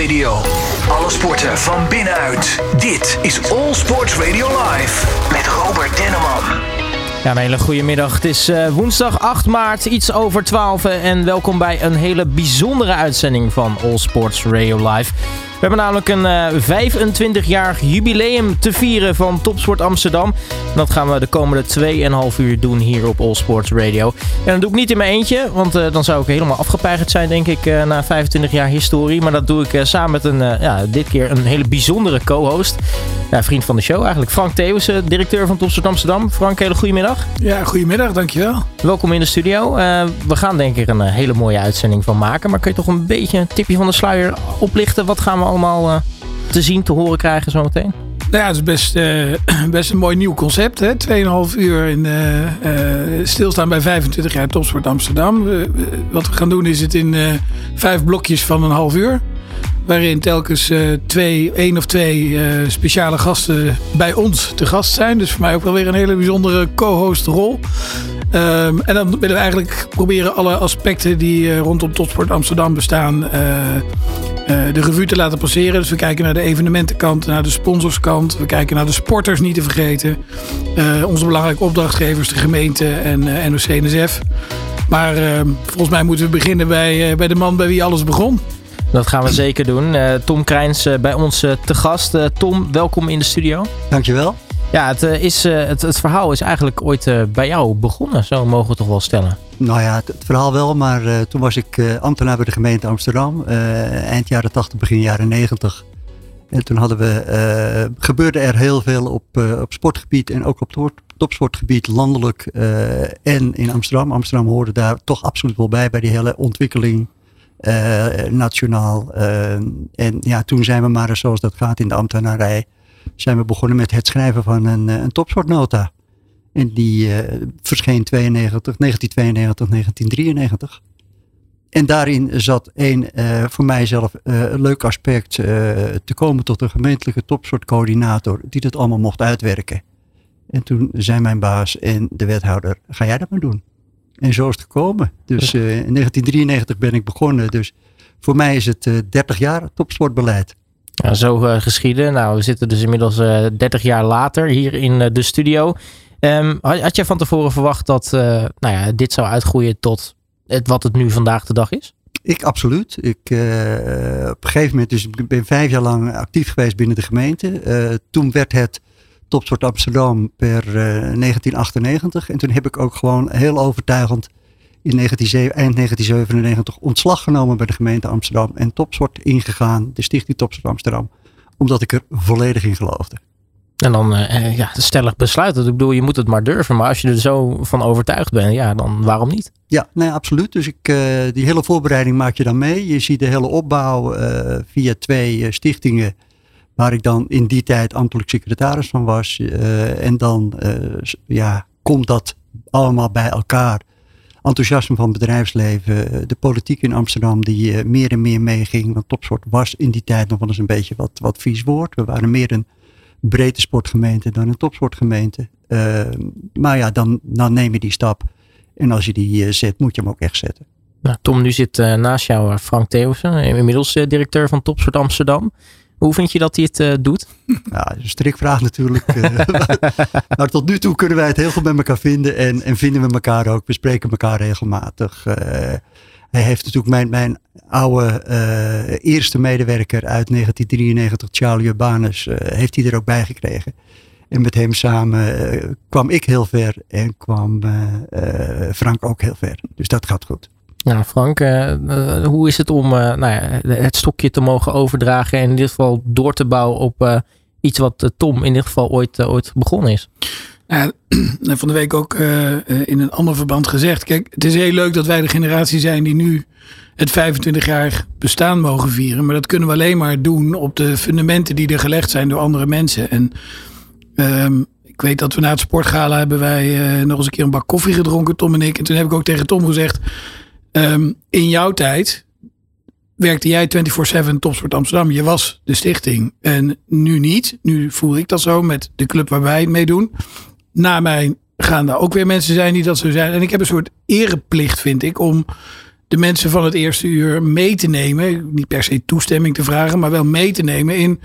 Radio. Alle sporten van binnenuit. Dit is All Sports Radio Live. Met Robert Denneman. Ja, een hele goede middag. Het is uh, woensdag 8 maart, iets over 12. En welkom bij een hele bijzondere uitzending van All Sports Radio Live. We hebben namelijk een uh, 25-jarig jubileum te vieren van Topsport Amsterdam. En dat gaan we de komende 2,5 uur doen hier op All Sports Radio. En dat doe ik niet in mijn eentje, want uh, dan zou ik helemaal afgepeigerd zijn, denk ik, uh, na 25 jaar historie. Maar dat doe ik samen met een, ja, dit keer een hele bijzondere co-host. Ja, vriend van de show eigenlijk. Frank Theeuwissen, directeur van Topsport Amsterdam. Frank, hele goedemiddag. Ja, goedemiddag, dankjewel. Welkom in de studio. we gaan denk ik een hele mooie uitzending van maken. Maar kun je toch een beetje een tipje van de sluier oplichten? Wat gaan we allemaal uh, te zien, te horen krijgen zometeen? Nou ja, het is best, uh, best een mooi nieuw concept. Hè? 2,5 uur in, uh, stilstaan bij 25 jaar Topsport Amsterdam. wat we gaan doen is het in vijf blokjes van een half uur. Waarin telkens twee, één of twee speciale gasten bij ons te gast zijn. Dus voor mij ook wel weer een hele bijzondere co-host rol. Um, en dan willen we eigenlijk proberen alle aspecten die rondom Topsport Amsterdam bestaan de revue te laten passeren. Dus we kijken naar de evenementenkant, naar de sponsorskant. We kijken naar de sporters niet te vergeten. Uh, onze belangrijke opdrachtgevers, de gemeente en uh, eh, NOC-NSF. Maar volgens mij moeten we beginnen bij, bij de man bij wie alles begon. Dat gaan we zeker doen. Tom Krijns bij ons te gast. Tom, welkom in de studio. Dankjewel. Ja, het, is, het, het verhaal is eigenlijk ooit bij jou begonnen, zo mogen we toch wel stellen. Nou ja, het, verhaal wel, maar toen was ik ambtenaar bij de gemeente Amsterdam. Eind jaren 80, begin jaren 90. En toen hadden we, gebeurde er heel veel op, op sportgebied en ook op topsportgebied, landelijk en in Amsterdam. Amsterdam hoorde daar toch absoluut wel bij, bij die hele ontwikkeling nationaal. en ja, toen zijn we maar, zoals dat gaat in de ambtenarij, zijn we begonnen met het schrijven van een, een topsportnota. En die uh, verscheen 92, 1992, 1993. En daarin zat één uh, voor mijzelf uh, leuk aspect te komen tot een gemeentelijke topsoortcoördinator die dat allemaal mocht uitwerken. En toen zei mijn baas en de wethouder, ga jij dat maar doen? En zo is het gekomen. Dus in 1993 ben ik begonnen. Dus voor mij is het 30 jaar topsportbeleid. Zo geschieden. Nou, we zitten dus inmiddels 30 jaar later hier in de studio. Um, had, jij van tevoren verwacht dat nou ja, dit zou uitgroeien tot wat het nu vandaag de dag is? Ik absoluut. Ik, op een gegeven moment, dus ik ben vijf jaar lang actief geweest binnen de gemeente. Toen werd het Topsport Amsterdam per 1998. En toen heb ik ook gewoon heel overtuigend in 19, eind 1997 ontslag genomen bij de gemeente Amsterdam. En Topsport ingegaan, de stichting Topsport Amsterdam. Omdat ik er volledig in geloofde. En dan uh, ja, stellig besluiten. Ik bedoel, je moet het maar durven. Maar als je er zo van overtuigd bent, ja, dan waarom niet? Ja, nee, absoluut. Dus ik, uh, die hele voorbereiding maak je dan mee. Je ziet de hele opbouw uh, via twee stichtingen. Waar ik dan in die tijd ambtelijk secretaris van was. en dan ja, komt dat allemaal bij elkaar. Enthousiasme van het bedrijfsleven. De politiek in Amsterdam die meer en meer meeging. Want topsport was in die tijd nog wel eens een beetje wat, wat vies woord. We waren meer een breedte sportgemeente dan een topsportgemeente. Uh, maar ja, dan, dan neem je die stap. En als je die zet, moet je hem ook echt zetten. Nou, Tom, nu zit naast jou Frank Theeuwsen, inmiddels directeur van Topsport Amsterdam. Hoe vind je dat hij het doet? Ja, een strikvraag natuurlijk. maar tot nu toe kunnen wij het heel goed met elkaar vinden en, en vinden we elkaar ook. We spreken elkaar regelmatig. Hij heeft natuurlijk mijn, mijn oude uh, eerste medewerker uit 1993, Charlie Urbanus, uh, heeft hij er ook bij gekregen. En met hem samen uh, kwam ik heel ver en kwam Frank ook heel ver. Dus dat gaat goed. Nou, Frank, hoe is het om nou ja, het stokje te mogen overdragen en in dit geval door te bouwen op iets wat Tom in dit geval ooit, ooit begonnen is? Van de week ook in een ander verband gezegd. Kijk, het is heel leuk dat wij de generatie zijn die nu het 25-jarig bestaan mogen vieren. Maar dat kunnen we alleen maar doen op de fundamenten die er gelegd zijn door andere mensen. En um, ik weet dat we na het sportgala hebben wij nog eens een keer een bak koffie gedronken, Tom en ik. En toen heb ik ook tegen Tom gezegd, um, in jouw tijd werkte jij 24-7 Topsport Amsterdam. Je was de stichting. En nu niet. Nu voel ik dat zo met de club waar wij mee doen na mij gaan er ook weer mensen zijn die dat zo zijn. En ik heb een soort ereplicht, vind ik, om de mensen van het eerste uur mee te nemen. Niet per se toestemming te vragen, maar wel mee te nemen in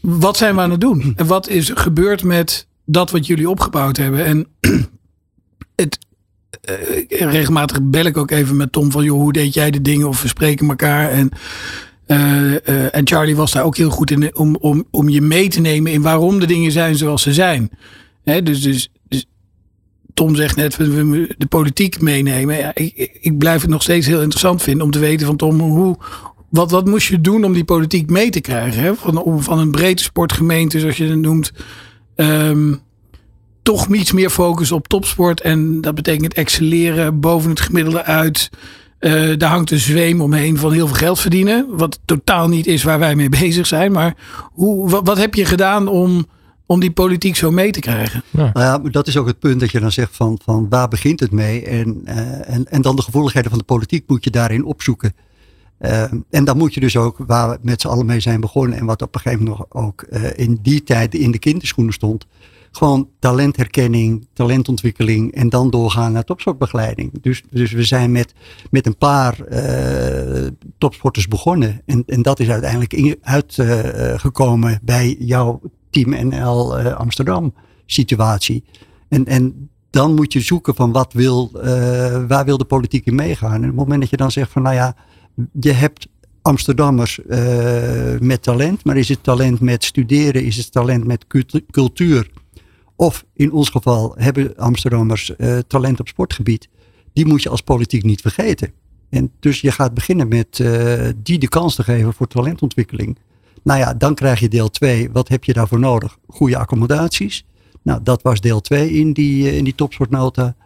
wat zijn we aan het doen? En wat is gebeurd met dat wat jullie opgebouwd hebben? En het, uh, regelmatig bel ik ook even met Tom van, joh, hoe deed jij de dingen? Of we spreken elkaar. En, uh, en Charlie was daar ook heel goed in om, om, om je mee te nemen in waarom de dingen zijn zoals ze zijn. Hè, dus, dus, dus Tom zegt net, we de politiek meenemen. Ja, ik, ik blijf het nog steeds heel interessant vinden om te weten van Tom, hoe, wat, wat moest je doen om die politiek mee te krijgen? Hè? Van, van een breedte sportgemeente, zoals je het noemt. Um, toch iets meer focus op topsport. En dat betekent excelleren boven het gemiddelde uit. Uh, daar hangt een zweem omheen van heel veel geld verdienen. Wat totaal niet is waar wij mee bezig zijn. Maar hoe, wat, wat heb je gedaan om, om die politiek zo mee te krijgen? Ja. Nou ja, dat is ook het punt dat je dan zegt van, van waar begint het mee? En, uh, en, en dan de gevoeligheden van de politiek moet je daarin opzoeken. Uh, en dan moet je dus ook, waar we met z'n allen mee zijn begonnen en wat op een gegeven moment nog ook uh, in die tijd in de kinderschoenen stond, gewoon talentherkenning, talentontwikkeling en dan doorgaan naar topsportbegeleiding. Dus, dus we zijn met, met een paar uh, topsporters begonnen en, en dat is uiteindelijk uitgekomen bij jouw Team NL Amsterdam situatie. En, en dan moet je zoeken van wat wil, waar wil de politiek in meegaan. En op het moment dat je dan zegt van nou ja, je hebt Amsterdammers met talent, maar is het talent met studeren, is het talent met cultuur? Of in ons geval hebben Amsterdammers uh, talent op sportgebied. Die moet je als politiek niet vergeten. En dus je gaat beginnen met uh, die de kans te geven voor talentontwikkeling. Nou ja, dan krijg je deel 2. Wat heb je daarvoor nodig? Goede accommodaties. Nou, dat was deel 2 in die, in die topsportnota.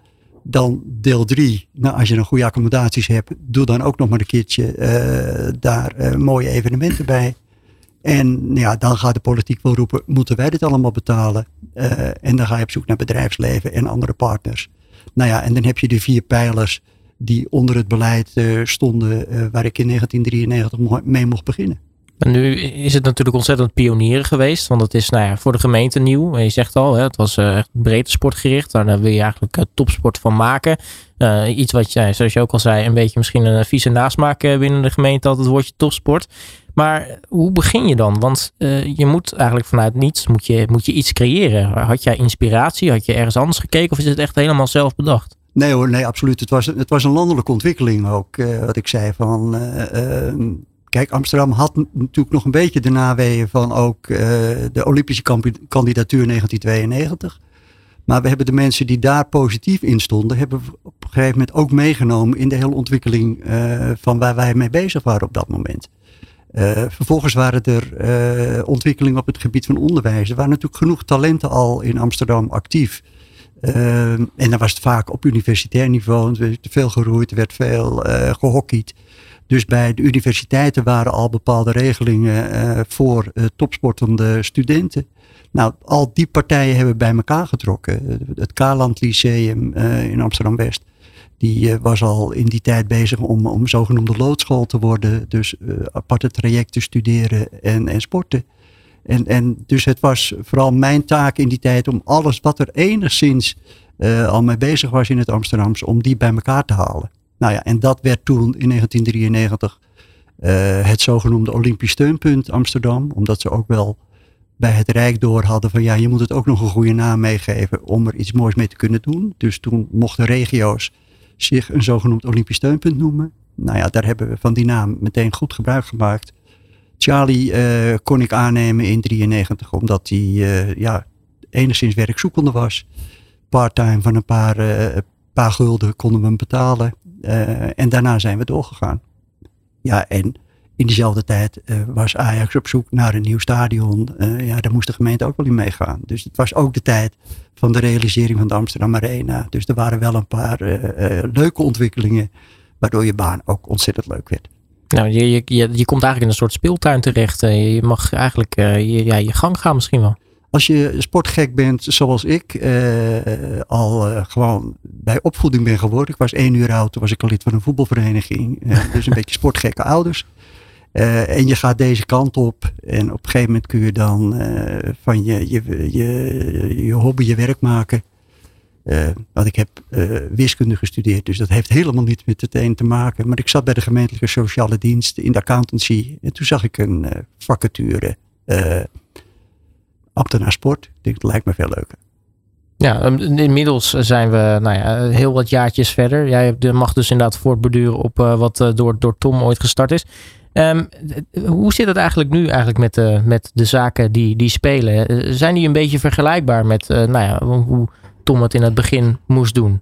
Dan deel 3, nou, als je een goede accommodaties hebt, doe dan ook nog maar een keertje daar mooie evenementen bij. En ja, dan gaat de politiek wel roepen, moeten wij dit allemaal betalen? Uh, en dan ga je op zoek naar bedrijfsleven en andere partners. Nou ja, en dan heb je de vier pijlers die onder het beleid stonden, waar ik in 1993 mee mocht beginnen. En nu is het natuurlijk ontzettend pionieren geweest. Want het is nou ja, voor de gemeente nieuw. Je zegt al, hè, het was echt breed sportgericht. Daar wil je eigenlijk topsport van maken. Iets wat jij, zoals je ook al zei, een beetje misschien een vieze nasmaak binnen de gemeente had het woordje topsport. Maar hoe begin je dan? Want je moet eigenlijk vanuit niets moet je, moet je iets creëren. Had jij inspiratie? Had je ergens anders gekeken? Of is het echt helemaal zelf bedacht? Nee hoor, nee absoluut. Het was, het was een landelijke ontwikkeling ook. wat ik zei van Kijk, Amsterdam had natuurlijk nog een beetje de naweeën van ook de Olympische kandidatuur 1992. Maar we hebben de mensen die daar positief in stonden, hebben op een gegeven moment ook meegenomen in de hele ontwikkeling van waar wij mee bezig waren op dat moment. Uh, vervolgens waren er ontwikkelingen op het gebied van onderwijs. Er waren natuurlijk genoeg talenten al in Amsterdam actief. en dan was het vaak op universitair niveau. Er werd veel geroeid, er werd veel gehockeyd. Dus bij de universiteiten waren al bepaalde regelingen voor topsportende studenten. Nou, al die partijen hebben bij elkaar getrokken. Het Kaland Lyceum in Amsterdam-West. Die was al in die tijd bezig om, om zogenoemde loodschool te worden. Dus aparte trajecten studeren en, en sporten. En, en dus het was vooral mijn taak in die tijd om alles wat er enigszins al mee bezig was in het Amsterdamse, om die bij elkaar te halen. Nou ja, en dat werd toen in 1993 uh, het zogenoemde Olympisch Steunpunt Amsterdam. Omdat ze ook wel bij het Rijk door hadden van ja, je moet het ook nog een goede naam meegeven om er iets moois mee te kunnen doen. Dus toen mochten regio's zich een zogenoemd Olympisch Steunpunt noemen. Nou ja, daar hebben we van die naam meteen goed gebruik gemaakt. Charlie uh, kon ik aannemen in 93 omdat hij uh, ja, enigszins werkzoekende was. Parttime van een paar, paar gulden konden we hem betalen. En daarna zijn we doorgegaan. Ja, en in diezelfde tijd uh, was Ajax op zoek naar een nieuw stadion. Uh, ja, daar moest de gemeente ook wel in meegaan. Dus het was ook de tijd van de realisering van de Amsterdam Arena. Dus er waren wel een paar leuke ontwikkelingen, waardoor je baan ook ontzettend leuk werd. Nou, je, je, je, je komt eigenlijk in een soort speeltuin terecht. Je mag eigenlijk je, ja, je gang gaan misschien wel. Als je sportgek bent zoals ik, al gewoon bij opvoeding ben geworden. Ik was één uur oud, toen was ik al lid van een voetbalvereniging. Dus een beetje sportgekke ouders. En je gaat deze kant op. En op een gegeven moment kun je dan van je, je, je, je hobby je werk maken. want ik heb wiskunde gestudeerd, dus dat heeft helemaal niet met het een te maken. Maar ik zat bij de gemeentelijke sociale dienst in de accountancy. En toen zag ik een vacature ambtenaar sport. Ik dat lijkt me veel leuker. Ja, inmiddels zijn we nou ja, heel wat jaartjes verder. Jij mag dus inderdaad voortborduren op wat door, door Tom ooit gestart is. Um, hoe zit het eigenlijk nu eigenlijk met de, met de zaken die, die spelen? Eh, zijn die een beetje vergelijkbaar met uh, nou ja, hoe Tom het in het begin moest doen?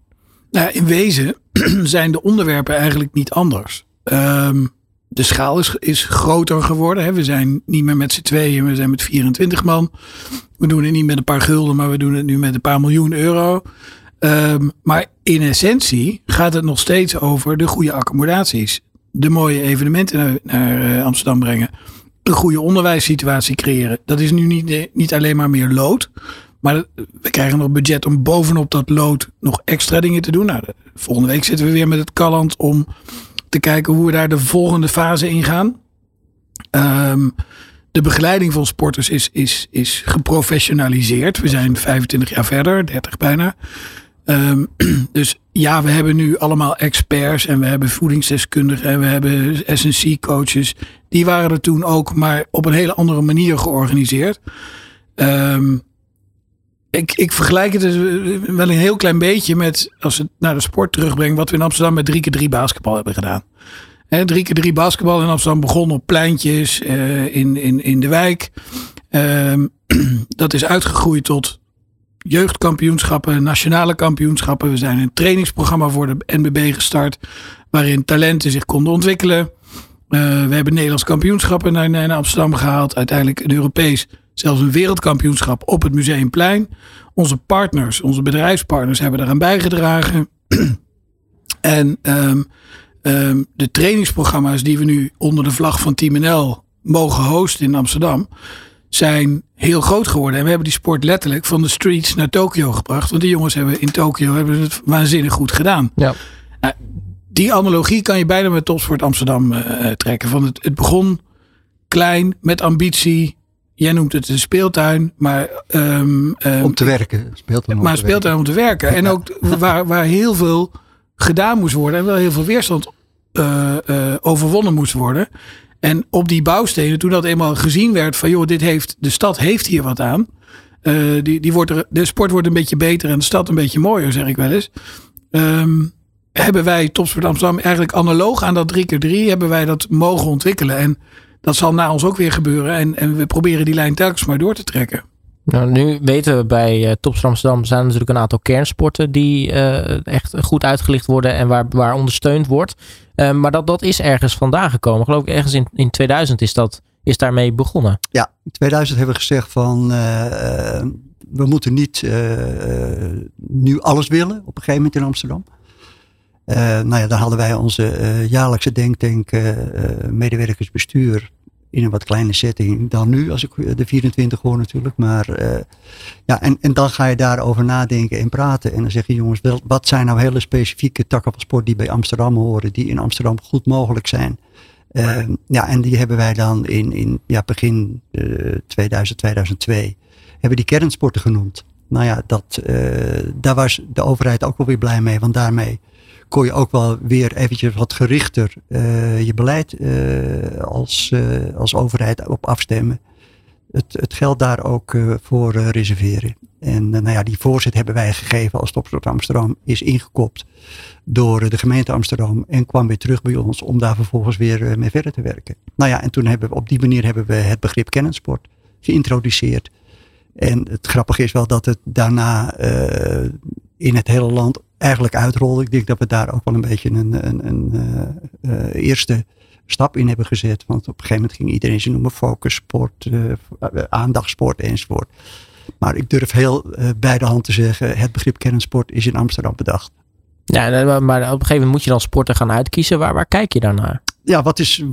Nou, in wezen zijn de onderwerpen eigenlijk niet anders. Um, de schaal is, is groter geworden. Hè. We zijn niet meer met z'n tweeën, we zijn met 24 man. We doen het niet met een paar gulden, maar we doen het nu met een paar miljoen euro. Um, maar in essentie gaat het nog steeds over de goede accommodaties de mooie evenementen naar, naar eh, Amsterdam brengen. Een goede onderwijssituatie creëren. Dat is nu niet, eh, niet alleen maar meer lood. Maar we krijgen nog budget om bovenop dat lood nog extra dingen te doen. Nou, volgende week zitten we weer met het Kalland om te kijken hoe we daar de volgende fase in gaan. Um, de begeleiding van sporters is, is, is geprofessionaliseerd. We zijn 25 jaar verder, 30 bijna. Um, dus ja, we hebben nu allemaal experts en we hebben voedingsdeskundigen en we hebben SNC-coaches. Die waren er toen ook, maar op een hele andere manier georganiseerd. Um, ik, ik vergelijk het dus wel een heel klein beetje met, als het naar de sport terugbrengt, wat we in Amsterdam met 3 keer 3 basketbal hebben gedaan. 3 keer 3 basketbal in Amsterdam begon op pleintjes uh, in, in, in de wijk. Um, dat is uitgegroeid tot jeugdkampioenschappen, nationale kampioenschappen. We zijn een trainingsprogramma voor de NBB gestart. Waarin talenten zich konden ontwikkelen. Uh, we hebben Nederlands kampioenschappen naar, naar Amsterdam gehaald. Uiteindelijk een Europees, zelfs een wereldkampioenschap op het Museumplein. Onze partners, onze bedrijfspartners hebben daaraan bijgedragen. en um, um, de trainingsprogramma's die we nu onder de vlag van Team NL mogen hosten in Amsterdam zijn heel groot geworden. En we hebben die sport letterlijk van de streets naar Tokio gebracht. Want die jongens hebben in Tokio hebben het waanzinnig goed gedaan. Ja. Nou, die analogie kan je bijna met Topsport Amsterdam uh, trekken. Van het, het begon klein, met ambitie. Jij noemt het een speeltuin, maar... Um, um, om te werken. Speeltuin om maar te speeltuin werken. om te werken. En ook waar, waar heel veel gedaan moest worden. En wel heel veel weerstand uh, uh, overwonnen moest worden. En op die bouwstenen, toen dat eenmaal gezien werd van joh, dit heeft, de stad heeft hier wat aan. Uh, die, die wordt er, de sport wordt een beetje beter en de stad een beetje mooier, zeg ik wel eens. Um, hebben wij Topsport Amsterdam eigenlijk analoog aan dat 3x3 hebben wij dat mogen ontwikkelen. En dat zal na ons ook weer gebeuren. En, en we proberen die lijn telkens maar door te trekken. Nou, nu weten we bij uh, Topsport Amsterdam zijn natuurlijk een aantal kernsporten die uh, echt goed uitgelicht worden en waar, waar ondersteund wordt. Uh, maar dat, dat is ergens vandaan gekomen. Geloof ik ergens in, in 2000 is dat is daarmee begonnen. Ja, in 2000 hebben we gezegd van we moeten niet nu alles willen op een gegeven moment in Amsterdam. nou ja, dan hadden wij onze jaarlijkse denktank medewerkersbestuur in een wat kleine setting dan nu, als ik de 24 hoor natuurlijk. Maar uh, ja, en, en dan ga je daarover nadenken en praten. En dan zeg je jongens, wat zijn nou hele specifieke takken van sport die bij Amsterdam horen, die in Amsterdam goed mogelijk zijn. Uh, ja, en die hebben wij dan in, in ja, begin uh, 2000, 2002, hebben die kernsporten genoemd. Nou ja, dat, daar was de overheid ook wel weer blij mee, want daarmee kon je ook wel weer eventjes wat gerichter uh, je beleid uh, als, uh, als overheid op afstemmen. Het, het geld daar ook voor reserveren. En nou ja, die voorzet hebben wij gegeven als Topsport Amsterdam is ingekopt door de gemeente Amsterdam en kwam weer terug bij ons om daar vervolgens weer mee verder te werken. Nou ja, en toen hebben we op die manier hebben we het begrip kennensport geïntroduceerd. En het grappige is wel dat het daarna in het hele land eigenlijk uitrolde. Ik denk dat we daar ook wel een beetje een, een, een uh, uh, eerste stap in hebben gezet. Want op een gegeven moment ging iedereen ze noemen focus, sport, uh, aandachtsport enzovoort. Maar ik durf heel bij de hand te zeggen, het begrip kernsport is in Amsterdam bedacht. Ja, maar op een gegeven moment moet je dan sporten gaan uitkiezen. Waar, waar kijk je dan naar? Ja, wat, is,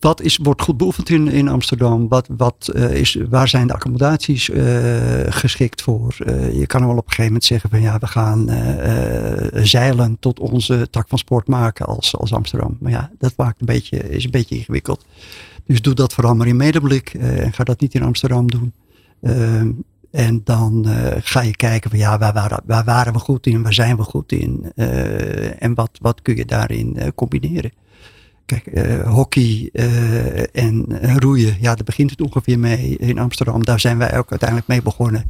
wat is, wordt goed beoefend in, in Amsterdam? Wat, wat, uh, is, waar zijn de accommodaties uh, geschikt voor? Uh, je kan wel op een gegeven moment zeggen van ja, we gaan zeilen tot onze tak van sport maken als, als Amsterdam. Maar ja, dat maakt een beetje, is een beetje ingewikkeld. Dus doe dat vooral maar in medeblik en ga dat niet in Amsterdam doen. En dan ga je kijken van ja, waar waren, waar waren we goed in, waar zijn we goed in en wat, wat kun je daarin combineren. Kijk, hockey en roeien, ja, daar begint het ongeveer mee in Amsterdam. Daar zijn wij ook uiteindelijk mee begonnen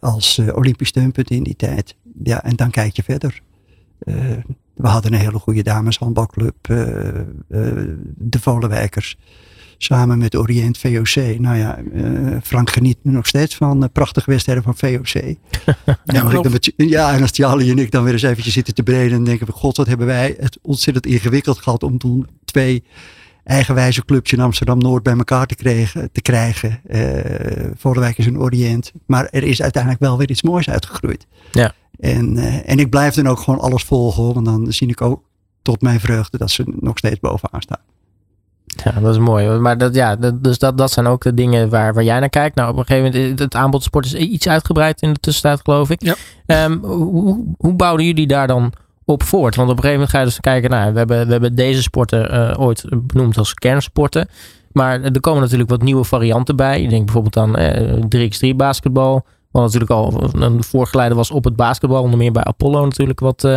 als Olympisch steunpunt in die tijd. Ja, en dan kijk je verder. we hadden een hele goede dameshandbalclub, de Volenwijkers samen met Orient VOC. Nou ja, uh, Frank geniet nu nog steeds van uh, prachtige wedstrijden van VOC. ja, met, ja, en als Charlie en ik dan weer eens eventjes zitten te breden, dan denken we, god, wat hebben wij het ontzettend ingewikkeld gehad om toen twee eigenwijze clubs in Amsterdam-Noord bij elkaar te, kregen, te krijgen. Uh, is een Orient. Maar er is uiteindelijk wel weer iets moois uitgegroeid. Ja. En, en ik blijf dan ook gewoon alles volgen, want dan zie ik ook tot mijn vreugde dat ze nog steeds bovenaan staan. Ja, dat is mooi. Maar dat, ja, dat, dus dat, dat zijn ook de dingen waar, waar jij naar kijkt. Nou, op een gegeven moment, het aanbod sport is iets uitgebreid in de tussentijd, geloof ik. Ja. Um, hoe, hoe bouwden jullie daar dan op voort? Want op een gegeven moment ga je dus kijken, nou, we hebben, we hebben deze sporten uh, ooit benoemd als kernsporten. Maar er komen natuurlijk wat nieuwe varianten bij. Ik denk bijvoorbeeld aan uh, 3x3 basketbal. Wat natuurlijk al een voorgeleider was op het basketbal. Onder meer bij Apollo natuurlijk wat, uh,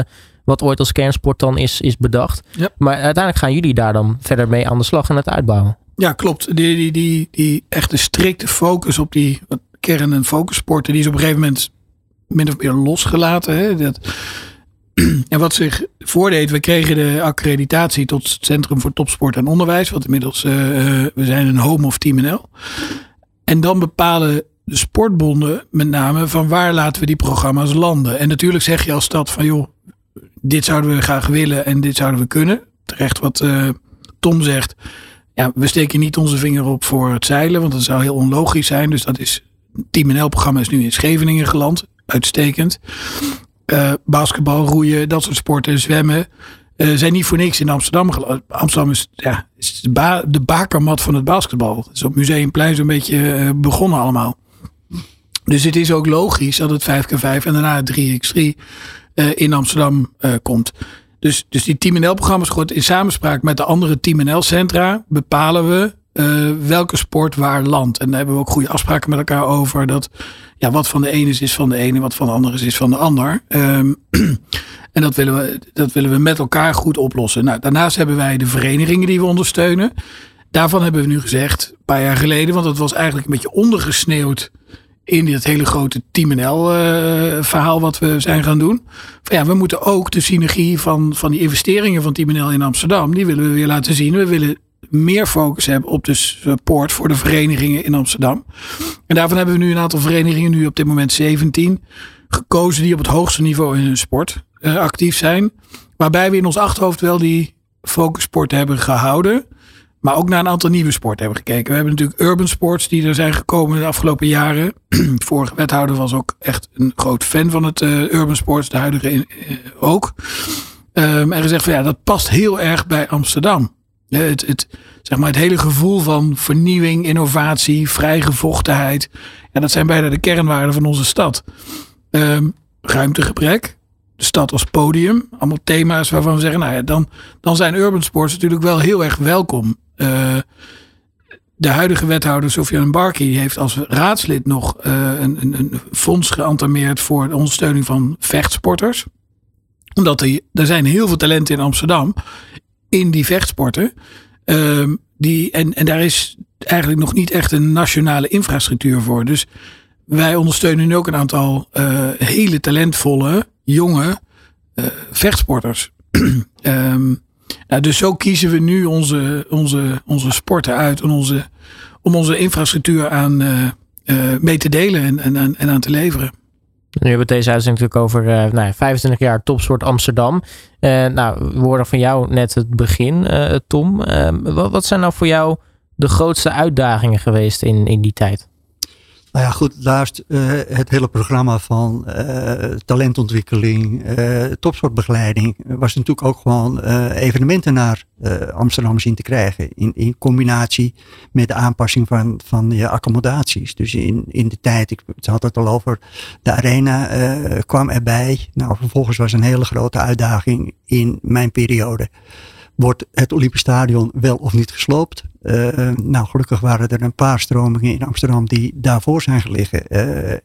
wat ooit als kernsport dan is, is bedacht. Ja. Maar uiteindelijk gaan jullie daar dan verder mee aan de slag en het uitbouwen. Ja, klopt. Die, die, die, die echte strikte focus op die kern- en focussporten, die is op een gegeven moment min of meer losgelaten. Hè? Dat, en wat zich voordeed, we kregen de accreditatie tot het Centrum voor Topsport en Onderwijs, wat inmiddels, uh, we zijn een home of Team NL. En dan bepalen de sportbonden met name van waar laten we die programma's landen. En natuurlijk zeg je als stad van joh, dit zouden we graag willen en dit zouden we kunnen. Terecht wat uh, Tom zegt. Ja, we steken niet onze vinger op voor het zeilen, want dat zou heel onlogisch zijn. Dus dat is, Team NL-programma is nu in Scheveningen geland. Uitstekend. Uh, basketbal, roeien, dat soort sporten, zwemmen. Uh, zijn niet voor niks in Amsterdam. Amsterdam is, ja, de, ba bakermat van het basketbal. Het is op Museumplein zo'n beetje begonnen allemaal. Dus het is ook logisch dat het 5x5 en daarna het 3x3 uh, in Amsterdam uh, komt. Dus, dus die Team NL-programma's, goed, in samenspraak met de andere Team NL-centra, bepalen we uh, welke sport waar landt. En daar hebben we ook goede afspraken met elkaar over. Dat ja, wat van de ene is, is van de ene, wat van de andere is, is van de ander. Um, en dat willen, we, dat willen we met elkaar goed oplossen. Nou, daarnaast hebben wij de verenigingen die we ondersteunen. Daarvan hebben we nu gezegd, een paar jaar geleden, want dat was eigenlijk een beetje ondergesneeuwd in dit hele grote Team NL uh, verhaal wat we zijn gaan doen. Ja, we moeten ook de synergie van, van die investeringen van Team NL in Amsterdam, die willen we weer laten zien. We willen meer focus hebben op de support voor de verenigingen in Amsterdam. En daarvan hebben we nu een aantal verenigingen, nu op dit moment 17, gekozen die op het hoogste niveau in hun sport uh, actief zijn. Waarbij we in ons achterhoofd wel die focussport hebben gehouden. Maar ook naar een aantal nieuwe sporten hebben gekeken. We hebben natuurlijk urban sports die er zijn gekomen de afgelopen jaren. De vorige wethouder was ook echt een groot fan van het uh, urban sports. De huidige uh, ook. Um, en gezegd van ja, dat past heel erg bij Amsterdam. Het, het, zeg maar het hele gevoel van vernieuwing, innovatie, vrijgevochtenheid. Ja, dat zijn bijna de kernwaarden van onze stad. Um, ruimtegebrek. De stad als podium. Allemaal thema's waarvan we zeggen, nou ja, dan, dan zijn urban sports natuurlijk wel heel erg welkom. Uh, de huidige wethouder Sofiane Barki heeft als raadslid nog uh, een, een, een, fonds geantameerd voor de ondersteuning van vechtsporters. Omdat er, er zijn heel veel talenten in Amsterdam in die vechtsporten. Uh, die, en, en daar is eigenlijk nog niet echt een nationale infrastructuur voor. Dus wij ondersteunen nu ook een aantal uh, hele talentvolle, jonge vechtsporters. um, nou, dus zo kiezen we nu onze, onze, onze sporten uit en onze, om onze infrastructuur aan, uh, uh, mee te delen en, en, en aan te leveren. Nu hebben we deze uitzending natuurlijk over uh, nou, 25 jaar topsport Amsterdam. nou, we van jou net het begin, Tom. wat, wat zijn nou voor jou de grootste uitdagingen geweest in, in die tijd? Nou ja, goed, naast uh, het hele programma van uh, talentontwikkeling, uh, topsportbegeleiding, was natuurlijk ook gewoon evenementen naar Amsterdam zien te krijgen. In, in combinatie met de aanpassing van, van je accommodaties. Dus in, in de tijd, ik had het al over, de arena kwam erbij. Nou, vervolgens was een hele grote uitdaging in mijn periode. Wordt het Olympisch Stadion wel of niet gesloopt? Nou, gelukkig waren er een paar stromingen in Amsterdam die daarvoor zijn gelegen.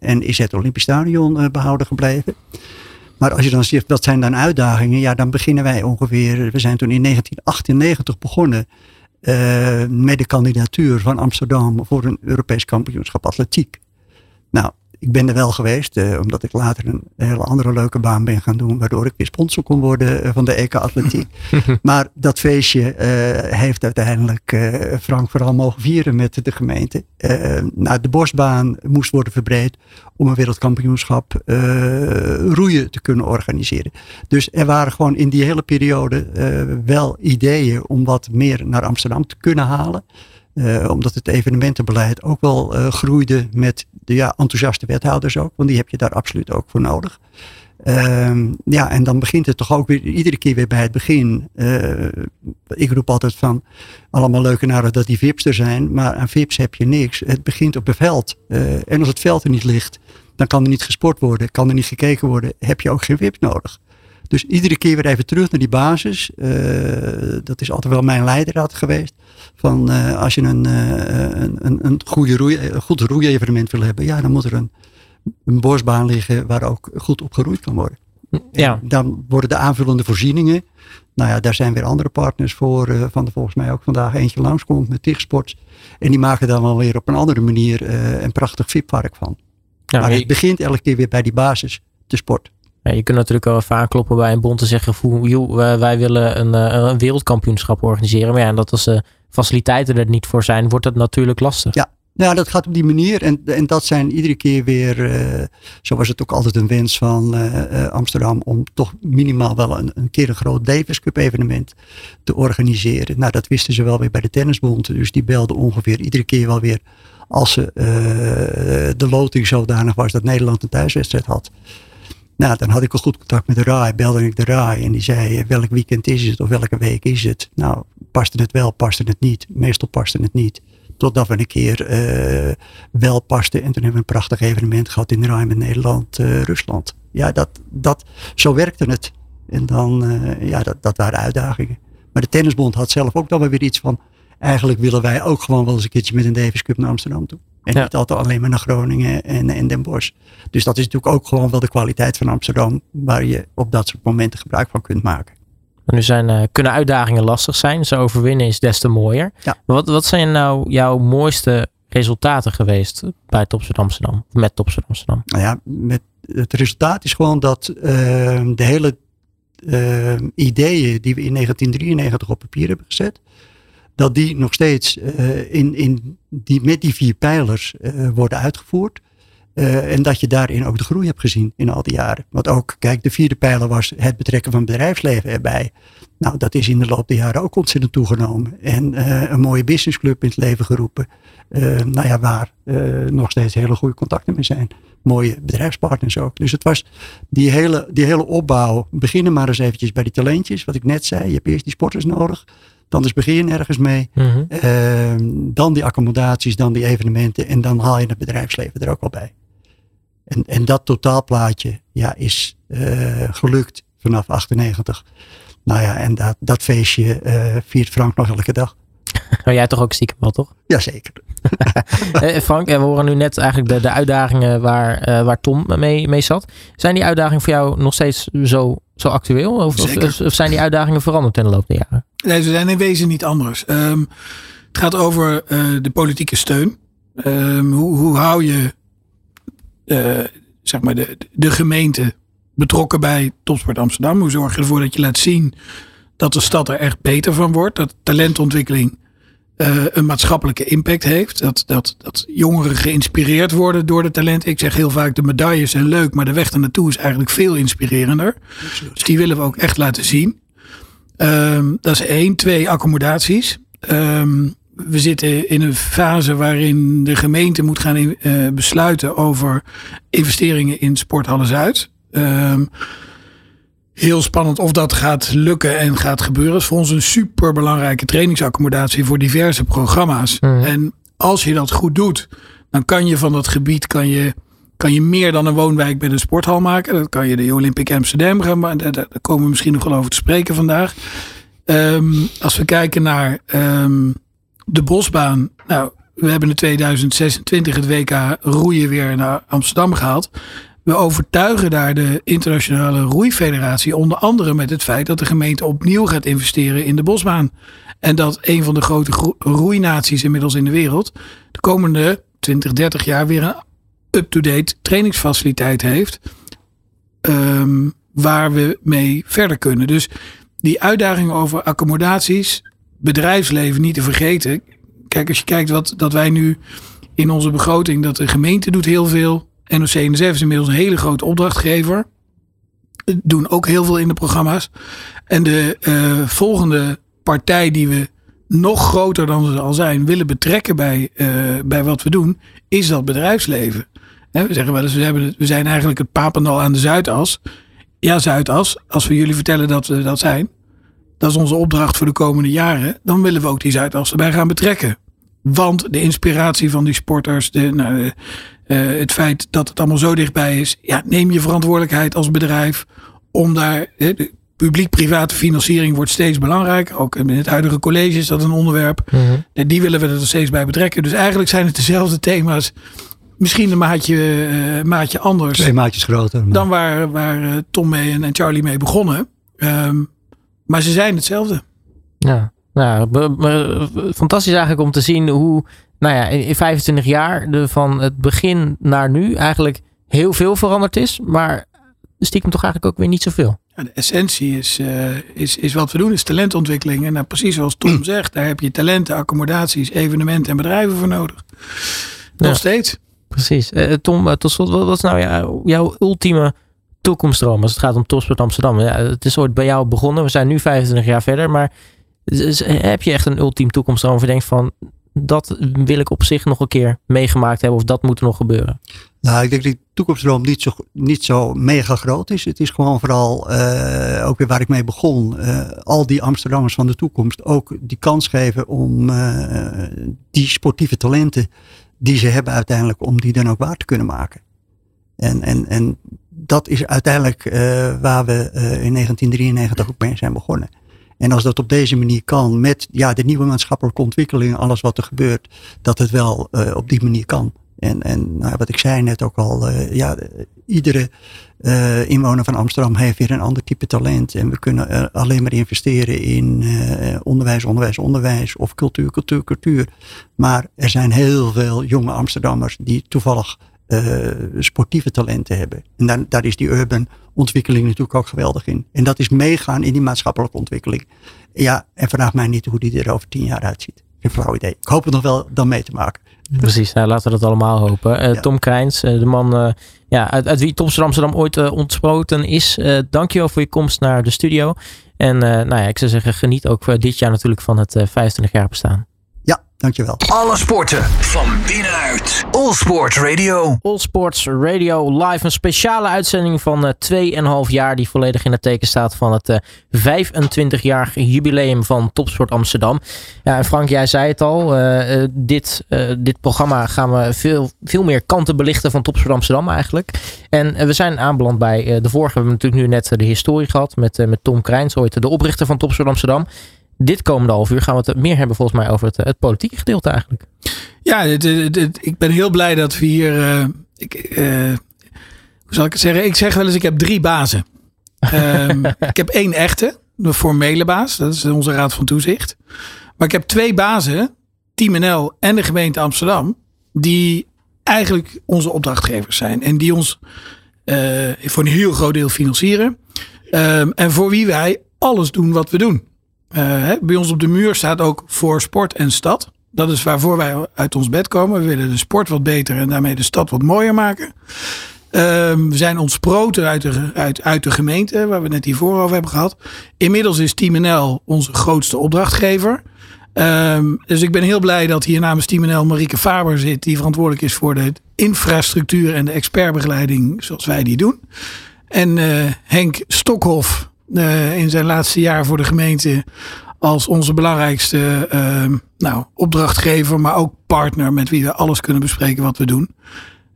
en is het Olympisch Stadion behouden gebleven. Maar als je dan zegt, wat zijn dan uitdagingen? Ja, dan beginnen wij ongeveer, we zijn toen in 1998 begonnen met de kandidatuur van Amsterdam voor een Europees kampioenschap atletiek. Nou, ik ben er wel geweest, eh, omdat ik later een hele andere leuke baan ben gaan doen, waardoor ik weer sponsor kon worden eh, van de EK Atletiek. maar dat feestje eh, heeft uiteindelijk Frank vooral mogen vieren met de gemeente. nou, de bosbaan moest worden verbreed om een wereldkampioenschap roeien te kunnen organiseren. Dus er waren gewoon in die hele periode wel ideeën om wat meer naar Amsterdam te kunnen halen. Uh, omdat het evenementenbeleid ook wel uh, groeide met de ja, enthousiaste wethouders ook. Want die heb je daar absoluut ook voor nodig. Uh, ja, en dan begint het toch ook weer iedere keer weer bij het begin. Uh, ik roep altijd van allemaal leuke naden dat die VIP's er zijn. Maar aan VIP's heb je niks. Het begint op het veld. en als het veld er niet ligt, dan kan er niet gesport worden. Kan er niet gekeken worden. Heb je ook geen VIP's nodig. Dus iedere keer weer even terug naar die basis. dat is altijd wel mijn leidraad geweest. Van uh, als je een, uh, een, een, een, goede roei, een goed roeievenement wil hebben, ja, dan moet er een, een bosbaan liggen waar ook goed op geroeid kan worden. Ja. dan worden de aanvullende voorzieningen. Nou ja, daar zijn weer andere partners voor. Uh, van de volgens mij ook vandaag eentje langskomt met Tigsports. En die maken dan wel weer op een andere manier een prachtig VIP-park van. Ja, maar het begint elke keer weer bij die basis, de sport. Ja, je kunt natuurlijk wel vaak kloppen bij een bond te zeggen: wij willen een, een wereldkampioenschap organiseren. Maar ja, dat als de faciliteiten er niet voor zijn, wordt het natuurlijk lastig. Ja, ja, dat gaat op die manier. En, en dat zijn iedere keer weer, uh, zo was het ook altijd een wens van Amsterdam, om toch minimaal wel een, een keer een groot Davis Cup evenement te organiseren. Nou, dat wisten ze wel weer bij de Tennisbond. Dus die belden ongeveer iedere keer wel weer als ze, de loting zodanig was dat Nederland een thuiswedstrijd had. Nou, dan had ik al goed contact met de RAI, belde ik de RAI en die zei welk weekend is het of welke week is het. Nou, paste het wel, paste het niet. Meestal paste het niet. Totdat we een keer uh, wel pasten en toen hebben we een prachtig evenement gehad in de RAI met Nederland, uh, Rusland. Ja, dat, dat, zo werkte het. En dan, ja, dat, dat waren uitdagingen. Maar de Tennisbond had zelf ook dan weer iets van, eigenlijk willen wij ook gewoon wel eens een keertje met een Davis Cup naar Amsterdam toe. En niet altijd alleen maar naar Groningen en, en Den Bosch. Dus dat is natuurlijk ook gewoon wel de kwaliteit van Amsterdam. Waar je op dat soort momenten gebruik van kunt maken. nu zijn, uh, kunnen uitdagingen lastig zijn. Ze overwinnen is des te mooier. Ja. Wat, wat zijn nou jouw mooiste resultaten geweest bij Topsport Amsterdam? Met Topsport Amsterdam? Nou ja, met, het resultaat is gewoon dat uh, de hele uh, ideeën die we in 1993 op papier hebben gezet dat die nog steeds uh, in, in die, met die vier pijlers uh, worden uitgevoerd. Uh, en dat je daarin ook de groei hebt gezien in al die jaren. Want ook, kijk, de vierde pijler was het betrekken van het bedrijfsleven erbij. Nou, dat is in de loop der jaren ook ontzettend toegenomen. En een mooie businessclub in het leven geroepen. nou ja, waar nog steeds hele goede contacten mee zijn. Mooie bedrijfspartners ook. Dus het was die hele, die hele opbouw. Beginnen maar eens eventjes bij die talentjes. Wat ik net zei. Je hebt eerst die sporters nodig. Dan is begin je ergens mee. Mhm. Ehm, dan die accommodaties, dan die evenementen. En dan haal je het bedrijfsleven er ook al bij. En, en dat totaalplaatje ja, is uh, gelukt vanaf 98. Nou ja, en dat, dat feestje uh, viert Frank nog elke dag. Oh, jij toch ook stiekem wel, toch? Jazeker. Eh, Frank, we horen nu net eigenlijk de, de uitdagingen waar, uh, waar Tom mee, mee zat. Zijn die uitdagingen voor jou nog steeds zo, zo actueel? Of, of, of, zijn die uitdagingen veranderd in de loop der jaren? Nee, ze zijn in wezen niet anders. Um, het gaat over uh, de politieke steun. Um, hoe, hoe hou je zeg maar de, de gemeente betrokken bij Topsport Amsterdam? Hoe zorg je ervoor dat je laat zien dat de stad er echt beter van wordt? Dat talentontwikkeling uh, een maatschappelijke impact heeft. Dat, dat, dat jongeren geïnspireerd worden door de talent. Ik zeg heel vaak de medailles zijn leuk, maar de weg er naartoe is eigenlijk veel inspirerender. Dus die willen we ook echt laten zien. Um, dat is één. Twee, accommodaties. Um, we zitten in een fase waarin de gemeente moet gaan uh, besluiten over investeringen in Sporthallen Zuid. Um, heel spannend of dat gaat lukken en gaat gebeuren. Het is voor ons een super belangrijke trainingsaccommodatie voor diverse programma's. Mhm. En als je dat goed doet, dan kan je van dat gebied kan je, kan je meer dan een woonwijk met een sporthal maken. Dat kan je de Olympic Amsterdam gaan. Daar, komen we misschien nog wel over te spreken vandaag. Um, als we kijken naar um, de bosbaan. Nou, we hebben in 2026 het WK roeien weer naar Amsterdam gehaald. We overtuigen daar de internationale roeifederatie onder andere met het feit dat de gemeente opnieuw gaat investeren in de bosbaan. En dat een van de grote roeinaties inmiddels in de wereld de komende 20, 30 jaar weer een up-to-date trainingsfaciliteit heeft. Um, waar we mee verder kunnen. Dus die uitdaging over accommodaties, bedrijfsleven niet te vergeten. Kijk, als je kijkt wat dat wij nu in onze begroting, dat de gemeente doet heel veel. NOC-NSF is inmiddels een hele grote opdrachtgever. Doen ook heel veel in de programma's. En de uh, volgende partij die we nog groter dan ze al zijn willen betrekken bij, uh, bij wat we doen, is dat bedrijfsleven. We zeggen wel eens, we, hebben, we zijn eigenlijk het Papendal aan de Zuidas. Ja, Zuidas, als we jullie vertellen dat we dat zijn, dat is onze opdracht voor de komende jaren, dan willen we ook die Zuidas erbij gaan betrekken. Want de inspiratie van die sporters, de, nou, uh, het feit dat het allemaal zo dichtbij is, ja, neem je verantwoordelijkheid als bedrijf om daar. Uh, Publiek-private financiering wordt steeds belangrijker. Ook in het huidige college is dat een onderwerp. Mm Die willen we er steeds bij betrekken. Dus eigenlijk zijn het dezelfde thema's misschien een maatje, uh, maatje anders. Twee maatjes groter. Dan waar, waar Tom mee en, Charlie mee begonnen. Um, maar ze zijn hetzelfde. Ja, nou, fantastisch eigenlijk om te zien hoe, nou ja, in 25 jaar de, van het begin naar nu eigenlijk heel veel veranderd is. Maar stiekem toch eigenlijk ook weer niet zoveel. Ja, de essentie is, uh, is, is wat we doen, is talentontwikkeling. En nou, precies zoals Tom zegt, daar heb je talenten, accommodaties, evenementen en bedrijven voor nodig. Nog ja, steeds. Precies. Uh, Tom, uh, tot slot, wat is nou jouw, jouw ultieme toekomststroom als het gaat om Topsport Amsterdam? Ja, het is ooit bij jou begonnen. We zijn nu 25 jaar verder. Maar heb je echt een ultiem toekomststroom? Of je denkt van, dat wil ik op zich nog een keer meegemaakt hebben. Of dat moet er nog gebeuren? Nou, ik denk dat die toekomststroom niet zo, niet zo mega groot is. Het is gewoon vooral, ook weer waar ik mee begon. Al die Amsterdammers van de toekomst ook die kans geven om die sportieve talenten die ze hebben uiteindelijk, om die dan ook waar te kunnen maken. En, en, en dat is uiteindelijk uh, waar we uh, in 1993 ook mee zijn begonnen. En als dat op deze manier kan, met ja, de nieuwe maatschappelijke ontwikkeling, alles wat er gebeurt, dat het wel uh, op die manier kan. En, en nou, wat ik zei net ook al, ja, iedere inwoner van Amsterdam heeft weer een ander type talent. En we kunnen alleen maar investeren in onderwijs, onderwijs, onderwijs of cultuur, cultuur, cultuur. Maar er zijn heel veel jonge Amsterdammers die toevallig sportieve talenten hebben. En daar, daar is die urban ontwikkeling natuurlijk ook geweldig in. En dat is meegaan in die maatschappelijke ontwikkeling. Ja, en vraag mij niet hoe die er over tien jaar uitziet. Geen flauw idee. Ik hoop het nog wel dan mee te maken. Precies, nou, laten we dat allemaal hopen. Uh, ja. Tom Krijns, uh, de man ja, uit, uit wie Topster Amsterdam ooit ontsproten is. dankjewel voor je komst naar de studio. En nou ja, ik zou zeggen, geniet ook dit jaar natuurlijk van het 25 jaar bestaan. Dankjewel. Alle sporten van binnenuit. All Sports Radio. All Sports Radio live. Een speciale uitzending van uh, 2,5 jaar. Die volledig in het teken staat van het uh, 25-jarig jubileum van Topsport Amsterdam. Ja, en Frank, jij zei het al. Uh, dit, dit programma gaan we veel, veel meer kanten belichten van Topsport Amsterdam eigenlijk. En we zijn aanbeland bij de vorige. We hebben natuurlijk nu net de historie gehad met, met Tom Krijns. Ooit de oprichter van Topsport Amsterdam dit komende half uur gaan we het meer hebben volgens mij over het, het politieke gedeelte eigenlijk. Ja, ik ben heel blij dat we hier... Uh, ik, uh, hoe zal ik het zeggen? Ik zeg wel eens, ik heb drie bazen. um, ik heb één echte, de formele baas. Dat is onze raad van toezicht. Maar ik heb twee bazen, Team NL en de gemeente Amsterdam. Die eigenlijk onze opdrachtgevers zijn. En die ons uh, voor een heel groot deel financieren. Um, en voor wie wij alles doen wat we doen. Uh, bij ons op de muur staat ook voor sport en stad. Dat is waarvoor wij uit ons bed komen. We willen de sport wat beter en daarmee de stad wat mooier maken. Um, we zijn ontsproten uit de, uit, uit de gemeente, waar we net hiervoor over hebben gehad. Inmiddels is Team NL onze grootste opdrachtgever. Um, dus ik ben heel blij dat hier namens Team NL Marieke Faber zit, die verantwoordelijk is voor de infrastructuur en de expertbegeleiding zoals wij die doen. En uh, Henk Stokhoff, uh, in zijn laatste jaar voor de gemeente als onze belangrijkste uh, nou, opdrachtgever, maar ook partner met wie we alles kunnen bespreken wat we doen.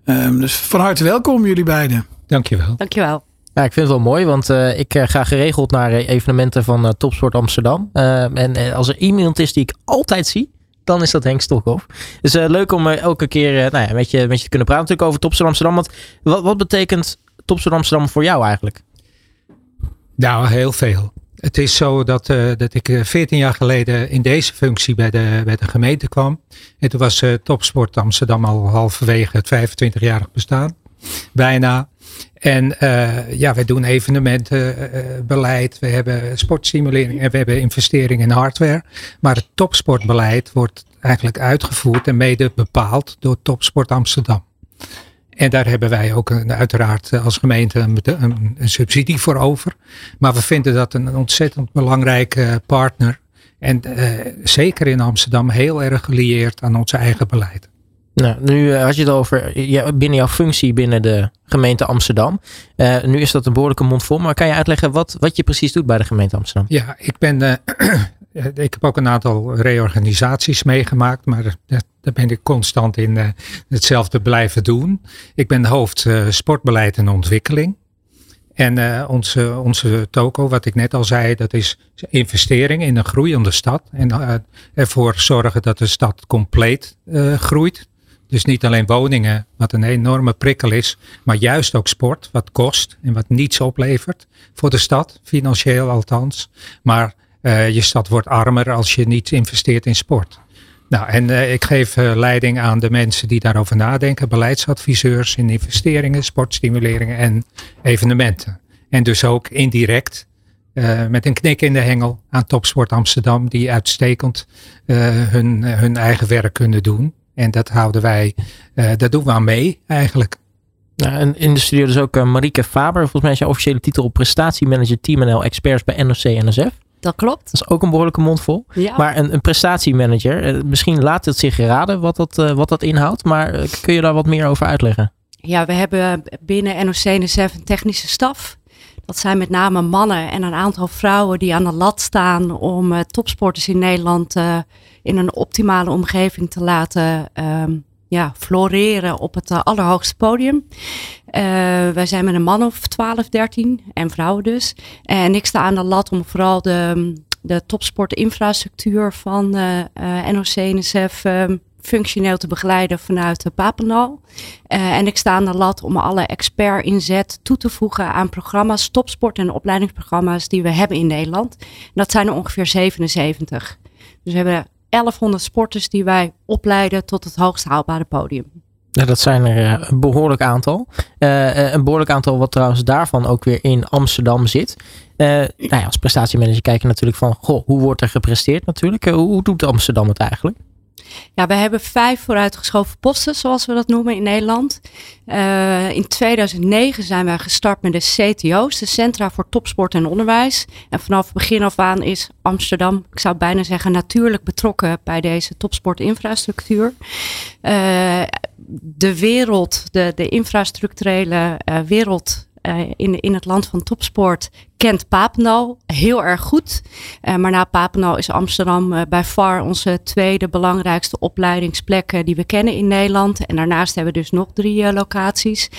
Um, dus van harte welkom jullie beiden. Dankjewel. Dankjewel. Ja, ik vind het wel mooi, want uh, ik uh, ga geregeld naar evenementen van uh, Topsport Amsterdam. en als er iemand is die ik altijd zie, dan is dat Henk Stokhoff. Dus leuk om elke keer nou ja, met, je, met je te kunnen praten natuurlijk over Topsport Amsterdam. Want wat, wat betekent Topsport Amsterdam voor jou eigenlijk? Nou, heel veel. Het is zo dat, uh, dat ik 14 jaar geleden in deze functie bij de, bij de gemeente kwam. En toen was uh, Topsport Amsterdam al halverwege het 25-jarig bestaan. Bijna. En ja, wij doen evenementenbeleid, we hebben sportstimulering en we hebben investering in hardware. Maar het topsportbeleid wordt eigenlijk uitgevoerd en mede bepaald door Topsport Amsterdam. En daar hebben wij ook een, uiteraard als gemeente een, een, een, subsidie voor over. Maar we vinden dat een ontzettend belangrijke partner. En uh, zeker in Amsterdam heel erg gelieerd aan ons eigen beleid. Nou, nu had je het over binnen jouw functie binnen de gemeente Amsterdam. Uh, nu is dat een behoorlijke mond vol, maar kan je uitleggen wat, wat je precies doet bij de gemeente Amsterdam? Ja, ik ben. Uh, ik heb ook een aantal reorganisaties meegemaakt, maar daar ben ik constant in uh, hetzelfde blijven doen. Ik ben hoofd sportbeleid en ontwikkeling. En onze, onze toko, wat ik net al zei, dat is investering in een groeiende stad. En ervoor zorgen dat de stad compleet groeit. Dus niet alleen woningen, wat een enorme prikkel is, maar juist ook sport, wat kost en wat niets oplevert voor de stad, financieel althans. Maar uh, je stad wordt armer als je niet investeert in sport. Nou, en uh, ik geef uh, leiding aan de mensen die daarover nadenken, beleidsadviseurs in investeringen, sportstimuleringen en evenementen. En dus ook indirect met een knik in de hengel aan Topsport Amsterdam, die uitstekend hun, hun eigen werk kunnen doen. En dat houden wij, dat doen we aan mee eigenlijk. Ja, en in de studio dus ook Marieke Faber. Volgens mij is je officiële titel prestatiemanager Team NL Experts bij NOC NSF. Dat klopt. Dat is ook een behoorlijke mond vol. Ja. Maar een, een prestatiemanager, uh, misschien laat het zich raden wat dat, wat dat inhoudt. Maar kun je daar wat meer over uitleggen? Ja, we hebben binnen NOC NSF een technische staf. Dat zijn met name mannen en een aantal vrouwen die aan de lat staan om uh, topsporters in Nederland uh, in een optimale omgeving te laten um, ja, floreren op het uh, allerhoogste podium. wij zijn met een man of 12, 13 en vrouwen dus. En ik sta aan de lat om vooral de, de topsportinfrastructuur van NOC-NSF um, functioneel te begeleiden vanuit Papendal. Uh, en ik sta aan de lat om alle expert inzet toe te voegen aan programma's, topsport- en opleidingsprogramma's die we hebben in Nederland. Dat zijn er ongeveer 77. Dus we hebben 1100 sporters die wij opleiden tot het hoogst haalbare podium. Ja, dat zijn er een behoorlijk aantal. Uh, een behoorlijk aantal wat trouwens daarvan ook weer in Amsterdam zit. Uh, nou ja, als prestatiemanager kijk je natuurlijk van, goh, hoe wordt er gepresteerd natuurlijk? hoe doet Amsterdam het eigenlijk? Ja, we hebben vijf vooruitgeschoven posten, zoals we dat noemen in Nederland. Uh, in 2009 zijn wij gestart met de CTO's, de Centra voor Topsport en Onderwijs. En vanaf begin af aan is Amsterdam, ik zou bijna zeggen, natuurlijk betrokken bij deze topsportinfrastructuur. Uh, de wereld, de, de infrastructurele uh, wereld uh, in, in het land van topsport kent Papendal heel erg goed. Uh, maar na Papendal is Amsterdam uh, bij far onze tweede belangrijkste opleidingsplek die we kennen in Nederland. En daarnaast hebben we dus nog drie locaties.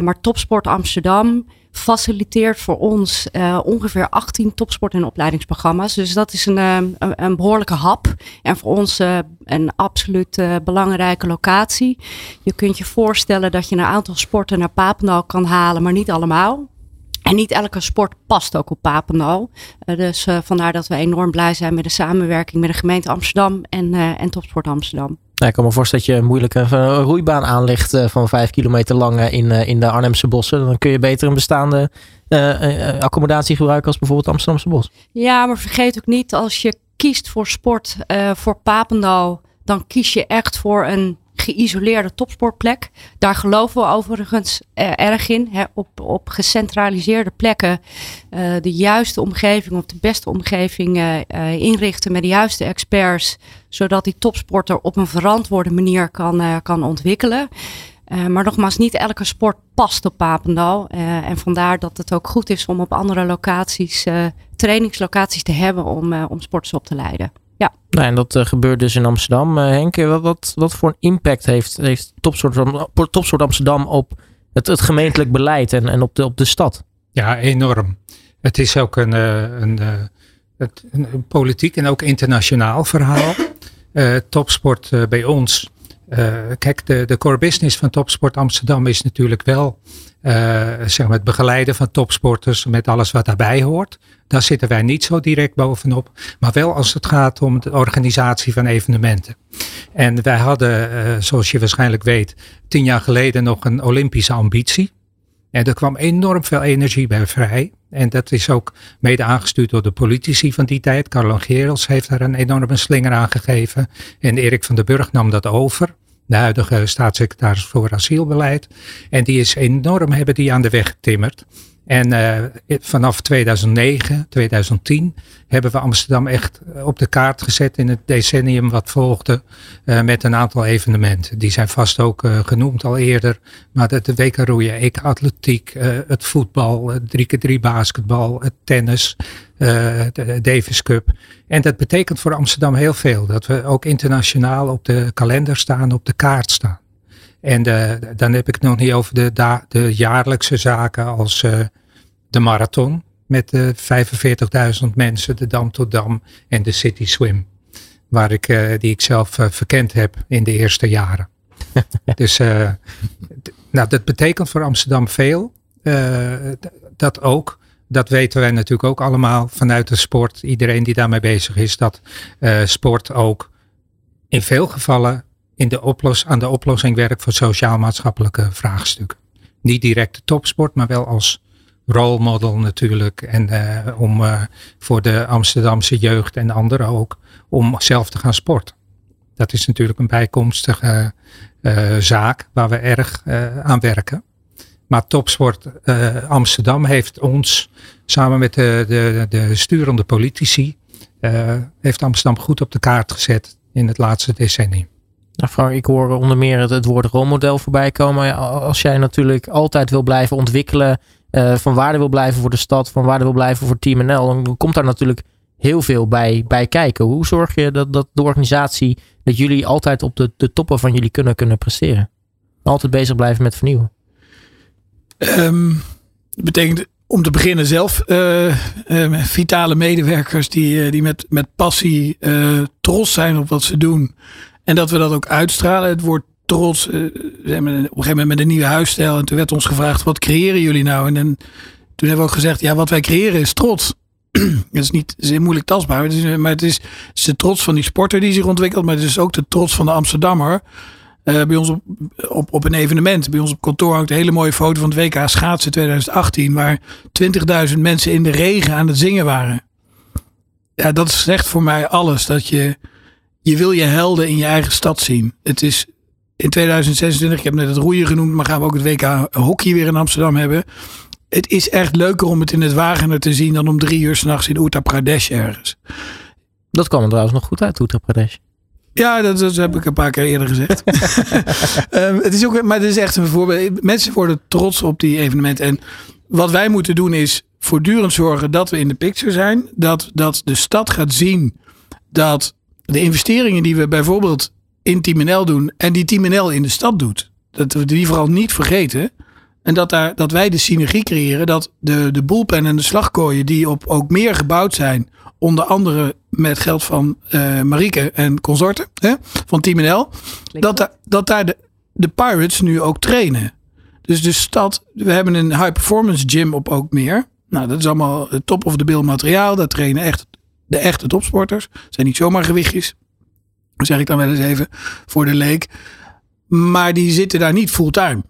maar Topsport Amsterdam faciliteert voor ons uh, ongeveer 18 topsport- en opleidingsprogramma's. Dus dat is een, een, een behoorlijke hap. En voor ons uh, een absoluut uh, belangrijke locatie. Je kunt je voorstellen dat je een aantal sporten naar Papendal kan halen, maar niet allemaal. En niet elke sport past ook op Papendal. Dus vandaar dat we enorm blij zijn met de samenwerking met de gemeente Amsterdam en, en Topsport Amsterdam. Ja, ik kan me voorstellen dat je een moeilijke roeibaan aanlegt van vijf kilometer lang in, in de Arnhemse bossen. Dan kun je beter een bestaande accommodatie gebruiken als bijvoorbeeld Amsterdamse bos. Ja, maar vergeet ook niet, als je kiest voor sport voor Papendal, dan kies je echt voor een geïsoleerde topsportplek. Daar geloven we overigens uh, erg in. Hè, op, op gecentraliseerde plekken uh, de juiste omgeving of de beste omgeving uh, inrichten met de juiste experts. Zodat die topsporter op een verantwoorde manier kan, kan ontwikkelen. maar nogmaals, niet elke sport past op Papendal. en vandaar dat het ook goed is om op andere locaties, trainingslocaties te hebben om, om sporters op te leiden. Ja. Nou, en dat uh, gebeurt dus in Amsterdam. Uh, Henk, wat, wat, wat voor een impact heeft, heeft Topsoort, Topsoort Amsterdam op het, het gemeentelijk beleid en, en op, de, op de stad? Ja, enorm. Het is ook een, een, een, een, politiek en ook internationaal verhaal. topsport bij ons. Kijk, de, de core business van Topsport Amsterdam is natuurlijk wel zeg maar het begeleiden van topsporters met alles wat daarbij hoort. Daar zitten wij niet zo direct bovenop. Maar wel als het gaat om de organisatie van evenementen. En wij hadden, uh, zoals je waarschijnlijk weet, tien jaar geleden nog een Olympische ambitie. En er kwam enorm veel energie bij vrij. En dat is ook mede aangestuurd door de politici van die tijd. Carlo Gerels heeft daar een enorme slinger aan gegeven. En Erik van der Burg nam dat over. De huidige staatssecretaris voor asielbeleid. En die is enorm, hebben die aan de weg getimmerd. En uh, vanaf 2009, 2010 hebben we Amsterdam echt op de kaart gezet in het decennium wat volgde uh, met een aantal evenementen. Die zijn vast ook genoemd al eerder. Maar de, de WK roeien, EK atletiek, het voetbal, het 3x3 basketbal, het tennis, de Davis Cup. En dat betekent voor Amsterdam heel veel. Dat we ook internationaal op de kalender staan, op de kaart staan. En de, dan heb ik het nog niet over de, de jaarlijkse zaken als uh, de marathon met de 45.000 mensen, de Dam tot Dam en de City Swim. Waar ik, uh, die ik zelf verkend heb in de eerste jaren. dus nou, dat betekent voor Amsterdam veel. dat ook. Dat weten wij natuurlijk ook allemaal vanuit de sport. Iedereen die daarmee bezig is, dat sport ook in veel gevallen in de oplos aan de oplossing werkt voor sociaal-maatschappelijke vraagstukken. Niet direct de topsport, maar wel als rolmodel natuurlijk. En uh, om uh, voor de Amsterdamse jeugd en anderen ook, om zelf te gaan sporten. Dat is natuurlijk een bijkomstige uh, zaak waar we erg aan werken. Maar Topsport Amsterdam heeft ons samen met de, de, de sturende politici, heeft Amsterdam goed op de kaart gezet in het laatste decennium. Nou Frank, ik hoor onder meer het, woord rolmodel voorbij komen. Als jij natuurlijk altijd wil blijven ontwikkelen, uh, van waarde wil blijven voor de stad, van waarde wil blijven voor Team NL, dan komt daar natuurlijk heel veel bij, bij kijken. Hoe zorg je dat, dat de organisatie, dat jullie altijd op de, de toppen van jullie kunnen, kunnen presteren? Altijd bezig blijven met vernieuwen. Um, dat betekent om te beginnen zelf uh, uh, vitale medewerkers die, die met, met passie trots zijn op wat ze doen. En dat we dat ook uitstralen. Het woord trots. Uh, we hebben op een gegeven moment met een nieuwe huisstijl. En toen werd ons gevraagd: wat creëren jullie nou? En dan, toen hebben we ook gezegd: ja, wat wij creëren is trots. dat is niet zeer moeilijk tastbaar. Het maar het is, het de trots van die sporter die zich ontwikkelt. Maar het is ook de trots van de Amsterdammer. Uh, bij ons op, op, op een evenement. Bij ons op kantoor hangt een hele mooie foto van het WK schaatsen 2018. Waar 20.000 mensen in de regen aan het zingen waren. Ja, dat zegt voor mij alles. Dat je je wil je helden in je eigen stad zien. Het is in 2026, ik heb net het roeien genoemd, maar gaan we ook het WK hockey weer in Amsterdam hebben. Het is echt leuker om het in het Wagener te zien dan om drie uur s'nachts in Uttar Pradesh ergens. Dat kwam er trouwens nog goed uit, Uttar Pradesh. Ja, dat, dat, heb ik een paar keer eerder gezegd. um, het is ook, maar het is echt een voorbeeld. Mensen worden trots op die evenementen. En wat wij moeten doen is voortdurend zorgen dat we in de picture zijn. Dat, dat de stad gaat zien dat de investeringen die we bijvoorbeeld in Team doen en die Team in de stad doet, dat we die vooral niet vergeten. En dat, daar, dat wij de synergie creëren dat de, de boelpen en de slagkooien die op ook meer gebouwd zijn, onder andere met geld van uh, Marieke en consorten hè, van Team NL, dat, dat daar de, de Pirates nu ook trainen. Dus de stad, we hebben een high performance gym op ook meer. Nou, dat is allemaal top of the bill materiaal. Daar trainen echt de echte topsporters. zijn niet zomaar gewichtjes. zeg ik dan wel eens even voor de leek. Maar die zitten daar niet fulltime.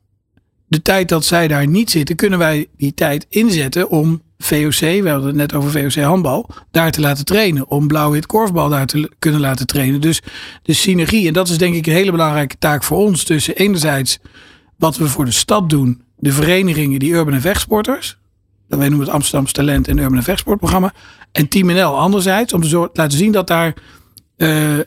De tijd dat zij daar niet zitten, kunnen wij die tijd inzetten om VOC, we hadden het net over VOC handbal, daar te laten trainen. Om blauw-wit korfbal daar te kunnen laten trainen. Dus de synergie, en dat is denk ik een hele belangrijke taak voor ons. Tussen enerzijds wat we voor de stad doen, de verenigingen, die urban en vechtsporters. Wij noemen het Amsterdamse Talent en Urban en Vechtsportprogramma. En Team NL anderzijds, om te laten zien dat daar uh, uh,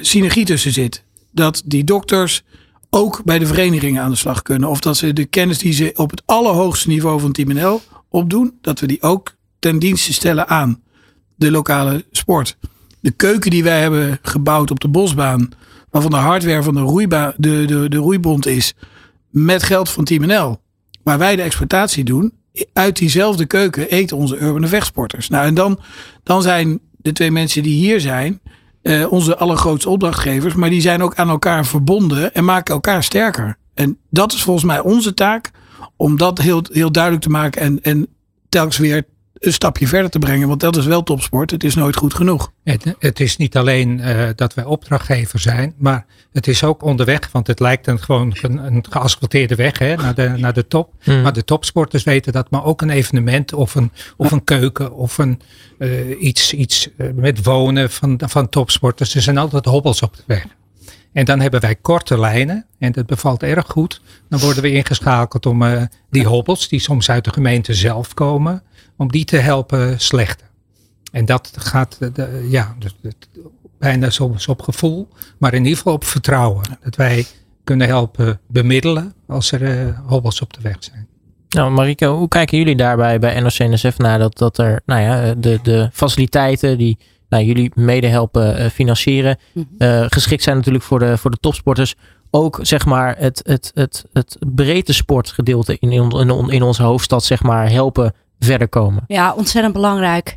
synergie tussen zit. Dat die dokters ook bij de verenigingen aan de slag kunnen. Of dat ze de kennis die ze op het allerhoogste niveau van Team NL opdoen, dat we die ook ten dienste stellen aan de lokale sport. De keuken die wij hebben gebouwd op de bosbaan, waarvan de hardware van de, de, de, de roeibond is, met geld van Team NL, waar wij de exploitatie doen, uit diezelfde keuken eten onze urbane vechtsporters. Nou, en dan, dan zijn de twee mensen die hier zijn, eh, onze allergrootste opdrachtgevers. Maar die zijn ook aan elkaar verbonden en maken elkaar sterker. En dat is volgens mij onze taak. Om dat heel, heel duidelijk te maken. En, en telkens weer een stapje verder te brengen. Want dat is wel topsport. Het is nooit goed genoeg. Het, het is niet alleen uh, dat wij opdrachtgever zijn, maar het is ook onderweg. Want het lijkt een, gewoon een, een geasfalteerde weg hè, naar, de, naar de top. Mm. Maar de topsporters weten dat. Maar ook een evenement of een, of een keuken of een, uh, iets, iets uh, met wonen van, van topsporters. Er zijn altijd hobbels op de weg. En dan hebben wij korte lijnen en dat bevalt erg goed. Dan worden we ingeschakeld om uh, die hobbels, die soms uit de gemeente zelf komen, om die te helpen slechten. En dat gaat de, ja, bijna soms op gevoel, maar in ieder geval op vertrouwen. Dat wij kunnen helpen bemiddelen als er uh, hobbels op de weg zijn. Nou, Marika, hoe kijken jullie daarbij bij NOC-NSF naar dat, dat er nou ja, de, de faciliteiten die nou, jullie mede helpen uh, financieren, uh, geschikt zijn natuurlijk voor de, voor de topsporters, ook zeg maar het, het, het, het breedte sportgedeelte in, in, in onze hoofdstad zeg maar helpen verder komen. Ja, ontzettend belangrijk.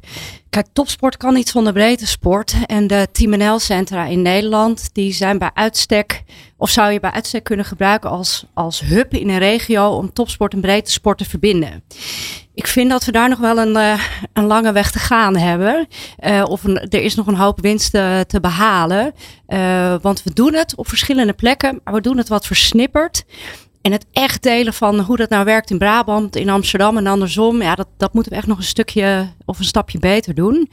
Kijk, topsport kan niet zonder breedte sport. En de Team NL centra in Nederland, die zijn bij uitstek, of zou je bij uitstek kunnen gebruiken als, als hub in een regio om topsport en breedte sport te verbinden. Ik vind dat we daar nog wel een, uh, een lange weg te gaan hebben. Uh, of er is nog een hoop winst te, behalen. Uh, want we doen het op verschillende plekken, maar we doen het wat versnipperd. En het echt delen van hoe dat nou werkt in Brabant, in Amsterdam en andersom. Ja, dat, dat moeten we echt nog een stukje of een stapje beter doen.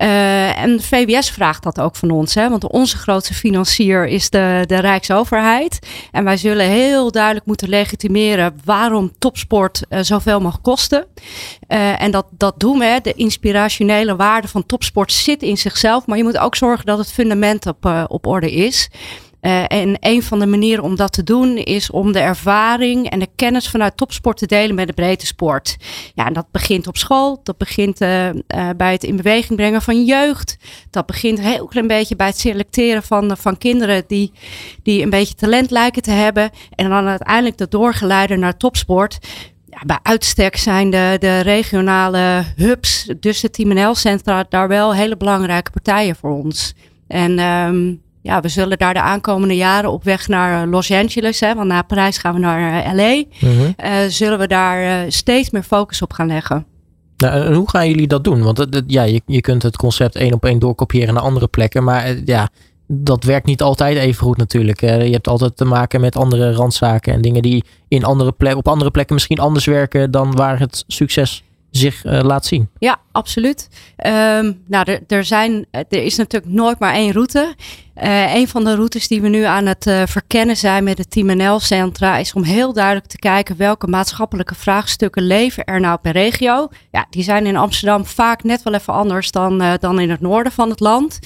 Uh, en VWS vraagt dat ook van ons. Hè? Want onze grootste financier is de, de Rijksoverheid. En wij zullen heel duidelijk moeten legitimeren waarom topsport uh, zoveel mag kosten. Uh, en dat, dat doen we. De inspirationele waarde van topsport zit in zichzelf. Maar je moet ook zorgen dat het fundament op, op orde is. Uh, en een van de manieren om dat te doen is om de ervaring en de kennis vanuit topsport te delen met de breedte sport. Ja, en dat begint op school, dat begint uh, uh, bij het in beweging brengen van jeugd. Dat begint heel klein beetje bij het selecteren van, van kinderen die, die een beetje talent lijken te hebben. En dan uiteindelijk dat doorgeleiden naar topsport. Ja, bij uitstek zijn de, de regionale hubs, dus de Team NL centra, daar wel hele belangrijke partijen voor ons. En um, ja, we zullen daar de aankomende jaren op weg naar eh, Los Angeles, hè, want na Parijs gaan we naar eh, LA, mm -hmm. uh, zullen we daar uh, steeds meer focus op gaan leggen. Nou, en hoe gaan jullie dat doen? Want het, het, ja, je, je kunt het concept één op één doorkopiëren naar andere plekken, maar ja, dat werkt niet altijd even goed natuurlijk. je hebt altijd te maken met andere randzaken en dingen die in andere plek, op andere plekken misschien anders werken dan waar het succes zich uh, laat zien. Ja, absoluut. Um, nou, er, er, zijn, er is natuurlijk nooit maar één route. Uh, een van de routes die we nu aan het uh, verkennen zijn met het Team NL-centra is om heel duidelijk te kijken welke maatschappelijke vraagstukken leven er nou per regio. Ja, die zijn in Amsterdam vaak net wel even anders dan, uh, dan in het noorden van het land.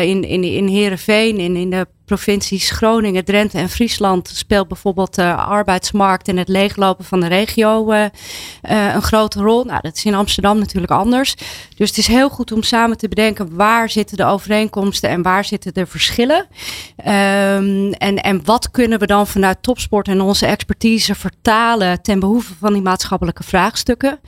in, in, in Heerenveen, in, in de provincies Groningen, Drenthe en Friesland speelt bijvoorbeeld de arbeidsmarkt en het leeglopen van de regio een grote rol. Nou, dat is in Amsterdam natuurlijk anders. Dus het is heel goed om samen te bedenken waar zitten de overeenkomsten en waar zitten de verschillen. Um, en, en wat kunnen we dan vanuit topsport en onze expertise vertalen ten behoeve van die maatschappelijke vraagstukken?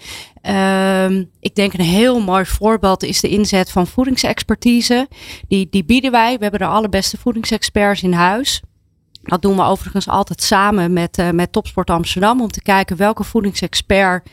Um, ik denk een heel mooi voorbeeld is de inzet van voedingsexpertise. Die, die bieden wij. We hebben de allerbeste voedingsexperts in huis. Dat doen we overigens altijd samen met, uh, met Topsport Amsterdam om te kijken welke voedingsexpert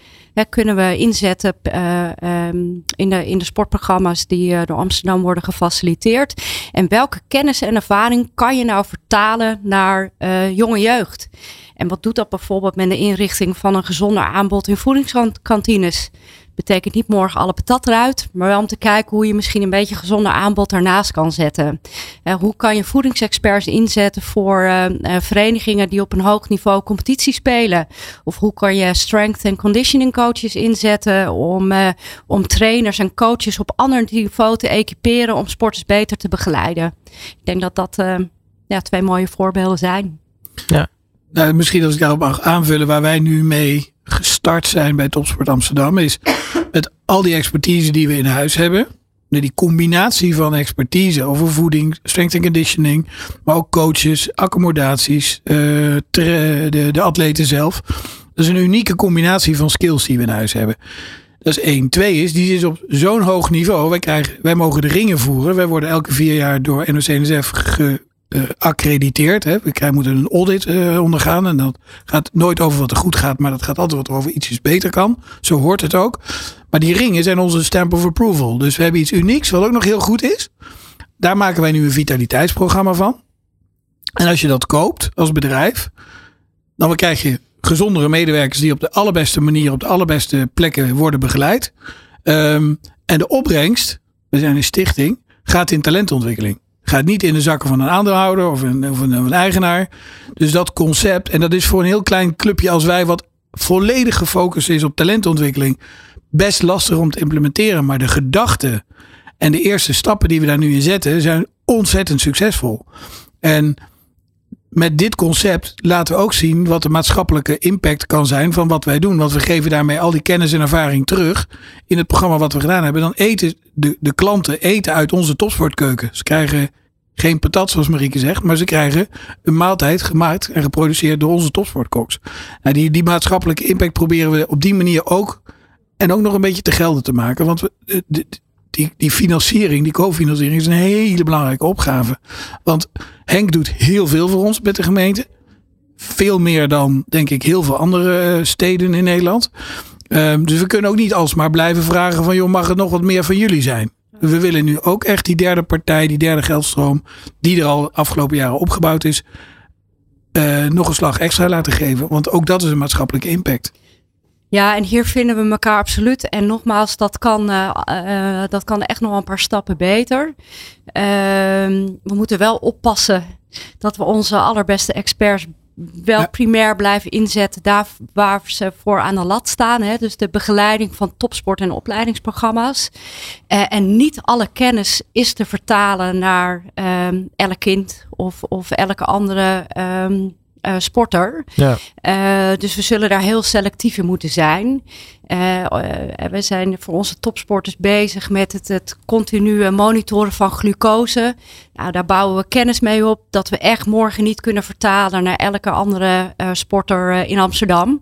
kunnen we inzetten uh, um, in, de, in de sportprogramma's die uh, door Amsterdam worden gefaciliteerd. En welke kennis en ervaring kan je nou vertalen naar jonge jeugd? En wat doet dat bijvoorbeeld met de inrichting van een gezonder aanbod in voedingskantines? Betekent niet morgen alle patat eruit, maar wel om te kijken hoe je misschien een beetje gezonder aanbod daarnaast kan zetten. Uh, hoe kan je voedingsexperts inzetten voor uh, uh, verenigingen die op een hoog niveau competitie spelen? Of hoe kan je strength and conditioning coaches inzetten om, om trainers en coaches op ander niveau te equiperen om sporters beter te begeleiden? Ik denk dat dat ja, twee mooie voorbeelden zijn. Ja. Nou, misschien als ik daarop mag aanvullen waar wij nu mee gestart zijn bij Topsport Amsterdam, is met al die expertise die we in huis hebben. Die combinatie van expertise over voeding, strength and conditioning, maar ook coaches, accommodaties, uh, de, de atleten zelf. Dat is een unieke combinatie van skills die we in huis hebben. Dat is één. Twee is, die is op zo'n hoog niveau. Wij, krijgen, wij mogen de ringen voeren. Wij worden elke vier jaar door NOC-NSF geaccrediteerd. Hè. We moeten een audit uh, ondergaan. En dat gaat nooit over wat er goed gaat, maar dat gaat altijd wat over iets beter kan. Zo hoort het ook. Maar die ringen zijn onze stamp of approval. Dus we hebben iets unieks, wat ook nog heel goed is. Daar maken wij nu een vitaliteitsprogramma van. En als je dat koopt als bedrijf, dan krijg je gezondere medewerkers die op de allerbeste manier, op de allerbeste plekken worden begeleid. Um, en de opbrengst, we zijn een stichting, gaat in talentontwikkeling. Gaat niet in de zakken van een aandeelhouder of een, of een, eigenaar. Dus dat concept, en dat is voor een heel klein clubje als wij, wat volledig gefocust is op talentontwikkeling, best lastig om te implementeren. Maar de gedachten en de eerste stappen die we daar nu in zetten, zijn ontzettend succesvol. En met dit concept laten we ook zien wat de maatschappelijke impact kan zijn van wat wij doen. Want we geven daarmee al die kennis en ervaring terug in het programma wat we gedaan hebben. Dan eten de, de klanten eten uit onze topsportkeuken. Ze krijgen geen patat zoals Marieke zegt, maar ze krijgen een maaltijd gemaakt en geproduceerd door onze topsportkoks. Nou, die, die maatschappelijke impact proberen we op die manier ook en ook nog een beetje te gelden te maken. Want we, die, die financiering, die cofinanciering is een hele belangrijke opgave. Want Henk doet heel veel voor ons met de gemeente. Veel meer dan, denk ik, heel veel andere eh, steden in Nederland. Um, dus we kunnen ook niet alsmaar blijven vragen van... joh, mag het nog wat meer van jullie zijn? We willen nu ook echt die derde partij, die derde geldstroom... die er al afgelopen jaren opgebouwd is... Uh, nog een slag extra laten geven. Want ook dat is een maatschappelijke impact. Ja, en hier vinden we elkaar absoluut. En nogmaals, dat kan, uh, uh, dat kan echt nog een paar stappen beter. Uh, we moeten wel oppassen dat we onze allerbeste experts wel ja. primair blijven inzetten daar waar ze voor aan de lat staan. Hè? Dus de begeleiding van topsport- en opleidingsprogramma's. Uh, en niet alle kennis is te vertalen naar um, elk kind of, of elke andere um, uh, sporter. Ja. Uh, dus we zullen daar heel selectief in moeten zijn. Uh, we zijn voor onze topsporters bezig met het, het continue monitoren van glucose. Nou, daar bouwen we kennis mee op dat we echt morgen niet kunnen vertalen naar elke andere sporter in Amsterdam.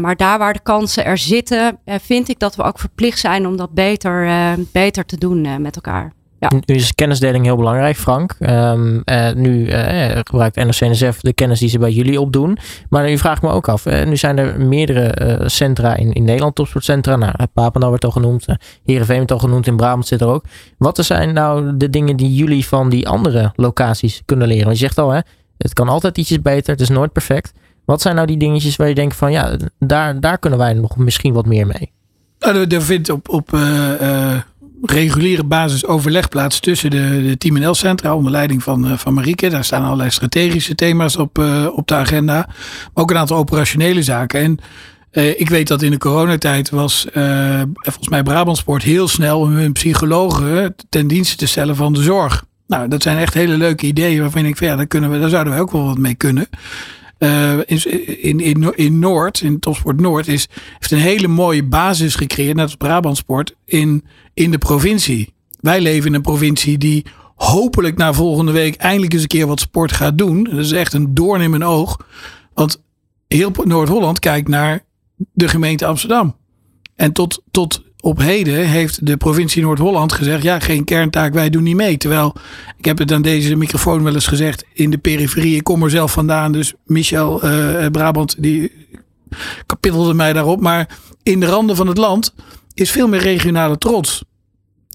maar daar waar de kansen er zitten, vind ik dat we ook verplicht zijn om dat beter, beter te doen met elkaar. Ja. Nu is kennisdeling heel belangrijk, Frank. Um, uh, nu uh, gebruikt NOC-NSF de kennis die ze bij jullie opdoen. Maar nu vraag ik me ook af. Uh, nu zijn er meerdere centra in, in Nederland, topsportcentra. Nou, Papendal werd al genoemd. Heerenveen werd al genoemd. In Brabant zit er ook. Wat zijn nou de dingen die jullie van die andere locaties kunnen leren? Want je zegt al, hè, het kan altijd ietsjes beter. Het is nooit perfect. Wat zijn nou die dingetjes waar je denkt van... Ja, daar, daar kunnen wij nog misschien wat meer mee? Nou, er vindt op... op reguliere basis overleg tussen de, de Team NL Centra onder leiding van, uh, van Marieke. Daar staan allerlei strategische thema's op, uh, op de agenda. Maar ook een aantal operationele zaken. En uh, ik weet dat in de coronatijd was volgens mij Brabantsport heel snel om hun psychologen ten dienste te stellen van de zorg. Nou, dat zijn echt hele leuke ideeën waarvan ik van ja, daar, kunnen we, daar zouden we ook wel wat mee kunnen. Uh, in, in, in Noord, in Topsport Noord, is, heeft een hele mooie basis gecreëerd, net als Brabantsport, in, in de provincie. Wij leven in een provincie die hopelijk na volgende week eindelijk eens een keer wat sport gaat doen. Dat is echt een doorn in mijn oog. Want heel Noord-Holland kijkt naar de gemeente Amsterdam. En tot, tot op heden heeft de provincie Noord-Holland gezegd: ja, geen kerntaak, wij doen niet mee. Terwijl, ik heb het aan deze microfoon wel eens gezegd, in de periferie, ik kom er zelf vandaan, dus Michel uh, Brabant, die kapittelde mij daarop. Maar in de randen van het land is veel meer regionale trots.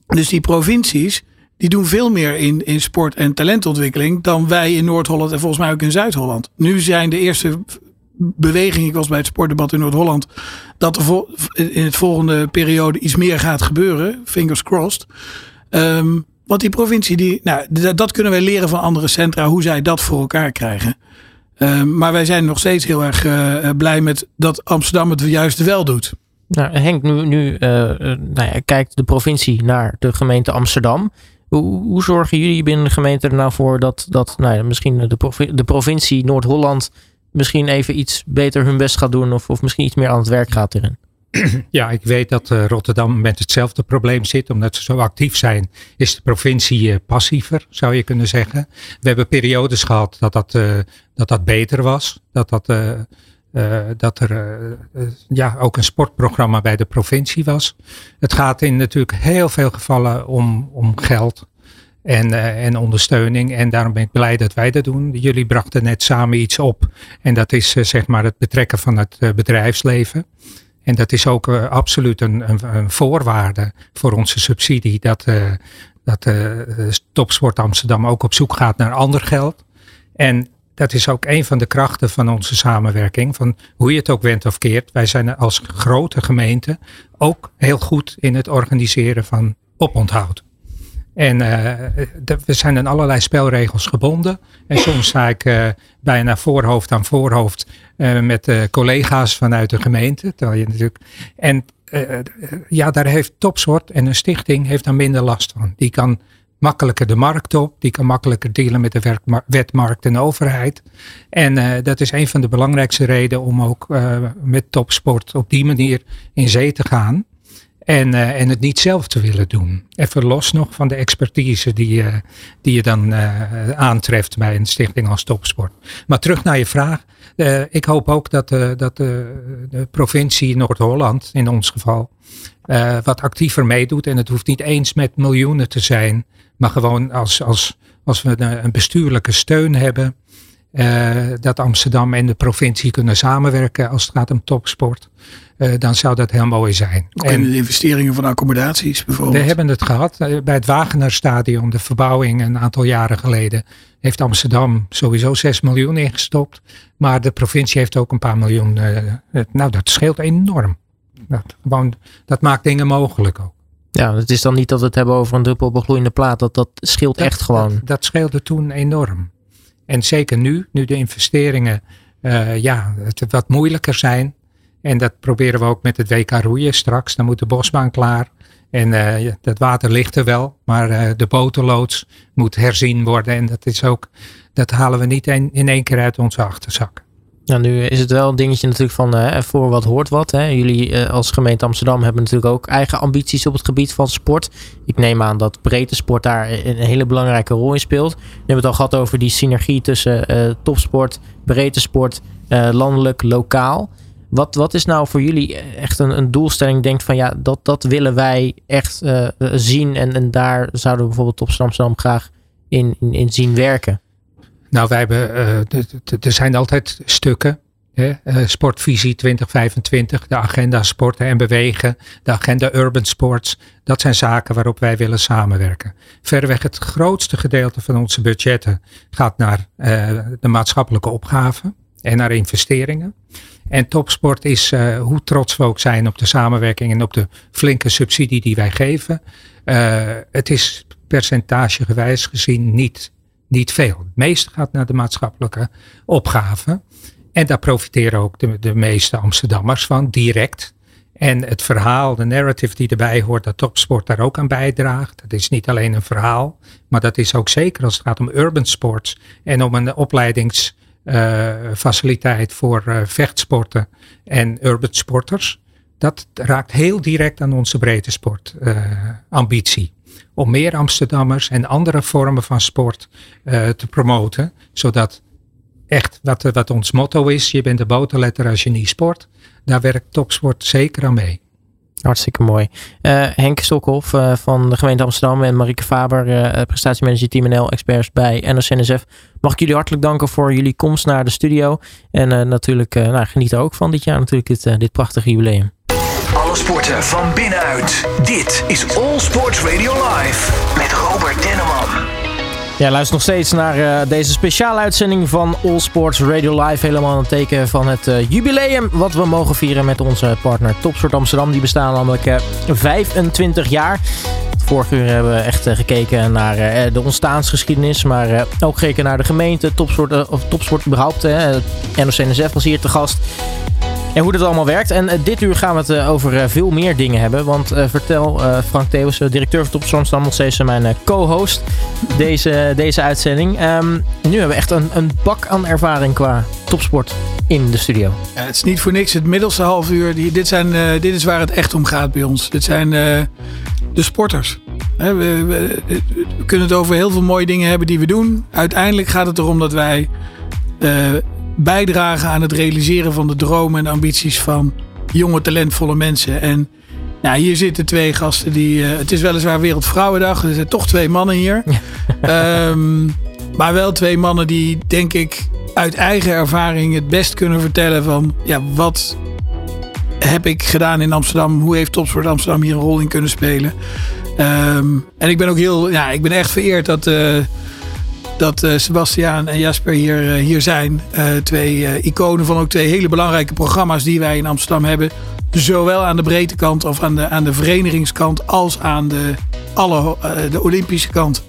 Dus die provincies, die doen veel meer in, in sport- en talentontwikkeling dan wij in Noord-Holland en volgens mij ook in Zuid-Holland. Nu zijn de eerste beweging, ik was bij het sportdebat in Noord-Holland, dat er in het volgende periode iets meer gaat gebeuren. Fingers crossed. Um, want die provincie, die, nou, dat kunnen wij leren van andere centra, hoe zij dat voor elkaar krijgen. Um, maar wij zijn nog steeds heel erg uh, blij met dat Amsterdam het juist wel doet. Nou, Henk, nu, nu uh, nou ja, kijkt de provincie naar de gemeente Amsterdam. Hoe, zorgen jullie binnen de gemeente er nou voor dat, dat nou ja, misschien de, de provincie Noord-Holland misschien even iets beter hun best gaat doen of, of misschien iets meer aan het werk gaat erin? Ja, ik weet dat uh, Rotterdam met hetzelfde probleem zit. Omdat ze zo actief zijn, is de provincie passiever, zou je kunnen zeggen. We hebben periodes gehad dat dat, dat, dat beter was. Dat dat dat er ja, ook een sportprogramma bij de provincie was. Het gaat in natuurlijk heel veel gevallen om, om geld en, en ondersteuning. En daarom ben ik blij dat wij dat doen. Jullie brachten net samen iets op. En dat is zeg maar het betrekken van het bedrijfsleven. En dat is ook absoluut een, een, een, voorwaarde voor onze subsidie. Dat, dat Topsport Amsterdam ook op zoek gaat naar ander geld. En dat is ook een van de krachten van onze samenwerking. Van hoe je het ook went of keert. Wij zijn als grote gemeente ook heel goed in het organiseren van oponthoud. En uh, we zijn aan allerlei spelregels gebonden. En soms sta ik uh, bijna voorhoofd aan voorhoofd uh, met collega's vanuit de gemeente. Terwijl je natuurlijk, en ja, daar heeft Topsport en een stichting heeft daar minder last van. Die kan makkelijker de markt op, die kan makkelijker dealen met de wetmarkt en overheid. En uh, dat is een van de belangrijkste redenen om ook uh, met Topsport op die manier in zee te gaan. En, uh, en het niet zelf te willen doen. Even los nog van de expertise die, die je dan aantreft bij een stichting als Topsport. Maar terug naar je vraag. ik hoop ook dat, dat de provincie Noord-Holland, in ons geval, wat actiever meedoet. En het hoeft niet eens met miljoenen te zijn. Maar gewoon als, als, als we een bestuurlijke steun hebben. dat Amsterdam en de provincie kunnen samenwerken als het gaat om topsport. Uh, dan zou dat heel mooi zijn. Ook en de investeringen van accommodaties bijvoorbeeld. We hebben het gehad bij het Wagenerstadion, de verbouwing een aantal jaren geleden. Heeft Amsterdam sowieso 6 miljoen ingestopt. Maar de provincie heeft ook een paar miljoen. Uh, nou, dat scheelt enorm. Dat, gewoon, dat maakt dingen mogelijk ook. Ja, het is dan niet dat we het hebben over een druppel begloeiende plaat. Dat, dat scheelt dat, echt gewoon. Dat, dat, scheelde toen enorm. En zeker nu, nu de investeringen ja, het wat moeilijker zijn en dat proberen we ook met het WK roeien straks. Dan moet de bosbaan klaar. En uh, dat water ligt er wel, maar uh, de boterloods moet herzien worden. En dat is ook, dat halen we niet in, in één keer uit onze achterzak. Nou, nu is het wel een dingetje natuurlijk van uh, voor wat hoort wat. Hè. Jullie als gemeente Amsterdam hebben natuurlijk ook eigen ambities op het gebied van sport. Ik neem aan dat breedte sport daar een hele belangrijke rol in speelt. We hebben het al gehad over die synergie tussen topsport, breedte sport, landelijk, lokaal. Wat, wat is nou voor jullie echt een, een doelstelling? Denkt van ja, dat, dat willen wij echt zien. En, en daar zouden we bijvoorbeeld op Amsterdam graag in, in, in, zien werken. Nou, wij hebben, uh, er zijn altijd stukken. Hè? Uh, sportvisie 2025, de agenda sporten en bewegen, de agenda urban sports. Dat zijn zaken waarop wij willen samenwerken. Verreweg het grootste gedeelte van onze budgetten gaat naar de maatschappelijke opgaven en naar investeringen. En topsport is, hoe trots we ook zijn op de samenwerking en op de flinke subsidie die wij geven. Het is percentagegewijs gezien niet, niet veel. Het meeste gaat naar de maatschappelijke opgave. En daar profiteren ook de, de meeste Amsterdammers van, direct. En het verhaal, de narrative die erbij hoort, dat topsport daar ook aan bijdraagt. Dat is niet alleen een verhaal, maar dat is ook zeker als het gaat om urban sports en om een opleidings uh, faciliteit voor uh, vechtsporten en urban sporters. Dat raakt heel direct aan onze breedte sport uh, ambitie. Om meer Amsterdammers en andere vormen van sport te promoten. Zodat echt wat, wat ons motto is, je bent de boterletter als je niet sport. Daar werkt topsport zeker aan mee. Hartstikke mooi. Uh, Henk Stokhoff van de gemeente Amsterdam en Marieke Faber, uh, prestatiemanager Team NL Experts bij NOS-NSF. Mag ik jullie hartelijk danken voor jullie komst naar de studio. En natuurlijk nou, geniet er ook van dit jaar natuurlijk dit, dit prachtige jubileum. Alle sporten van binnenuit. Dit is All Sports Radio Live met Robert Denneman. Ja, luister nog steeds naar uh, deze speciale uitzending van All Sports Radio Live. Helemaal het teken van het uh, jubileum wat we mogen vieren met onze partner Topsport Amsterdam. Die bestaan namelijk uh, 25 jaar. Vorige uur hebben we echt gekeken naar de ontstaansgeschiedenis. Maar ook gekeken naar de gemeente, Topsport, of Topsport überhaupt. NOC-NSF was hier te gast. En hoe dat allemaal werkt. En uh, dit uur gaan we het uh, over uh, veel meer dingen hebben. Want vertel Frank Theeuws, directeur van Top Amsterdam, nog steeds mijn co-host deze, deze uitzending. Um, nu hebben we echt een, een bak aan ervaring qua topsport in de studio. Het is niet voor niks het middelste half uur. Dit, zijn, dit is waar het echt om gaat bij ons. Dit zijn de sporters. We, kunnen het over heel veel mooie dingen hebben die we doen. Uiteindelijk gaat het erom dat wij bijdragen aan het realiseren van de dromen en ambities van jonge, talentvolle mensen. En hier zitten twee gasten die. Uh, het is weliswaar Wereldvrouwendag, er zijn toch twee mannen hier. um, maar wel twee mannen die, denk ik, uit eigen ervaring het best kunnen vertellen van ja, wat heb ik gedaan in Amsterdam? Hoe heeft Topsport Amsterdam hier een rol in kunnen spelen? Um, en ik ben ook heel, ja, ik ben echt vereerd dat. Uh, dat uh, Sebastiaan en Jasper hier, uh, hier zijn. twee iconen van ook twee hele belangrijke programma's die wij in Amsterdam hebben. Zowel aan de breedte kant of aan de, aan de verenigingskant als aan de, alle, de Olympische kant.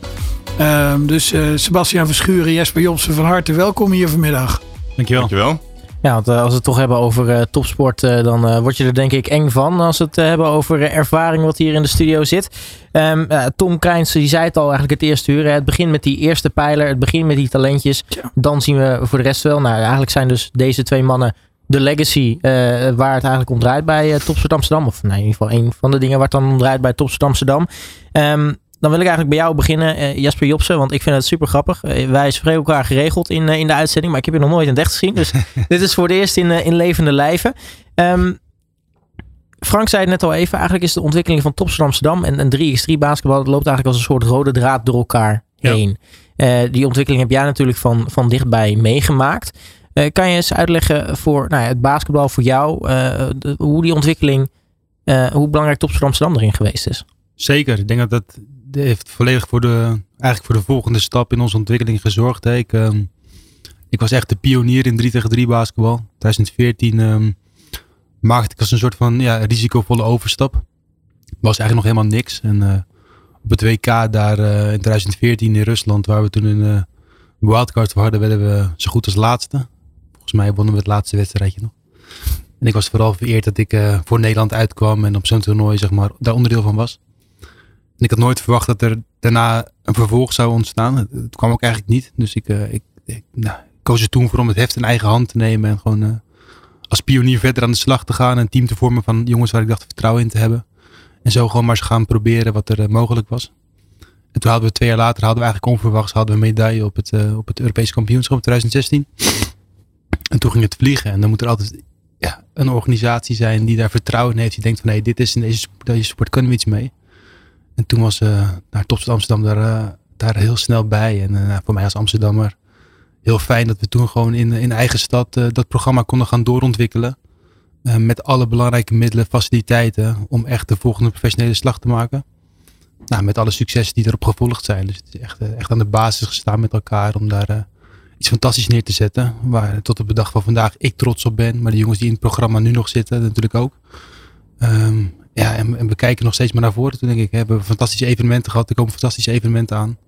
Um, dus uh, Sebastian Verschuren, Jesper Jobsen, van harte welkom hier vanmiddag. Dankjewel. Dankjewel. Ja, want uh, als we het toch hebben over uh, topsport, dan word je er denk ik eng van. Als we het hebben over ervaring wat hier in de studio zit. Um, Tom Krijns, die zei het al eigenlijk het eerste uur. Hè, het begint met die eerste pijler, het begint met die talentjes. Ja. Dan zien we voor de rest wel. Nou, eigenlijk zijn dus deze twee mannen de legacy waar het eigenlijk om draait bij Topsport Amsterdam. Of nee, in ieder geval een van de dingen waar het dan om draait bij Topsport Amsterdam. Um, dan wil ik eigenlijk bij jou beginnen, uh, Jasper Jobsen, want ik vind het super grappig. Uh, wij spreken elkaar geregeld in, uh, in de uitzending, maar ik heb je nog nooit in het echt gezien. Dus dit is voor het eerst in, in levende lijven. Um, Frank zei het net al even, eigenlijk is de ontwikkeling van Topstad Amsterdam en, en 3x3 basketbal, het loopt eigenlijk als een soort rode draad door elkaar heen. Die ontwikkeling heb jij natuurlijk van, van dichtbij meegemaakt. kan je eens uitleggen voor nou ja, het basketbal voor jou, de, hoe die ontwikkeling, hoe belangrijk Topstad Amsterdam erin geweest is? Zeker, ik denk dat dat heeft volledig voor de, eigenlijk voor de volgende stap in onze ontwikkeling gezorgd. Hè. Ik, um, ik was echt de pionier in 3 tegen 3 basketbal. 2014 um, maakte ik een soort van ja, risicovolle overstap. Was eigenlijk nog helemaal niks. En uh, op het WK daar uh, in 2014 in Rusland, waar we toen een uh, wildcard voor hadden, werden we zo goed als laatste. Volgens mij wonnen we het laatste wedstrijdje nog. En ik was vooral vereerd dat ik voor Nederland uitkwam en op zo'n toernooi zeg maar, daar onderdeel van was. Ik had nooit verwacht dat er daarna een vervolg zou ontstaan. Het, kwam ook eigenlijk niet. Dus ik, uh, ik, nou, koos er toen voor om het heft in eigen hand te nemen. En gewoon uh, als pionier verder aan de slag te gaan. Een team te vormen van jongens waar ik dacht vertrouwen in te hebben. En zo gewoon maar eens gaan proberen wat er uh, mogelijk was. En toen hadden we twee jaar later, hadden we eigenlijk onverwachts, hadden we een medaille op het, op het Europese kampioenschap in 2016. En toen ging het vliegen. En dan moet er altijd ja, een organisatie zijn die daar vertrouwen in heeft. Die denkt van hé, dit is in deze, deze sport kunnen we iets mee. En toen was uh, naar Topstad Amsterdam daar, uh, daar heel snel bij. En uh, voor mij als Amsterdammer heel fijn dat we toen gewoon in, in eigen stad dat programma konden gaan doorontwikkelen. met alle belangrijke middelen, faciliteiten om echt de volgende professionele slag te maken. Nou, met alle successen die erop gevolgd zijn. Dus het is echt, echt aan de basis gestaan met elkaar om daar iets fantastisch neer te zetten. Waar tot op de dag van vandaag ik trots op ben. Maar de jongens die in het programma nu nog zitten natuurlijk ook. Um, ja, en, en, we kijken nog steeds maar naar voren. Toen denk ik, we hebben fantastische evenementen gehad. Er komen fantastische evenementen aan.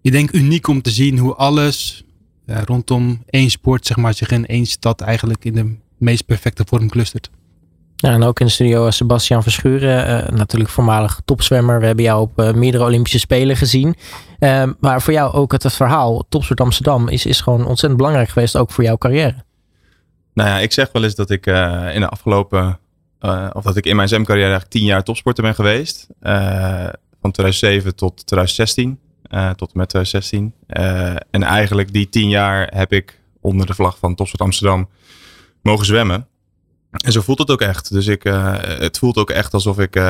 Je denkt uniek om te zien hoe alles ja, rondom één sport, zeg maar, zich in één stad eigenlijk in de meest perfecte vorm clustert. Ja, en ook in de studio Sebastian Verschuren, uh, natuurlijk voormalig topzwemmer. We hebben jou op uh, meerdere Olympische Spelen gezien. Uh, maar voor jou ook het, verhaal Topsport Amsterdam is, is gewoon ontzettend belangrijk geweest, ook voor jouw carrière. Nou ja, ik zeg wel eens dat ik in de afgelopen uh, of dat ik in mijn zwemcarrière eigenlijk tien jaar topsporter ben geweest. Uh, van 2007 tot 2016. Uh, tot en met 2016. en eigenlijk die tien jaar heb ik onder de vlag van Topsport Amsterdam mogen zwemmen. En zo voelt het ook echt. Dus ik, het voelt ook echt alsof ik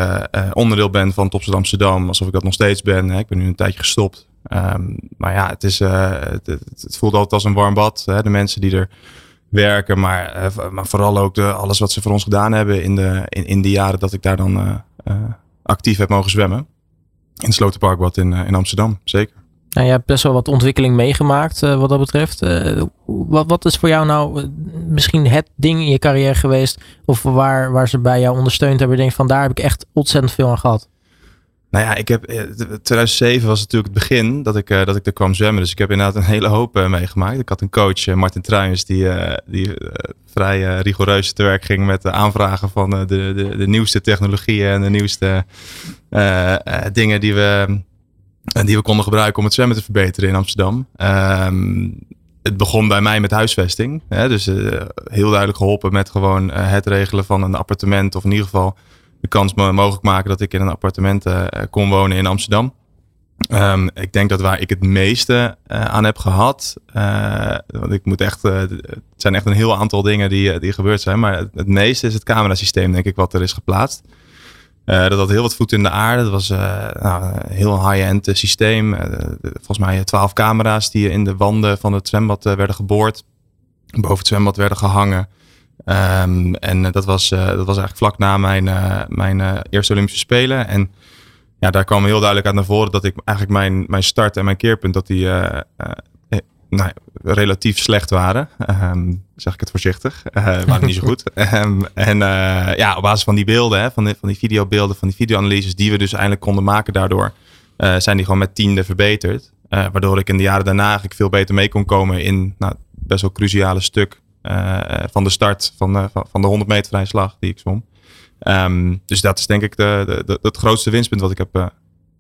onderdeel ben van Topsport Amsterdam. Alsof ik dat nog steeds ben. Ik ben nu een tijdje gestopt. Um, maar ja, het, is, het, het, voelt altijd als een warm bad. Hè? De mensen die er werken. Maar, eh, maar vooral ook de, alles wat ze voor ons gedaan hebben in de, in, in de jaren dat ik daar dan eh, eh, actief heb mogen zwemmen. In het Slotenparkbad in, in Amsterdam, zeker. Nou, je hebt best wel wat ontwikkeling meegemaakt wat dat betreft. wat, wat is voor jou nou misschien het ding in je carrière geweest? Of waar, waar ze bij jou ondersteund hebben? Denk van daar heb ik echt ontzettend veel aan gehad. Nou ja, ik heb, 2007 eh, was natuurlijk het begin dat ik, uh, dat ik er kwam zwemmen. Dus ik heb inderdaad een hele hoop uh, meegemaakt. Ik had een coach, Martin Truijens, die, die vrij rigoureus te werk ging met de aanvragen van de, de, de nieuwste technologieën en de nieuwste dingen die we, die we konden gebruiken om het zwemmen te verbeteren in Amsterdam. Ehm, het begon bij mij met huisvesting. Hè, dus heel duidelijk geholpen met gewoon het regelen van een appartement of in ieder geval de kans mogelijk maken dat ik in een appartement uh, kon wonen in Amsterdam. Ehm, ik denk dat waar ik het meeste uh, aan heb gehad. Uh, want ik moet echt. Het zijn echt een heel aantal dingen die, die gebeurd zijn. Maar het, het, meeste is het camerasysteem, denk ik, wat er is geplaatst. dat had heel wat voet in de aarde. Dat was nou, een heel high-end systeem. volgens mij twaalf camera's die in de wanden van het zwembad werden geboord. Boven het zwembad werden gehangen. Um, en dat, was, dat was eigenlijk vlak na mijn, mijn eerste Olympische Spelen. En ja, daar kwam heel duidelijk uit naar voren dat ik eigenlijk mijn, mijn start en mijn keerpunt, dat die nou, relatief slecht waren. Um, zeg ik het voorzichtig. Waren niet zo goed. Um, en ja, op basis van die beelden, hè, van, die, van die videobeelden, van die videoanalyses die we dus eindelijk konden maken daardoor, zijn die gewoon met tiende verbeterd. waardoor ik in de jaren daarna eigenlijk veel beter mee kon komen in nou, best wel cruciale stuk van de start van, van, van de 100 meter vrije slag die ik zwom. Um, dus dat is denk ik de, de, het grootste winstpunt wat ik heb uh,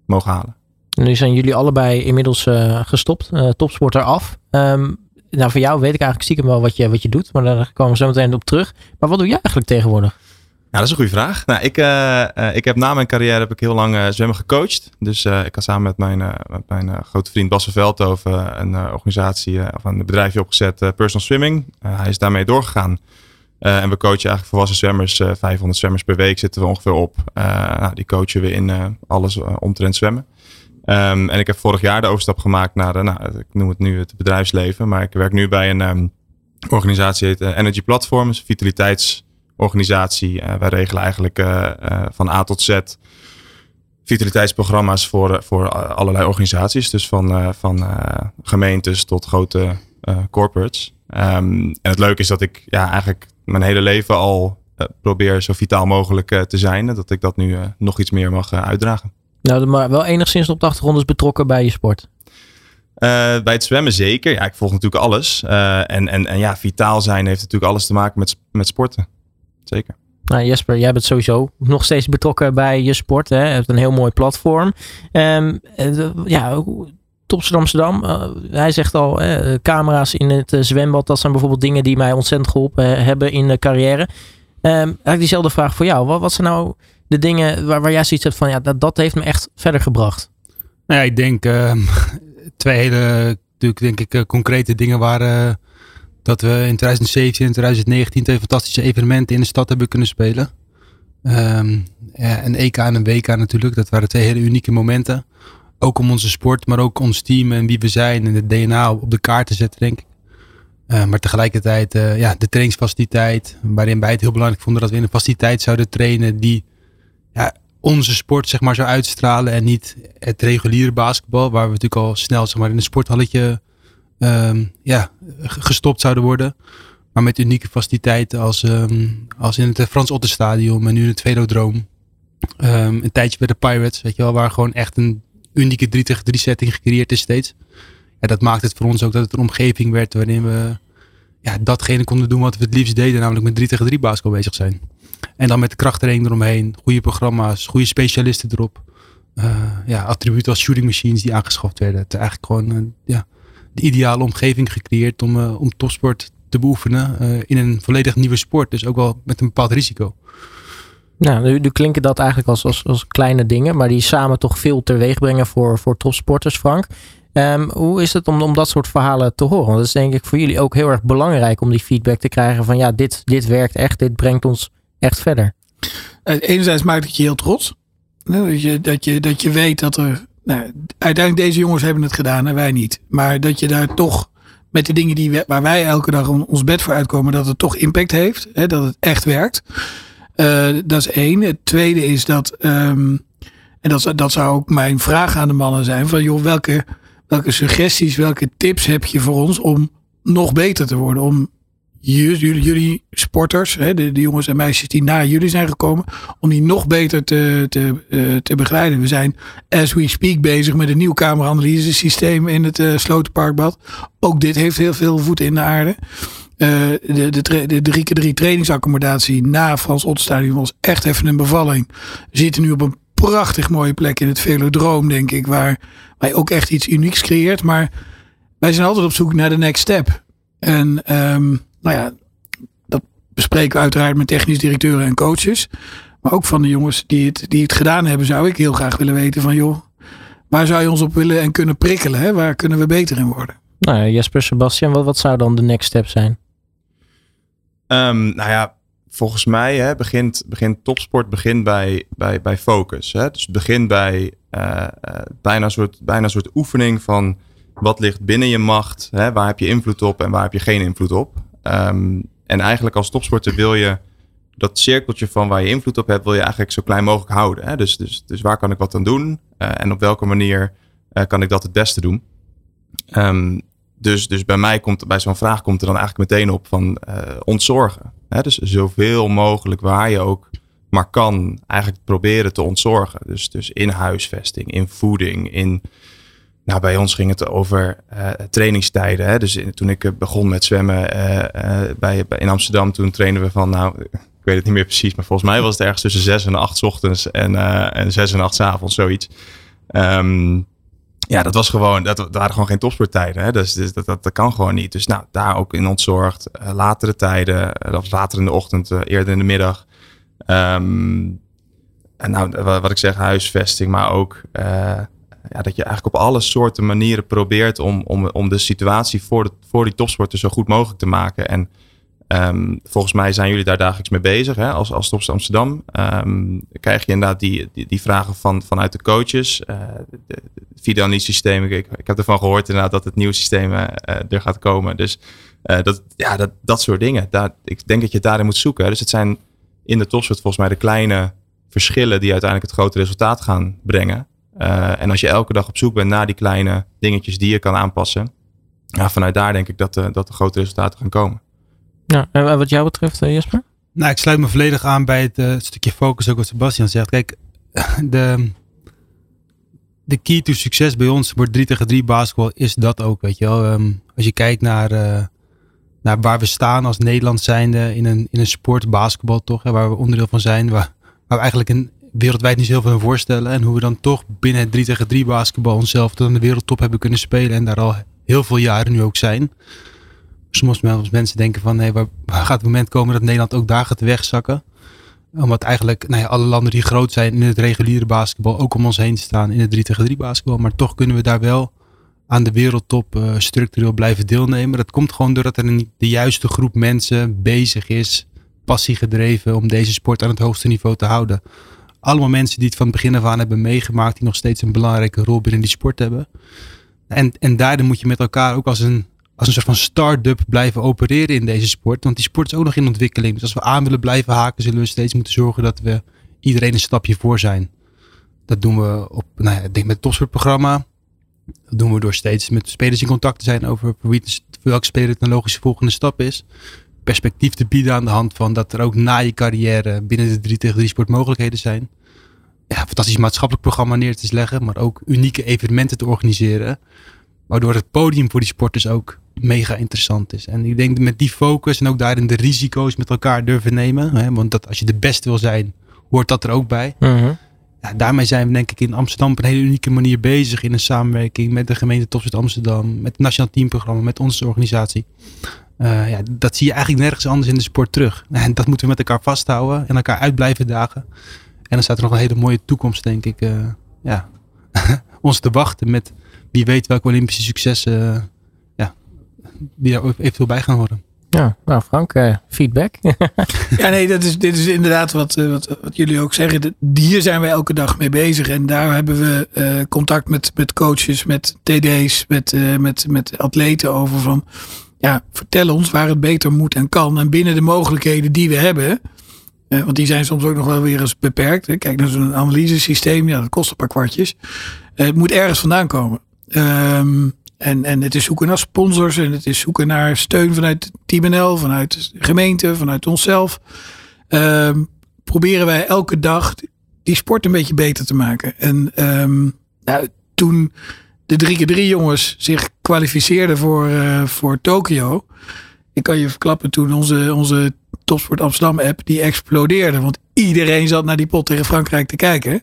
mogen halen. Nu zijn jullie allebei inmiddels gestopt, topsporter af. Um, nou, voor jou weet ik eigenlijk stiekem wel wat je, wat je doet, maar daar komen we zo meteen op terug. Maar wat doe jij eigenlijk tegenwoordig? Ja, dat is een goede vraag. Nou, ik, uh, ik heb na mijn carrière heb ik heel lang uh, zwemmen gecoacht. Dus ik had samen met mijn, mijn grote vriend Basse Veldhoven een organisatie of een bedrijfje opgezet, Personal Swimming. hij is daarmee doorgegaan. En we coachen eigenlijk volwassen zwemmers. Uh, eh, 500 zwemmers per week zitten we ongeveer op. Nou, die coachen we in alles omtrent zwemmen. Um, en ik heb vorig jaar de overstap gemaakt naar, nou, ik noem het nu het bedrijfsleven. Maar ik werk nu bij een um, organisatie, heet Energy Platform. een vitaliteitsorganisatie. wij regelen eigenlijk van A tot Z vitaliteitsprogramma's voor, voor allerlei organisaties. Dus van, van gemeentes tot grote corporates. Um, en het leuke is dat ik ja, eigenlijk mijn hele leven al uh, probeer zo vitaal mogelijk uh, te zijn. Dat ik dat nu uh, nog iets meer mag uitdragen. Nou, maar wel enigszins op de achtergrond is betrokken bij je sport. bij het zwemmen zeker. Ja, ik volg natuurlijk alles. en, en, en ja, vitaal zijn heeft natuurlijk alles te maken met, met sporten. Zeker. Nou, Jesper, jij bent sowieso nog steeds betrokken bij je sport. Hè? Je hebt een heel mooi platform. Um, ja, Topsterdam Amsterdam. Uh, hij zegt al, uh, camera's in het uh, zwembad. Dat zijn bijvoorbeeld dingen die mij ontzettend geholpen hebben in de carrière. Um, eigenlijk diezelfde vraag voor jou. Wat, wat zijn nou de dingen waar, waar jij zoiets hebt van... Ja, dat, dat heeft me echt verder gebracht. Nou ja, ik denk ehm, twee hele natuurlijk, denk ik, concrete dingen waren... dat we in 2017 en 2019 twee fantastische evenementen in de stad hebben kunnen spelen. Um, een EK en een WK natuurlijk. Dat waren twee hele unieke momenten ook om onze sport, maar ook ons team en wie we zijn en het DNA op de kaart te zetten, denk ik. Uh, maar tegelijkertijd, uh, ja, de trainingsfaciliteit, waarin wij het heel belangrijk vonden dat we in een faciliteit zouden trainen die ja, onze sport zeg maar zou uitstralen en niet het reguliere basketbal, waar we natuurlijk al snel zeg maar in een sporthalletje um, ja, gestopt zouden worden. Maar met unieke faciliteiten als, um, als in het Frans Otterstadion en nu in het Velodroom. Um, een tijdje bij de Pirates, weet je wel, waar gewoon echt een unieke 3 tegen 3 setting gecreëerd is steeds. Ja, dat maakt het voor ons ook dat het een omgeving werd waarin we ja, datgene konden doen wat we het liefst deden, namelijk met 3 tegen 3 basketbal bezig zijn. En dan met de krachttraining eromheen, goede programma's, goede specialisten erop. Uh, ja, attributen als shooting machines die aangeschaft werden. Het is eigenlijk gewoon ja, de ideale omgeving gecreëerd om, uh, om topsport te beoefenen in een volledig nieuwe sport. Dus ook wel met een bepaald risico. Nou, nu, nu klinken dat eigenlijk als, als, als kleine dingen, maar die samen toch veel teweeg brengen voor, voor topsporters, Frank. Um, hoe is het om, om dat soort verhalen te horen? Want dat is denk ik voor jullie ook heel erg belangrijk om die feedback te krijgen van ja, dit, dit werkt echt, dit brengt ons echt verder. Uh, enerzijds maakt het je heel trots. Dat je, dat je, dat je weet dat er, nou, uiteindelijk deze jongens hebben het gedaan en wij niet. Maar dat je daar toch met de dingen die waar wij elke dag ons bed voor uitkomen, dat het toch impact heeft. Hè, dat het echt werkt. Uh, dat is één. Het tweede is dat, um, en dat, dat zou ook mijn vraag aan de mannen zijn: van joh, welke, welke suggesties, welke tips heb je voor ons om nog beter te worden? Om jullie, jullie sporters, hè, de, jongens en meisjes die na jullie zijn gekomen, om die nog beter te, te, uh, te begeleiden. We zijn, as we speak, bezig met een nieuw camera-analyse systeem in het uh, Slotenparkbad. Ook dit heeft heel veel voeten in de aarde. Uh, de, de, de 3 3 trainingsaccommodatie na Frans Ottenstadion was echt even een bevalling. We zitten nu op een prachtig mooie plek in het Velodroom, denk ik, waar wij ook echt iets unieks creëert. Maar wij zijn altijd op zoek naar de next step. En um, nou ja, dat bespreken we uiteraard met technisch directeuren en coaches. Maar ook van de jongens die het, die het gedaan hebben, zou ik heel graag willen weten van joh, waar zou je ons op willen en kunnen prikkelen? Hè? Waar kunnen we beter in worden? Nou ja, Jesper, Sebastian, wat, wat zou dan de next step zijn? Ehm, nou ja, volgens mij hè, begint, begint topsport begint bij, bij, bij focus. Hè? Dus het begint bij uh, bijna, een soort, bijna een soort oefening van wat ligt binnen je macht, hè? waar heb je invloed op en waar heb je geen invloed op. Um, en eigenlijk als topsporter wil je dat cirkeltje van waar je invloed op hebt, wil je eigenlijk zo klein mogelijk houden. Hè? Dus, dus, dus waar kan ik wat aan doen uh, en op welke manier kan ik dat het beste doen. Um, dus, dus bij mij komt, bij zo'n vraag komt er dan eigenlijk meteen op van uh, ontzorgen. Hè? Dus zoveel mogelijk waar je ook maar kan, eigenlijk proberen te ontzorgen. Dus, dus in huisvesting, in voeding, in. Nou, bij ons ging het over uh, trainingstijden. Hè? Dus toen ik begon met zwemmen uh, bij, in Amsterdam, toen trainen we van, nou, ik weet het niet meer precies, maar volgens mij was het ergens tussen 6 en 8 ochtends en, en 6 en 8 avonds, zoiets. Um, ja, dat was gewoon, dat, waren gewoon geen topsporttijden. Hè? Dus, dus dat, dat, kan gewoon niet. Dus nou, daar ook in ontzorgd. Latere tijden, dat later in de ochtend, eerder in de middag. Um, en nou, wat ik zeg, huisvesting, maar ook ja, dat je eigenlijk op alle soorten manieren probeert om, om, om de situatie voor, de, voor die topsporter zo goed mogelijk te maken. En Um, volgens mij zijn jullie daar dagelijks mee bezig. Hè? Als, als Topster Amsterdam um, krijg je inderdaad die, die, die, vragen van, vanuit de coaches. Uh, de, de systeem. Ik, ik heb ervan gehoord inderdaad dat het nieuwe systeem uh, er gaat komen. Dus uh, dat, ja, dat, dat soort dingen. Daar, ik denk dat je daarin moet zoeken. Dus het zijn in de topsport volgens mij de kleine verschillen die uiteindelijk het grote resultaat gaan brengen. En als je elke dag op zoek bent naar die kleine dingetjes die je kan aanpassen. Ja, vanuit daar denk ik dat de, dat de grote resultaten gaan komen. Ja, en wat jou betreft, eh, Jesper? Nou, ik sluit me volledig aan bij het uh, stukje focus, ook wat Sebastian zegt. Kijk, de, de key to succes bij ons wordt 3 tegen 3 basketbal is dat ook, weet je wel. Um, als je kijkt naar, uh, naar waar we staan als Nederland zijnde in een, in een sport, basketbal toch, hè, waar we onderdeel van zijn, waar, waar we eigenlijk een, wereldwijd niet zoveel van voorstellen. En hoe we dan toch binnen het 3 tegen 3 basketbal onszelf tot aan de wereldtop hebben kunnen spelen en daar al heel veel jaren nu ook zijn soms mensen denken van nee, waar, gaat het moment komen dat Nederland ook daar gaat wegzakken? Omdat eigenlijk nou ja, alle landen die groot zijn in het reguliere basketbal ook om ons heen staan in het 3 tegen 3 basketbal. Maar toch kunnen we daar wel aan de wereldtop uh, structureel blijven deelnemen. Dat komt gewoon doordat er de juiste groep mensen bezig is, passie gedreven om deze sport aan het hoogste niveau te houden. Allemaal mensen die het van het begin af aan hebben meegemaakt, die nog steeds een belangrijke rol binnen die sport hebben. En, en daardoor moet je met elkaar ook als een als een soort van start-up blijven opereren in deze sport. Want die sport is ook nog in ontwikkeling. Dus als we aan willen blijven haken, zullen we steeds moeten zorgen dat we iedereen een stapje voor zijn. Dat doen we op, nou ja, denk met het topsportprogramma. Dat doen we door steeds met spelers in contact te zijn over welke speler een logische volgende stap is. Perspectief te bieden aan de hand van dat er ook na je carrière binnen de 3 tegen 3 sport mogelijkheden zijn. Ja, fantastisch maatschappelijk programma neer te leggen, maar ook unieke evenementen te organiseren. Waardoor het podium voor die sporters ook mega interessant is. En ik denk met die focus en ook daarin de risico's met elkaar durven nemen. Hè, want dat als je de beste wil zijn, hoort dat er ook bij. Mhm. ja, daarmee zijn we denk ik in Amsterdam op een hele unieke manier bezig. In een samenwerking met de gemeente Topsport Amsterdam. Met het Nationaal Teamprogramma, met onze organisatie. Uh, ja, dat zie je eigenlijk nergens anders in de sport terug. En dat moeten we met elkaar vasthouden en elkaar uit blijven dagen. En dan staat er nog een hele mooie toekomst, denk ik, uh, ja, ons te wachten met wie weet welke Olympische successen die daar eventueel bij gaan horen. Ja, nou Frank, uh, feedback. ja, nee, dat is, dit is inderdaad wat, uh, wat, wat jullie ook zeggen. Hier zijn we elke dag mee bezig. En daar hebben we uh, contact met, met coaches, met TD's, met, met, met atleten over van... Ja, vertel ons waar het beter moet en kan. En binnen de mogelijkheden die we hebben... want die zijn soms ook nog wel weer eens beperkt. Hè. Kijk naar zo'n analysesysteem. Ja, dat kost een paar kwartjes. het moet ergens vandaan komen. Um, en, en het is zoeken naar sponsors en het is zoeken naar steun vanuit Team NL, vanuit de gemeente, vanuit onszelf. Um, proberen wij elke dag die sport een beetje beter te maken. En um, nou, toen de 3x3 jongens zich kwalificeerden voor, uh, voor Tokio. Ik kan je verklappen, toen onze, onze Topsport Amsterdam app, die explodeerde. Want iedereen zat naar die pot tegen Frankrijk te kijken.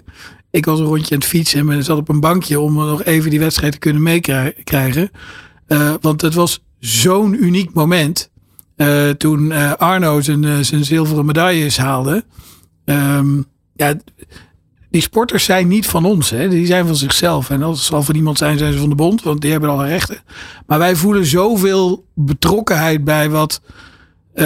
Ik was een rondje aan het fietsen en zat op een bankje om nog even die wedstrijd te kunnen meekrijgen. Uh, want het was zo'n uniek moment. Uh, toen Arno zijn, zijn zilveren medailles haalde. Um, ja, die sporters zijn niet van ons. Hè? Die zijn van zichzelf. En als het zal van iemand zijn, zijn ze van de bond. Want die hebben alle rechten. Maar wij voelen zoveel betrokkenheid bij wat uh,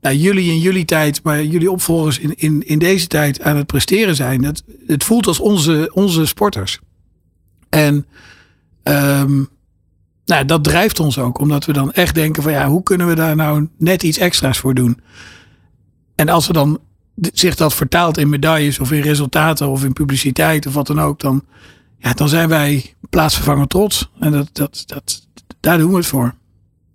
nou, jullie in jullie tijd, maar jullie opvolgers in, in, in deze tijd aan het presteren zijn. Het, het voelt als onze, onze sporters. En um, nou, dat drijft ons ook, omdat we dan echt denken van ja, hoe kunnen we daar nou net iets extra's voor doen? En als er dan zich dat vertaalt in medailles of in resultaten of in publiciteit of wat dan ook, dan, ja, dan zijn wij plaatsvervangend trots. En dat, dat, dat, daar doen we het voor.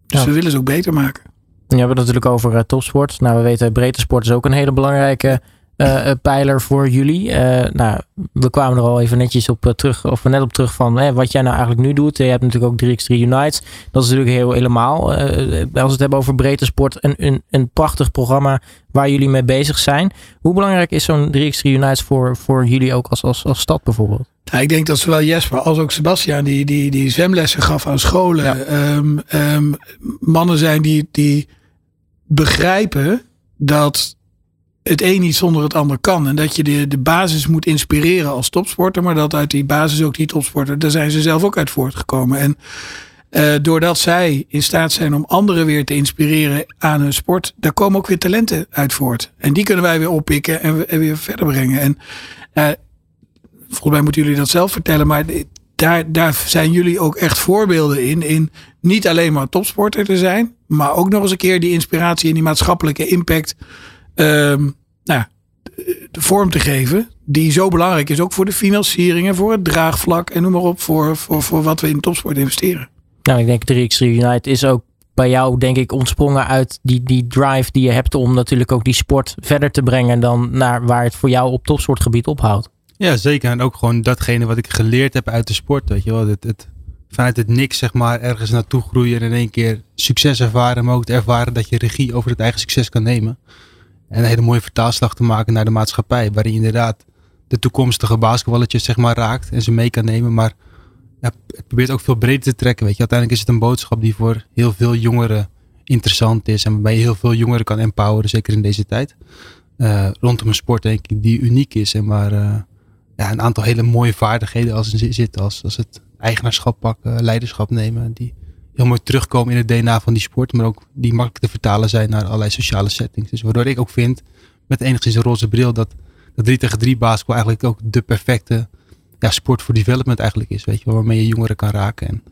Dus we willen ze ook beter maken. Je hebt het natuurlijk over uh, topsport. Nou, we weten breedte sport is ook een hele belangrijke uh, pijler voor jullie. Uh, nou, we kwamen er al even netjes op terug, of net op terug van wat jij nou eigenlijk nu doet. Je hebt natuurlijk ook 3x3 Unites. Dat is natuurlijk heel helemaal. als we het hebben over breedte sport, een, een, een prachtig programma waar jullie mee bezig zijn. Hoe belangrijk is zo'n 3x3 Unites voor, voor jullie ook als, als, als stad bijvoorbeeld? Ja, ik denk dat zowel Jesper als ook Sebastian die, die, die zwemlessen gaf aan scholen. Ja. Um, um, mannen zijn die, die begrijpen dat het een niet zonder het ander kan. En dat je de, de basis moet inspireren als topsporter. Maar dat uit die basis ook die topsporter. Daar zijn ze zelf ook uit voortgekomen. En uh, doordat zij in staat zijn om anderen weer te inspireren aan hun sport. Daar komen ook weer talenten uit voort. En die kunnen wij weer oppikken en, en weer verder brengen. En uh, volgens mij moeten jullie dat zelf vertellen. Maar daar, daar zijn jullie ook echt voorbeelden in. In niet alleen maar topsporter te zijn. Maar ook nog eens een keer die inspiratie en die maatschappelijke impact um, nou, de vorm te geven. Die zo belangrijk is ook voor de financiering voor het draagvlak en noem maar op. Voor, voor, voor wat we in topsport investeren. Nou, ik denk 3x3 United is ook bij jou, denk ik, ontsprongen uit die, die drive die je hebt om natuurlijk ook die sport verder te brengen dan naar waar het voor jou op topsportgebied ophoudt. Ja, zeker. En ook gewoon datgene wat ik geleerd heb uit de sport. Weet je wel, het, het, vanuit het niks, zeg maar, ergens naartoe groeien en in één keer succes ervaren, maar ook te ervaren dat je regie over het eigen succes kan nemen. En een hele mooie vertaalslag te maken naar de maatschappij, waarin inderdaad de toekomstige basketballetjes, zeg maar, raakt en ze mee kan nemen. Maar ja, het probeert ook veel breder te trekken, weet je. Uiteindelijk is het een boodschap die voor heel veel jongeren interessant is en waarbij je heel veel jongeren kan empoweren, zeker in deze tijd. Uh, rondom een sport, denk ik, die uniek is en waar uh, ja, een aantal hele mooie vaardigheden als in zitten, als, als het eigenaarschap pakken, leiderschap nemen. Die heel mooi terugkomen in het DNA van die sport. Maar ook die makkelijk te vertalen zijn naar allerlei sociale settings. Dus waardoor ik ook vind, met enigszins een roze bril, dat dat 3 tegen 3 basketbal eigenlijk ook de perfecte ja, sport voor development eigenlijk is. Weet je, waarmee je jongeren kan raken en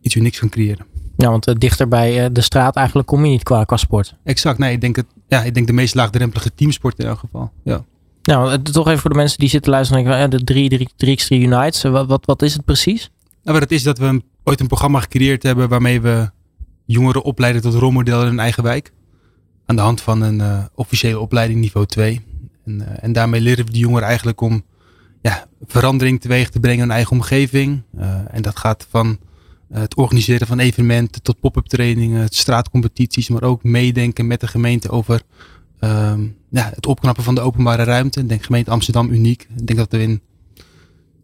iets unieks kan creëren. Ja, want uh, dichter bij uh, de straat eigenlijk kom je niet qua, qua sport. Exact, nee, ik denk, het, ja, ik denk de meest laagdrempelige teamsport in elk geval. Ja. Nou, toch even voor de mensen die zitten luisteren. De 3 3x3 Unites, wat, wat, wat is het precies? Nou, wat het is dat we ooit een programma gecreëerd hebben waarmee we jongeren opleiden tot rolmodellen in hun eigen wijk. Aan de hand van een uh, officiële opleiding niveau 2. En, uh, en, daarmee leren we de jongeren eigenlijk om ja, verandering teweeg te brengen in hun eigen omgeving. Uh, en dat gaat van het organiseren van evenementen tot pop-up trainingen, straatcompetities, maar ook meedenken met de gemeente over um, ja, het opknappen van de openbare ruimte. Ik denk gemeente Amsterdam uniek. Ik denk dat we in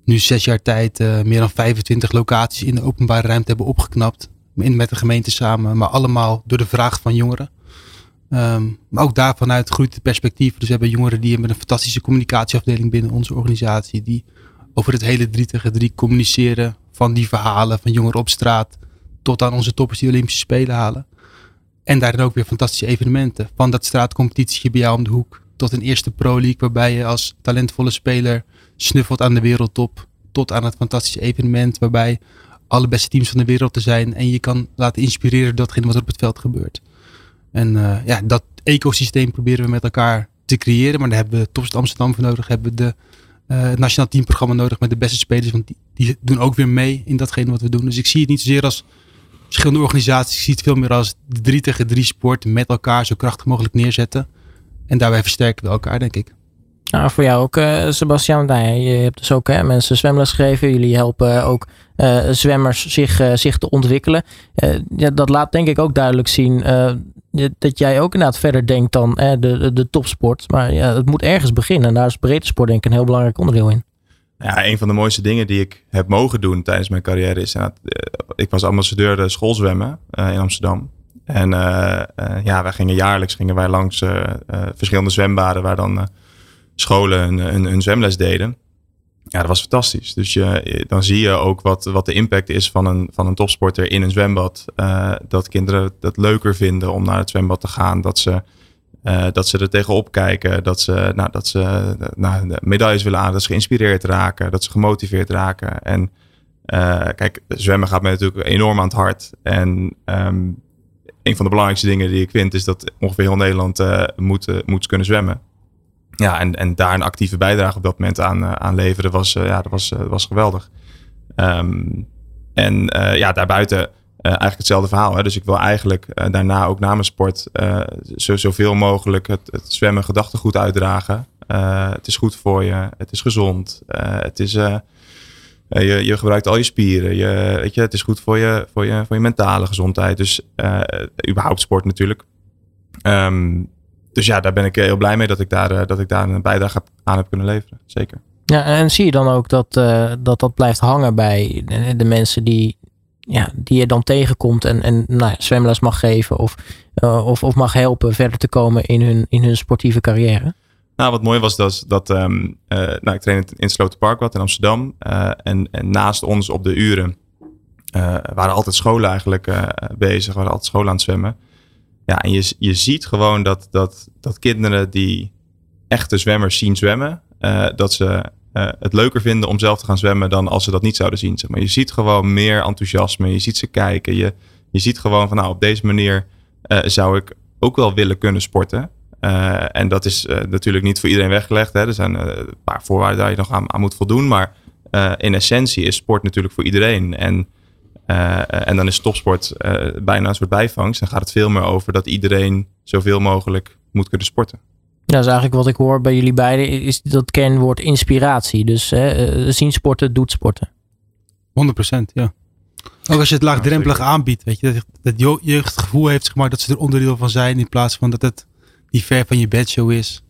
nu zes jaar tijd uh, meer dan 25 locaties in de openbare ruimte hebben opgeknapt. met de gemeente samen, maar allemaal door de vraag van jongeren. Um, maar ook daar vanuit groeit het perspectief. Dus we hebben jongeren die hebben een fantastische communicatieafdeling binnen onze organisatie. Die over het hele 3 tegen 3 communiceren. Van die verhalen van jongeren op straat. Tot aan onze toppers die Olympische Spelen halen. En daarin ook weer fantastische evenementen. Van dat straatcompetitie bij jou om de hoek. Tot een eerste Pro League waarbij je als talentvolle speler snuffelt aan de wereldtop. Tot aan het fantastische evenement waarbij alle beste teams van de wereld te zijn. En je kan laten inspireren door datgene wat er op het veld gebeurt. En uh, ja, dat ecosysteem proberen we met elkaar te creëren. Maar daar hebben we Topst Amsterdam voor nodig. Hebben we de, het nationaal teamprogramma nodig met de beste spelers. Want die, die, doen ook weer mee in datgene wat we doen. Dus ik zie het niet zozeer als verschillende organisaties. Ik zie het veel meer als de 3 tegen 3 sport met elkaar zo krachtig mogelijk neerzetten. En daarbij versterken we elkaar, denk ik. Nou, voor jou ook, uh, Sebastian. Nou, je hebt dus ook hè, mensen zwemles gegeven. Jullie helpen ook uh, zwemmers zich, uh, zich te ontwikkelen. ja, dat laat denk ik ook duidelijk zien dat jij ook inderdaad verder denkt dan de, de, de, topsport. Maar ja, het moet ergens beginnen. En daar is breedte sport denk ik een heel belangrijk onderdeel in. Ja, een van de mooiste dingen die ik heb mogen doen tijdens mijn carrière is... ik was ambassadeur schoolzwemmen in Amsterdam. En ja, wij gingen jaarlijks gingen wij langs verschillende zwembaden waar dan scholen een, een, zwemles deden. ja, dat was fantastisch. Dus je, dan zie je ook wat, wat de impact is van een, van een topsporter in een zwembad. Uh, dat kinderen het leuker vinden om naar het zwembad te gaan. Dat ze, uh, dat ze er tegenop kijken. Dat ze, nou, dat ze nou, medailles willen aan. Dat ze geïnspireerd raken. Dat ze gemotiveerd raken. En uh, kijk, zwemmen gaat mij natuurlijk enorm aan het hart. En um, een van de belangrijkste dingen die ik vind is dat ongeveer heel Nederland moet, moet kunnen zwemmen ja, en, en daar een actieve bijdrage op dat moment aan, uh, aan leveren was, uh, ja, dat was, uh, was geweldig. Um, en ja, daarbuiten eigenlijk hetzelfde verhaal. Hè? Dus ik wil eigenlijk daarna ook na mijn sport zo, zoveel mogelijk het, het zwemmen gedachtegoed uitdragen. het is goed voor je, het is gezond, het is... je, je gebruikt al je spieren. Je, weet je, het is goed voor je, voor je, voor je mentale gezondheid. Dus überhaupt sport natuurlijk. Um, dus ja, daar ben ik heel blij mee dat ik daar, uh, dat ik daar een bijdrage aan heb kunnen leveren. Zeker. Ja, en zie je dan ook dat uh, dat, dat blijft hangen bij de, de, mensen die, ja, die je dan tegenkomt en, en nou zwemles mag geven of, uh, of, of mag helpen verder te komen in hun, in hun sportieve carrière? Nou, wat mooi was dat, dat um, nou, ik train in Slotenpark wat in Amsterdam. en, en naast ons op de uren waren altijd scholen eigenlijk bezig, waren altijd scholen aan het zwemmen. Ja, en je, je ziet gewoon dat, dat, dat kinderen die echte zwemmers zien zwemmen, uh, dat ze uh, het leuker vinden om zelf te gaan zwemmen dan als ze dat niet zouden zien. Zeg maar. Je ziet gewoon meer enthousiasme, je ziet ze kijken, je, je ziet gewoon van nou op deze manier uh, zou ik ook wel willen kunnen sporten. en dat is natuurlijk niet voor iedereen weggelegd. Hè. Er zijn een paar voorwaarden waar je nog aan, aan moet voldoen. Maar in essentie is sport natuurlijk voor iedereen. En en dan is topsport uh, bijna een soort bijvangst. Dan gaat het veel meer over dat iedereen zoveel mogelijk moet kunnen sporten. Ja, dat is eigenlijk wat ik hoor bij jullie beiden, is dat kernwoord inspiratie. Dus uh, zien sporten, doet sporten. 100% ja. Ook als je het laagdrempelig ja, aanbiedt, weet je, dat, dat jeugd het gevoel heeft zeg maar, dat ze er onderdeel van zijn, in plaats van dat het die ver van je bedshow is.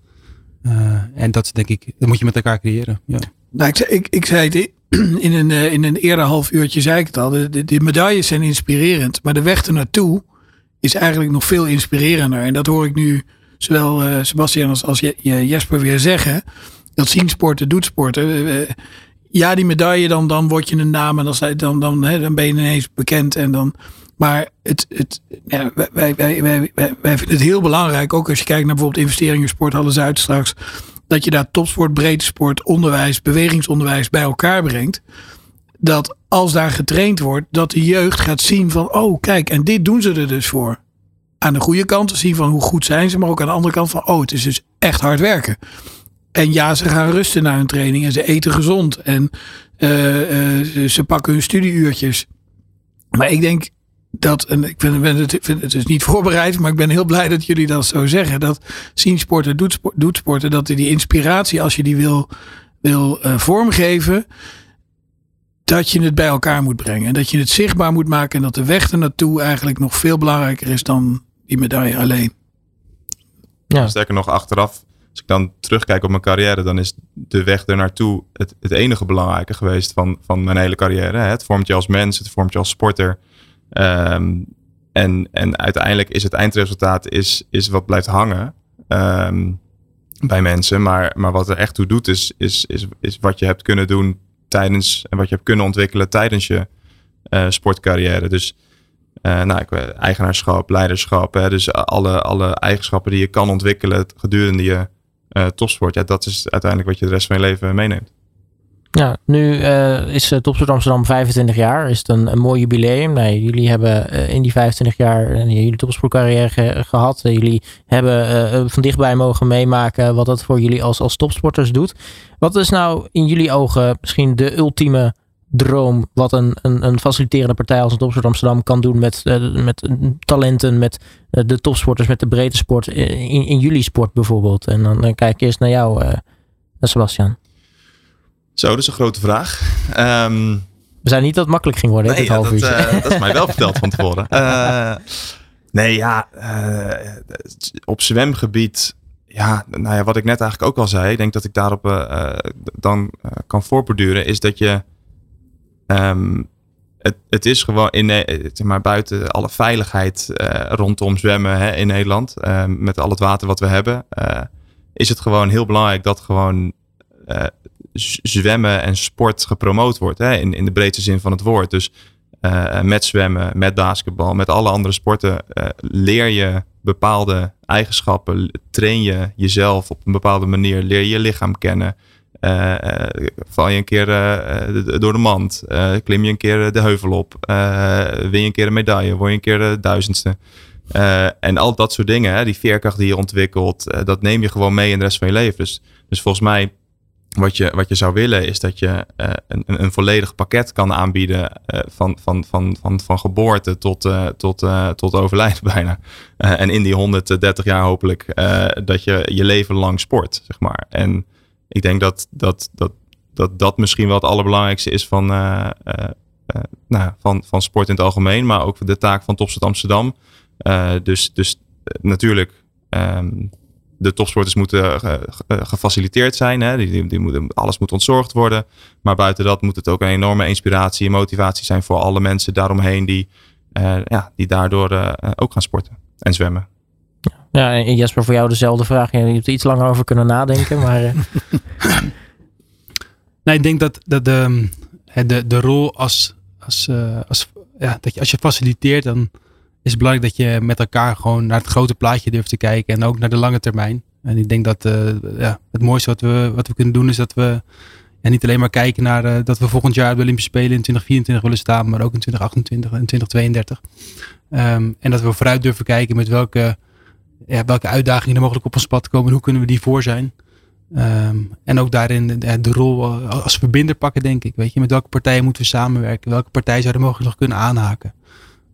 en dat is denk ik, dat moet je met elkaar creëren. Ja. Nou, ik, ik, ik zei het in een, eh, in een eerder half uurtje zei ik het al. De, de, medailles zijn inspirerend. Maar de weg ernaartoe is eigenlijk nog veel inspirerender. En dat hoor ik nu zowel uh, Sebastian als, als Jesper weer zeggen. Dat zien sporten, doet sporten. Uh, ja, die medaille, dan, dan word je een naam en dan, dan, dan, dan ben je ineens bekend. En dan, maar het, het, ja, wij, wij, wij, wij, vinden het heel belangrijk, ook als je kijkt naar bijvoorbeeld investeringen in Sporthallen Zuid straks dat je daar topsport, breedte sport, onderwijs, bewegingsonderwijs bij elkaar brengt. Dat als daar getraind wordt, dat de jeugd gaat zien van, oh kijk, en dit doen ze er dus voor. Aan de goede kant zien van hoe goed zijn ze, maar ook aan de andere kant van, oh, het is dus echt hard werken. En ja, ze gaan rusten na hun training en ze eten gezond en uh, uh, ze pakken hun studieuurtjes. Maar ik denk, dat, en ik vind, het, vind het is niet voorbereid, maar ik ben heel blij dat jullie dat zo zeggen. Dat zien sporten, doet, doet sporten, dat die inspiratie, als je die wil, wil uh, vormgeven, dat je het bij elkaar moet brengen. En dat je het zichtbaar moet maken en dat de weg ernaartoe eigenlijk nog veel belangrijker is dan die medaille alleen. Ja. Sterker nog, achteraf, als ik dan terugkijk op mijn carrière, dan is de weg ernaartoe het, het enige belangrijke geweest van, van mijn hele carrière. Het vormt je als mens, het vormt je als sporter. Um, en, en uiteindelijk is het eindresultaat is, is wat blijft hangen um, bij mensen. Maar, maar wat er echt toe doet, is, is, is, is wat je hebt kunnen doen tijdens en wat je hebt kunnen ontwikkelen tijdens je uh, sportcarrière. Dus uh, nou, eigenaarschap, leiderschap, hè, dus alle, alle eigenschappen die je kan ontwikkelen gedurende je topsport. Ja, dat is uiteindelijk wat je de rest van je leven meeneemt. Ja, nu uh, is Topsport Amsterdam 25 jaar. Is het een, een mooi jubileum. Nee, jullie hebben uh, in die 25 jaar uh, jullie topsportcarrière ge gehad. jullie hebben van dichtbij mogen meemaken wat dat voor jullie als, als topsporters doet. Wat is nou in jullie ogen misschien de ultieme droom wat een, een, een faciliterende partij als Topsport Amsterdam kan doen met, met talenten, met de topsporters, met de breedte sport in, in jullie sport bijvoorbeeld? En dan, dan kijk ik eerst naar jou, Sebastian. Zo, dat is een grote vraag. Um, we zijn niet dat het makkelijk ging worden, nee, dit half dat, uh, dat is mij wel verteld van tevoren. Uh, nee, ja, uh, op zwemgebied, ja, nou ja, wat ik net eigenlijk ook al zei, ik denk dat ik daarop dan kan voorborduren, is dat je, um, het, het is gewoon in, zeg maar buiten alle veiligheid rondom zwemmen hè, in Nederland, met al het water wat we hebben, is het gewoon heel belangrijk dat gewoon zwemmen en sport gepromoot wordt. Hè, in, in de breedste zin van het woord. Dus met zwemmen, met basketbal, met alle andere sporten leer je bepaalde eigenschappen. Train je jezelf op een bepaalde manier. Leer je je lichaam kennen. val je een keer door de mand. klim je een keer de heuvel op. win je een keer een medaille. Word je een keer de duizendste. En al dat soort dingen, hè, die veerkracht die je ontwikkelt, dat neem je gewoon mee in de rest van je leven. Dus, dus volgens mij, wat je, wat je zou willen, is dat je uh, een, een volledig pakket kan aanbieden van, van, van, van, van geboorte tot, tot, tot overlijden bijna. en in die 130 jaar hopelijk dat je je leven lang sport, zeg maar. En ik denk dat dat, dat, dat, dat misschien wel het allerbelangrijkste is van, nou, van, van sport in het algemeen, maar ook de taak van Topstad Amsterdam uh, dus, dus uh, natuurlijk, um, de topsporters moeten uh, gefaciliteerd zijn. Hè? Die, die, die moeten, alles moet ontzorgd worden. Maar buiten dat moet het ook een enorme inspiratie en motivatie zijn voor alle mensen daaromheen die, ja, die daardoor ook gaan sporten en zwemmen. Ja, en Jesper, voor jou dezelfde vraag. Je hebt er iets langer over kunnen nadenken, maar... nee, ik denk dat, dat de, de, de rol als, als, als, ja, dat je, als je faciliteert, dan is het belangrijk dat je met elkaar gewoon naar het grote plaatje durft te kijken en ook naar de lange termijn. En ik denk dat uh, ja, het mooiste wat we, wat we kunnen doen is dat we ja, niet alleen maar kijken naar uh, dat we volgend jaar de Olympische Spelen in 2024 willen staan, maar ook in 2028 en 2032. Um, en dat we vooruit durven kijken met welke, ja, welke uitdagingen er mogelijk op ons pad komen en hoe kunnen we die voor zijn. Um, en ook daarin de, de, rol als verbinder pakken, denk ik. Weet je, met welke partijen moeten we samenwerken? Welke partijen zouden mogelijk nog kunnen aanhaken?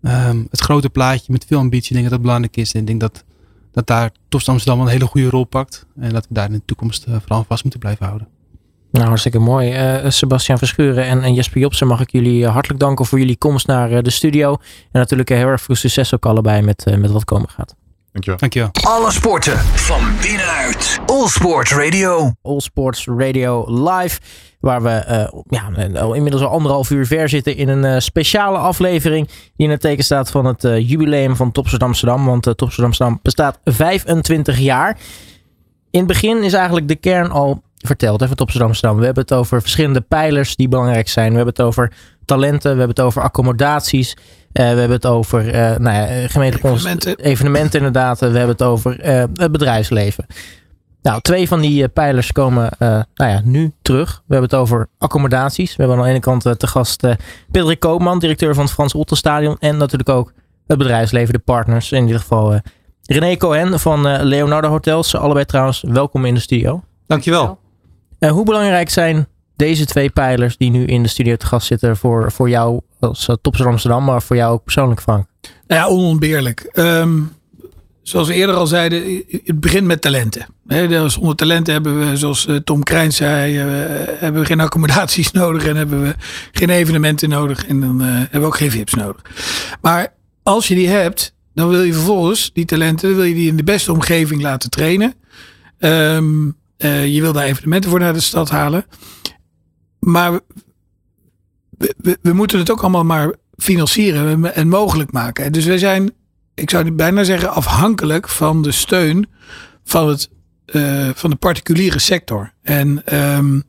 Um, het grote plaatje met veel ambitie. Ik denk dat dat belangrijk is. En ik denk dat, dat daar Topst Amsterdam een hele goede rol pakt. En dat we daar in de toekomst uh, vooral vast moeten blijven houden. Nou, hartstikke mooi. Uh, Sebastian Verschuren en, en, Jesper Jobsen mag ik jullie hartelijk danken voor jullie komst naar de studio. En natuurlijk heel erg veel succes ook allebei met, met wat komen gaat. Dankjewel. Dankjewel. Alle sporten van binnenuit. All Sports Radio. All Sports Radio live. Waar we uh, ja, inmiddels al anderhalf uur ver zitten in een uh, speciale aflevering. Die in het teken staat van het uh, jubileum van Topstad Amsterdam. Want uh, Topstad Amsterdam bestaat 25 jaar. In het begin is eigenlijk de kern al verteld hè, van Topstad Amsterdam. We hebben het over verschillende pijlers die belangrijk zijn. We hebben het over talenten. We hebben het over accommodaties. We hebben het over nou ja, gemeentelijke evenementen. evenementen inderdaad. We hebben het over het bedrijfsleven. Nou, twee van die uh, pijlers komen uh, nou ja, nu terug. We hebben het over accommodaties. We hebben aan de ene kant uh, te gast Patrick Koopman, directeur van het Frans Otterstadion. En natuurlijk ook het bedrijfsleven, de partners. In ieder geval René Cohen van Leonardo Hotels. Allebei trouwens, welkom in de studio. Dankjewel. hoe belangrijk zijn deze twee pijlers die nu in de studio te gast zitten voor, voor jou als uh, Amsterdam, maar voor jou ook persoonlijk, Frank? Nou ja, onontbeerlijk. Um, zoals we eerder al zeiden, het begint met talenten. He, zonder talenten hebben we, zoals eh, Tom Krijn zei, uh, hebben we geen accommodaties nodig en hebben we geen evenementen nodig en dan hebben we ook geen VIP's nodig. Maar als je die hebt, dan wil je vervolgens die talenten, wil je die in de beste omgeving laten trainen. Um, je wil daar evenementen voor naar de stad halen. Maar we, moeten het ook allemaal maar financieren en mogelijk maken. Dus wij zijn ik zou bijna zeggen, afhankelijk van de steun van, het, uh, van de particuliere sector. En um,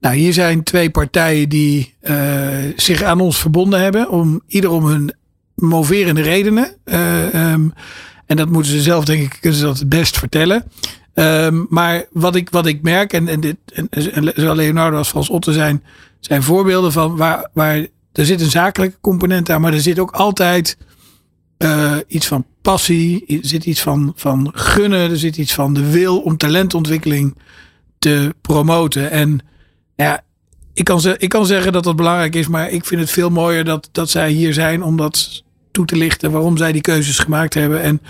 nou, hier zijn twee partijen die uh, zich aan ons verbonden hebben, om ieder om hun moverende redenen. Uh, um, en dat moeten ze zelf, denk ik, kunnen ze dat het best vertellen. Um, maar wat ik, wat ik merk, en, en, dit, en, zowel Leonardo als Frans Otte zijn, zijn voorbeelden van waar, waar er zit een zakelijke component aan, maar er zit ook altijd uh, iets van passie, er zit iets van, van gunnen, er zit iets van de wil om talentontwikkeling te promoten. En ja, ik kan, ik kan zeggen dat dat belangrijk is, maar ik vind het veel mooier dat, dat zij hier zijn om dat toe te lichten waarom zij die keuzes gemaakt hebben. En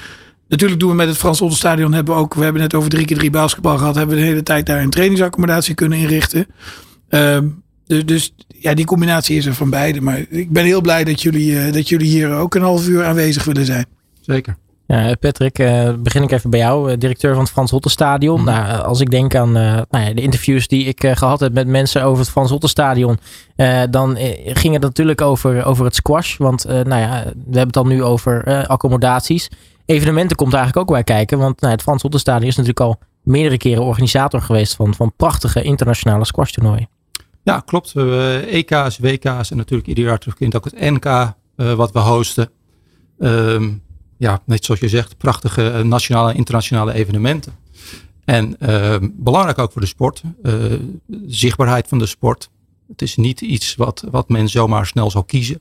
natuurlijk doen we met het Frans Stadion hebben we ook, we hebben net over drie keer drie basketbal gehad, hebben we de hele tijd daar een trainingsaccommodatie kunnen inrichten. Um, dus, dus ja, die combinatie is er van beide. Maar ik ben heel blij dat jullie, uh, dat jullie hier ook een half uur aanwezig willen zijn. Zeker. Ja, Patrick, uh, begin ik even bij jou, uh, directeur van het Frans Hottenstadion. Mm. Nou, als ik denk aan nou ja, de interviews die ik gehad heb met mensen over het Frans Hottenstadion, dan ging het natuurlijk over, over het squash. Want nou ja, we hebben het dan nu over accommodaties. Evenementen komt eigenlijk ook bij kijken, want nou, het Frans Hottenstadion is natuurlijk al meerdere keren organisator geweest van, van prachtige internationale squashtoernooien. Ja, klopt. We hebben EK's, WK's en natuurlijk ieder jaar ook het NK uh, wat we hosten. Um, ja, net zoals je zegt, prachtige nationale en internationale evenementen. En uh, belangrijk ook voor de sport, uh, zichtbaarheid van de sport. Het is niet iets wat, wat men zomaar snel zal kiezen.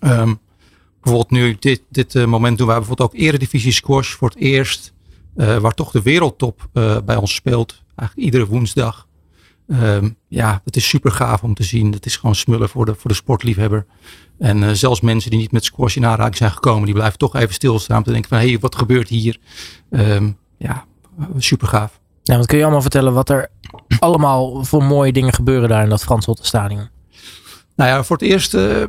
Um, bijvoorbeeld nu, dit, dit moment doen wij bijvoorbeeld ook eredivisie squash voor het eerst. waar toch de wereldtop bij ons speelt. Eigenlijk iedere woensdag. Um, ja, het is super gaaf om te zien. Het is gewoon smullen voor de, voor de sportliefhebber. En uh, zelfs mensen die niet met squash in aanraking zijn gekomen, die blijven toch even stilstaan om te denken van hé, hey, wat gebeurt hier? Um, ja, super gaaf. Ja, wat kun je allemaal vertellen wat er allemaal voor mooie dingen gebeuren daar in dat Frans Stadion? Nou ja, voor het eerst, uh,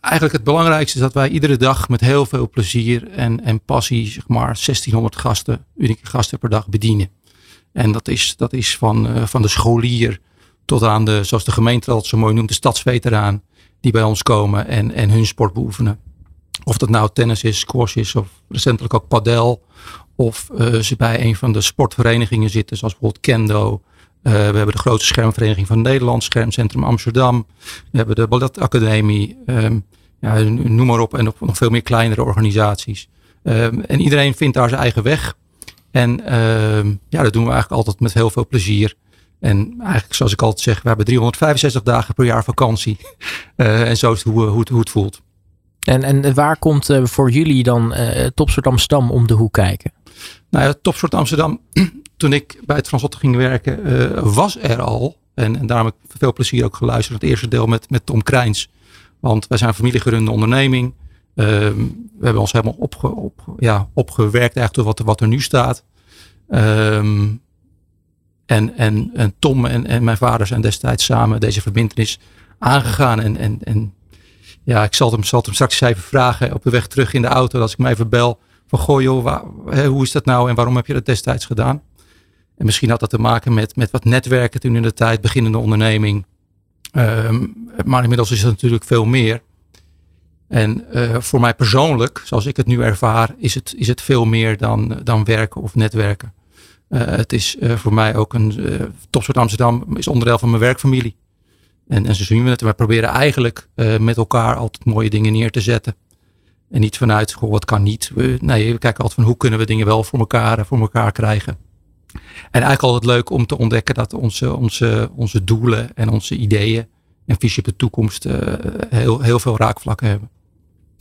eigenlijk het belangrijkste is dat wij iedere dag met heel veel plezier en, en passie, zeg maar, 1600 gasten, unieke gasten per dag bedienen. En dat is, dat is van, uh, van de scholier tot aan de, zoals de gemeente dat zo mooi noemt, de stadsveteraan die bij ons komen en, en hun sport beoefenen. Of dat nou tennis is, squash is of recentelijk ook padel. Of uh, ze bij een van de sportverenigingen zitten, zoals bijvoorbeeld Kendo. Uh, we hebben de grootste schermvereniging van Nederland, Schermcentrum Amsterdam. We hebben de Balletacademie. Um, ja, noem maar op. En nog, veel meer kleinere organisaties. Um, en iedereen vindt daar zijn eigen weg. En uh, ja, dat doen we eigenlijk altijd met heel veel plezier. En eigenlijk, zoals ik altijd zeg, we hebben 365 dagen per jaar vakantie. Uh, en zo is het hoe, hoe, hoe het voelt. En, en waar komt uh, voor jullie dan uh, Topsport Amsterdam om de hoek kijken? Nou ja, Topsport Amsterdam, toen ik bij het Frans ging werken, was er al. En, en daarom heb ik veel plezier ook geluisterd naar het eerste deel met, met Tom Krijns. Want wij zijn een familiegerunde onderneming. Ehm, we hebben ons helemaal op, ja, opgewerkt eigenlijk tot wat, wat er nu staat. Um, en, en, en Tom en, en mijn vader zijn destijds samen deze verbindenis aangegaan. En, en, en ja, ik zal hem, zal hem straks even vragen op de weg terug in de auto. Als ik mij even bel van goh joh, hoe is dat nou en waarom heb je dat destijds gedaan? En misschien had dat te maken met, met wat netwerken toen in de tijd, beginnende onderneming. Um, maar inmiddels is het natuurlijk veel meer. En uh, voor mij persoonlijk, zoals ik het nu ervaar, is het, is het veel meer dan, dan werken of netwerken. Uh, het is uh, voor mij ook een Topsport Amsterdam is onderdeel van mijn werkfamilie. En, en zo zien we het. Wij proberen eigenlijk met elkaar altijd mooie dingen neer te zetten. En niet vanuit, goh, wat kan niet. We, nee, we kijken altijd van hoe kunnen we dingen wel voor elkaar, voor elkaar krijgen. En eigenlijk altijd leuk om te ontdekken dat onze, onze, onze doelen en onze ideeën en visie op de toekomst heel, heel veel raakvlakken hebben.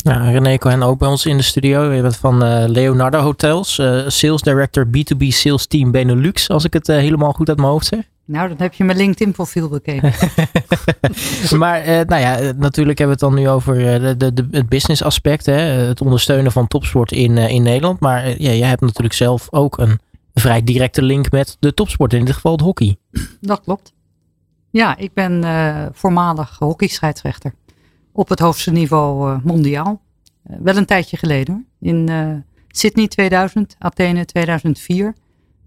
Ja, René Cohen ook bij ons in de studio. Je bent van uh, Leonardo Hotels. Uh, sales Director B2B Sales Team Benelux. Als ik het uh, helemaal goed uit mijn hoofd zeg. Nou, dan heb je mijn LinkedIn profiel bekeken. maar nou ja, natuurlijk hebben we het dan nu over de, de, de, het business aspect. Hè? Het ondersteunen van topsport in, in Nederland. Maar ja, jij hebt natuurlijk zelf ook een vrij directe link met de topsport. In dit geval het hockey. Dat klopt. Ja, ik ben voormalig hockeyscheidsrechter op het hoogste niveau uh, mondiaal. Uh, wel een tijdje geleden hoor. In uh, Sydney 2000, Athene 2004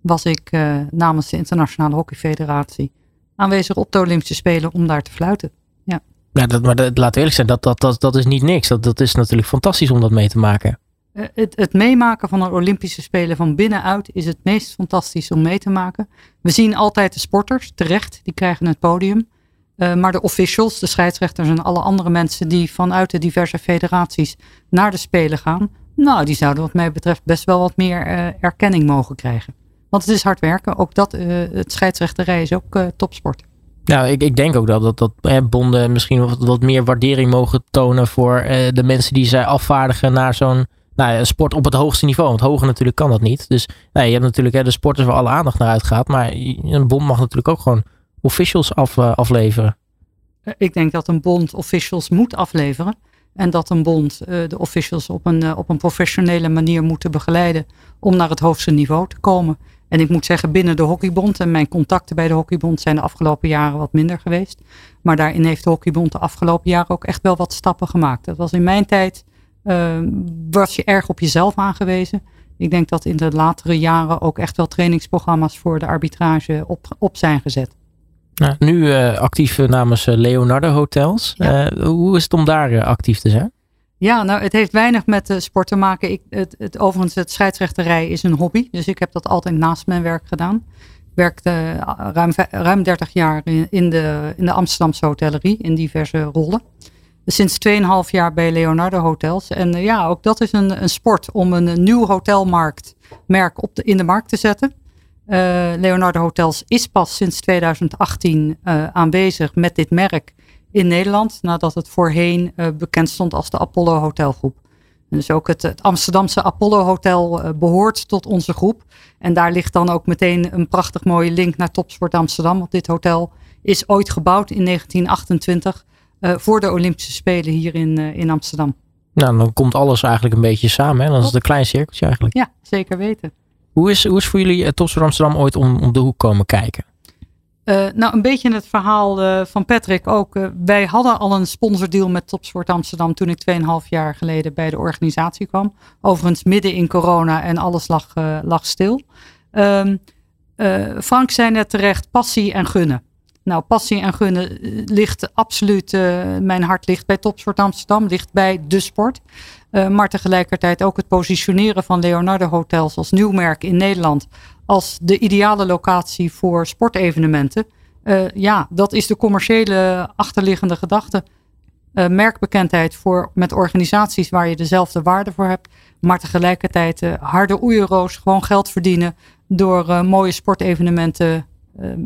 was ik namens de Internationale Hockeyfederatie aanwezig op de Olympische Spelen om daar te fluiten. Ja. Ja, dat, maar dat, laat eerlijk zijn, dat, dat, dat, dat is niet niks. Dat, dat is natuurlijk fantastisch om dat mee te maken. Het, het, meemaken van een Olympische Spelen van binnenuit is het meest fantastisch om mee te maken. We zien altijd de sporters, terecht, die krijgen het podium. Uh, maar de officials, de scheidsrechters en alle andere mensen die vanuit de diverse federaties naar de Spelen gaan, nou, die zouden wat mij betreft best wel wat meer uh, erkenning mogen krijgen. Want het is hard werken. Ook dat, uh, het scheidsrechterij is ook topsport. Nou, ik, ik denk ook dat, dat, dat bonden misschien wat, wat meer waardering mogen tonen voor de mensen die zij afvaardigen naar zo'n nou, sport op het hoogste niveau. Want hoger natuurlijk kan dat niet. Dus nou, je hebt natuurlijk hè, de sporters waar alle aandacht naar uitgaat. Maar een bond mag natuurlijk ook gewoon officials af, uh, afleveren? Ik denk dat een bond officials moet afleveren. En dat een bond uh, de officials op een, op een professionele manier moeten begeleiden om naar het hoogste niveau te komen. En ik moet zeggen, binnen de hockeybond en mijn contacten bij de hockeybond zijn de afgelopen jaren wat minder geweest. Maar daarin heeft de hockeybond de afgelopen jaren ook echt wel wat stappen gemaakt. Dat was in mijn tijd, was je erg op jezelf aangewezen. Ik denk dat in de latere jaren ook echt wel trainingsprogramma's voor de arbitrage op, op zijn gezet. Nou, nu uh, actief namens Leonardo Hotels. Ja. Uh, hoe is het om daar uh, actief te zijn? Ja, nou, het heeft weinig met sport te maken. Ik, het, het, overigens, het scheidsrechterij is een hobby. Dus ik heb dat altijd naast mijn werk gedaan. Ik werkte eh, ruim, ruim 30 jaar in, in, de, in de Amsterdamse hotellerie in diverse rollen. Sinds 2,5 jaar bij Leonardo Hotels. En ja, ook dat is een, een sport om een, een nieuw hotelmarktmerk op de, in de markt te zetten. Uh, Leonardo Hotels is pas sinds 2018 uh, aanwezig met dit merk in Nederland, nadat het voorheen uh, bekend stond als de Apollo Hotelgroep. Dus ook het, het Amsterdamse Apollo Hotel uh, behoort tot onze groep. En daar ligt dan ook meteen een prachtig mooie link naar Topsport Amsterdam. Want dit hotel is ooit gebouwd in 1928 uh, voor de Olympische Spelen hier in, in Amsterdam. Nou, dan komt alles eigenlijk een beetje samen. Hè? Dan is het een klein cirkeltje eigenlijk. Ja, zeker weten. Hoe is, hoe is voor jullie Topsport Amsterdam ooit om, om de hoek komen kijken? Uh, nou, een beetje het verhaal uh, van Patrick ook. Wij hadden al een sponsordeal met Topsport Amsterdam toen ik 2,5 jaar geleden bij de organisatie kwam. Overigens midden in corona en alles lag, lag stil. Um, Frank zei net terecht, passie en gunnen. Nou, passie en gunnen ligt absoluut, mijn hart ligt bij Topsport Amsterdam, ligt bij de sport. Maar tegelijkertijd ook het positioneren van Leonardo Hotels als nieuw merk in Nederland als de ideale locatie voor sportevenementen. Uh, ja, dat is de commerciële achterliggende gedachte. Uh, merkbekendheid voor, met organisaties waar je dezelfde waarde voor hebt. Maar tegelijkertijd harde oeieroos, gewoon geld verdienen. Door mooie sportevenementen,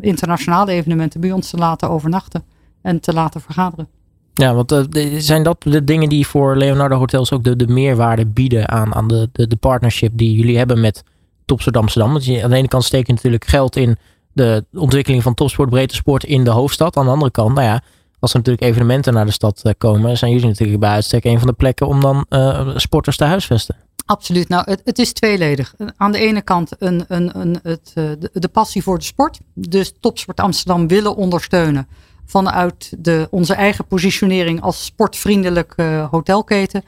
internationale evenementen bij ons te laten overnachten. En te laten vergaderen. Ja, want zijn dat de dingen die voor Leonardo Hotels ook de, de meerwaarde bieden aan, aan de, de, partnership die jullie hebben met Topsport Amsterdam. Want je, aan de ene kant steek je natuurlijk geld in de ontwikkeling van topsport, breedte sport in de hoofdstad. Aan de andere kant, nou ja, als er natuurlijk evenementen naar de stad eh, komen, zijn jullie natuurlijk bij uitstek een van de plekken om dan uh, sporters te huisvesten. Absoluut. Nou, het, het, is tweeledig. Aan de ene kant een, een, een, het, eh, de, passie voor de sport. Dus Topsport Amsterdam willen ondersteunen vanuit de, onze eigen positionering als sportvriendelijk uh, hotelketen.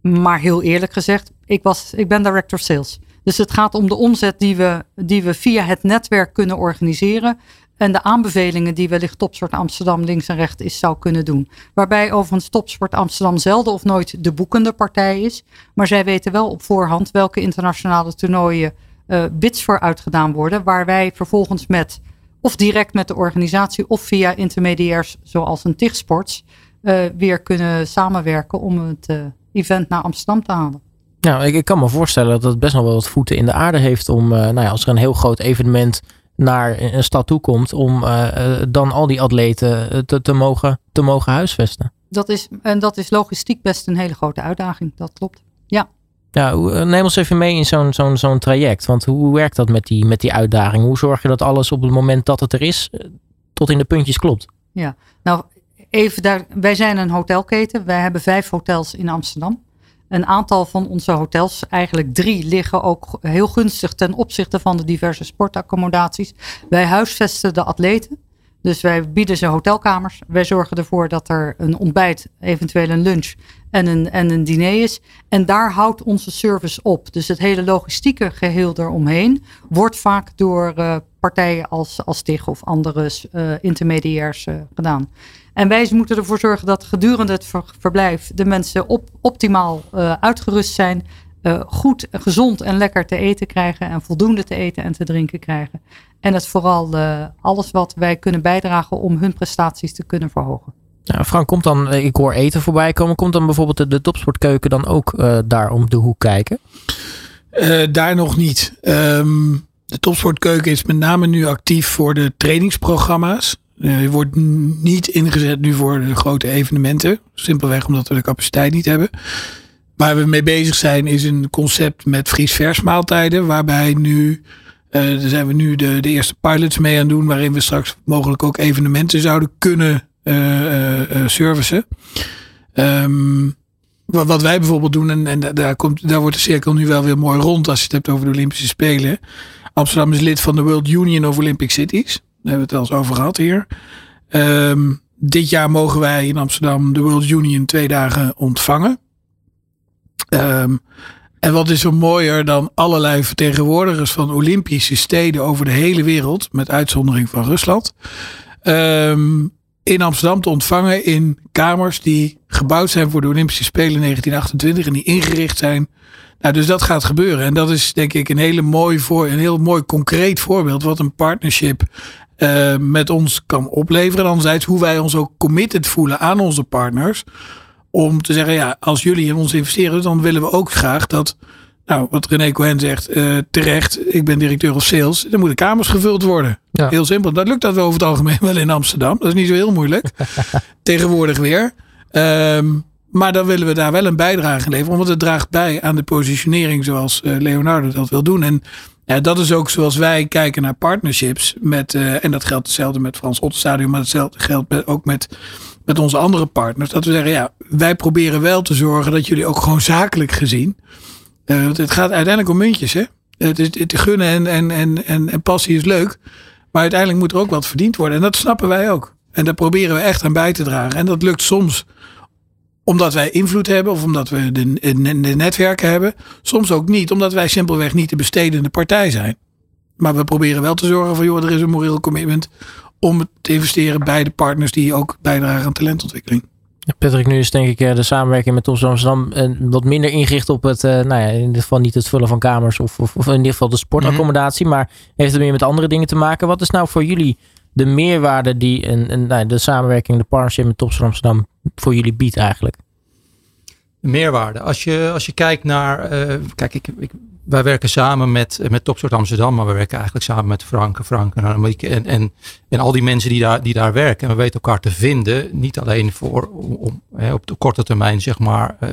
Maar heel eerlijk gezegd, ik, was, ik ben director sales. Dus het gaat om de omzet die we, die we via het netwerk kunnen organiseren. En de aanbevelingen die wellicht Topsport Amsterdam links en rechts is zou kunnen doen. Waarbij overigens Topsport Amsterdam zelden of nooit de boekende partij is. Maar zij weten wel op voorhand welke internationale toernooien uh, bids voor uitgedaan worden. Waar wij vervolgens met, of direct met de organisatie of via intermediairs zoals een TIG Sports, uh, weer kunnen samenwerken om het uh, event naar Amsterdam te halen. Nou, ik, ik, kan me voorstellen dat het best nog wel wat voeten in de aarde heeft om, uh, nou ja, als er een heel groot evenement naar een stad toe komt, om dan al die atleten te, te, mogen, te mogen huisvesten. Dat is, en dat is logistiek best een hele grote uitdaging, dat klopt. Ja. Ja, neem ons even mee in zo'n zo'n zo'n traject. Want hoe werkt dat met die, met die uitdaging? Hoe zorg je dat alles op het moment dat het er is, tot in de puntjes klopt? Ja, nou even daar. Wij zijn een hotelketen. Wij hebben vijf hotels in Amsterdam. Een aantal van onze hotels, eigenlijk drie, liggen ook heel gunstig ten opzichte van de diverse sportaccommodaties. Wij huisvesten de atleten. Dus wij bieden ze hotelkamers. Wij zorgen ervoor dat er een ontbijt, eventueel een lunch en een, en een diner is. En daar houdt onze service op. Dus het hele logistieke geheel eromheen wordt vaak door uh, partijen als, als TIG of andere uh, intermediairs uh, gedaan. En wij moeten ervoor zorgen dat gedurende het ver verblijf de mensen op, optimaal uitgerust zijn. Goed, gezond en lekker te eten krijgen. En voldoende te eten en te drinken krijgen. En het vooral alles wat wij kunnen bijdragen om hun prestaties te kunnen verhogen. Frank, komt dan, ik hoor eten voorbij komen. Komt dan bijvoorbeeld de, topsportkeuken dan ook daar om de hoek kijken? daar nog niet. Um, de topsportkeuken is met name nu actief voor de trainingsprogramma's. Uh, wordt niet ingezet nu voor de grote evenementen. Simpelweg omdat we de capaciteit niet hebben. Waar we mee bezig zijn is een concept met vries-vers maaltijden. Waarbij nu, daar zijn we nu de, de eerste pilots mee aan doen. Waarin we straks mogelijk ook evenementen zouden kunnen servicen. Um, wat, wat, wij bijvoorbeeld doen, en, en daar, komt, daar wordt de cirkel nu wel weer mooi rond als je het hebt over de Olympische Spelen. Amsterdam is lid van de World Union of Olympic Cities. Daar hebben we het wel eens over gehad hier. Um, dit jaar mogen wij in Amsterdam de World Union twee dagen ontvangen. Um, en wat is er mooier dan allerlei vertegenwoordigers van Olympische steden over de hele wereld, met uitzondering van Rusland, um, in Amsterdam te ontvangen in kamers die gebouwd zijn voor de Olympische Spelen in 1928 en die ingericht zijn. Nou, dus dat gaat gebeuren. En dat is denk ik een, hele mooi voor, een heel mooi concreet voorbeeld wat een partnership uh, met ons kan opleveren. En anderzijds hoe wij ons ook committed voelen aan onze partners. Om te zeggen, ja, als jullie in ons investeren, dan willen we ook graag dat nou, wat René Cohen zegt, uh, terecht, ik ben directeur of sales, dan moeten kamers gevuld worden. Ja. Heel simpel. Dat lukt dat over het algemeen wel in Amsterdam. Dat is niet zo heel moeilijk. Tegenwoordig weer. Um, maar dan willen we daar wel een bijdrage leveren, want het draagt bij aan de positionering zoals uh, Leonardo dat wil doen. En ja, dat is ook zoals wij kijken naar partnerships. Met, uh, en dat geldt hetzelfde met Frans Ottenstadion, maar hetzelfde geldt ook met, met onze andere partners. Dat we zeggen, ja, wij proberen wel te zorgen dat jullie ook gewoon zakelijk gezien uh, het gaat uiteindelijk om muntjes, hè? Het, is, gunnen en, en, en, en, en passie is leuk. Maar uiteindelijk moet er ook wat verdiend worden. En dat snappen wij ook. En daar proberen we echt aan bij te dragen. En dat lukt soms omdat wij invloed hebben of omdat we de, de, netwerken hebben. Soms ook niet, omdat wij simpelweg niet de bestedende partij zijn. Maar we proberen wel te zorgen van, joh, er is een moreel commitment om te investeren bij de partners die ook bijdragen aan talentontwikkeling. Patrick, nu is denk ik eh, de samenwerking met Tom Amsterdam eh, wat minder ingericht op het, eh, nou ja, in ieder geval niet het vullen van kamers of, of, of in ieder geval de sportaccommodatie, mhm. maar heeft het meer met andere dingen te maken. Wat is nou voor jullie de meerwaarde die een, een, nou, de samenwerking, de partnership met Topsport Amsterdam voor jullie biedt eigenlijk? Meerwaarde. Als je, als je kijkt naar, kijk, ik, ik, wij werken samen met, met Topsport Amsterdam, maar we werken eigenlijk samen met Frank, Frank en, en, en, al die mensen die daar, die daar werken. En we weten elkaar te vinden, niet alleen voor, om, hè, op de korte termijn zeg maar, uh,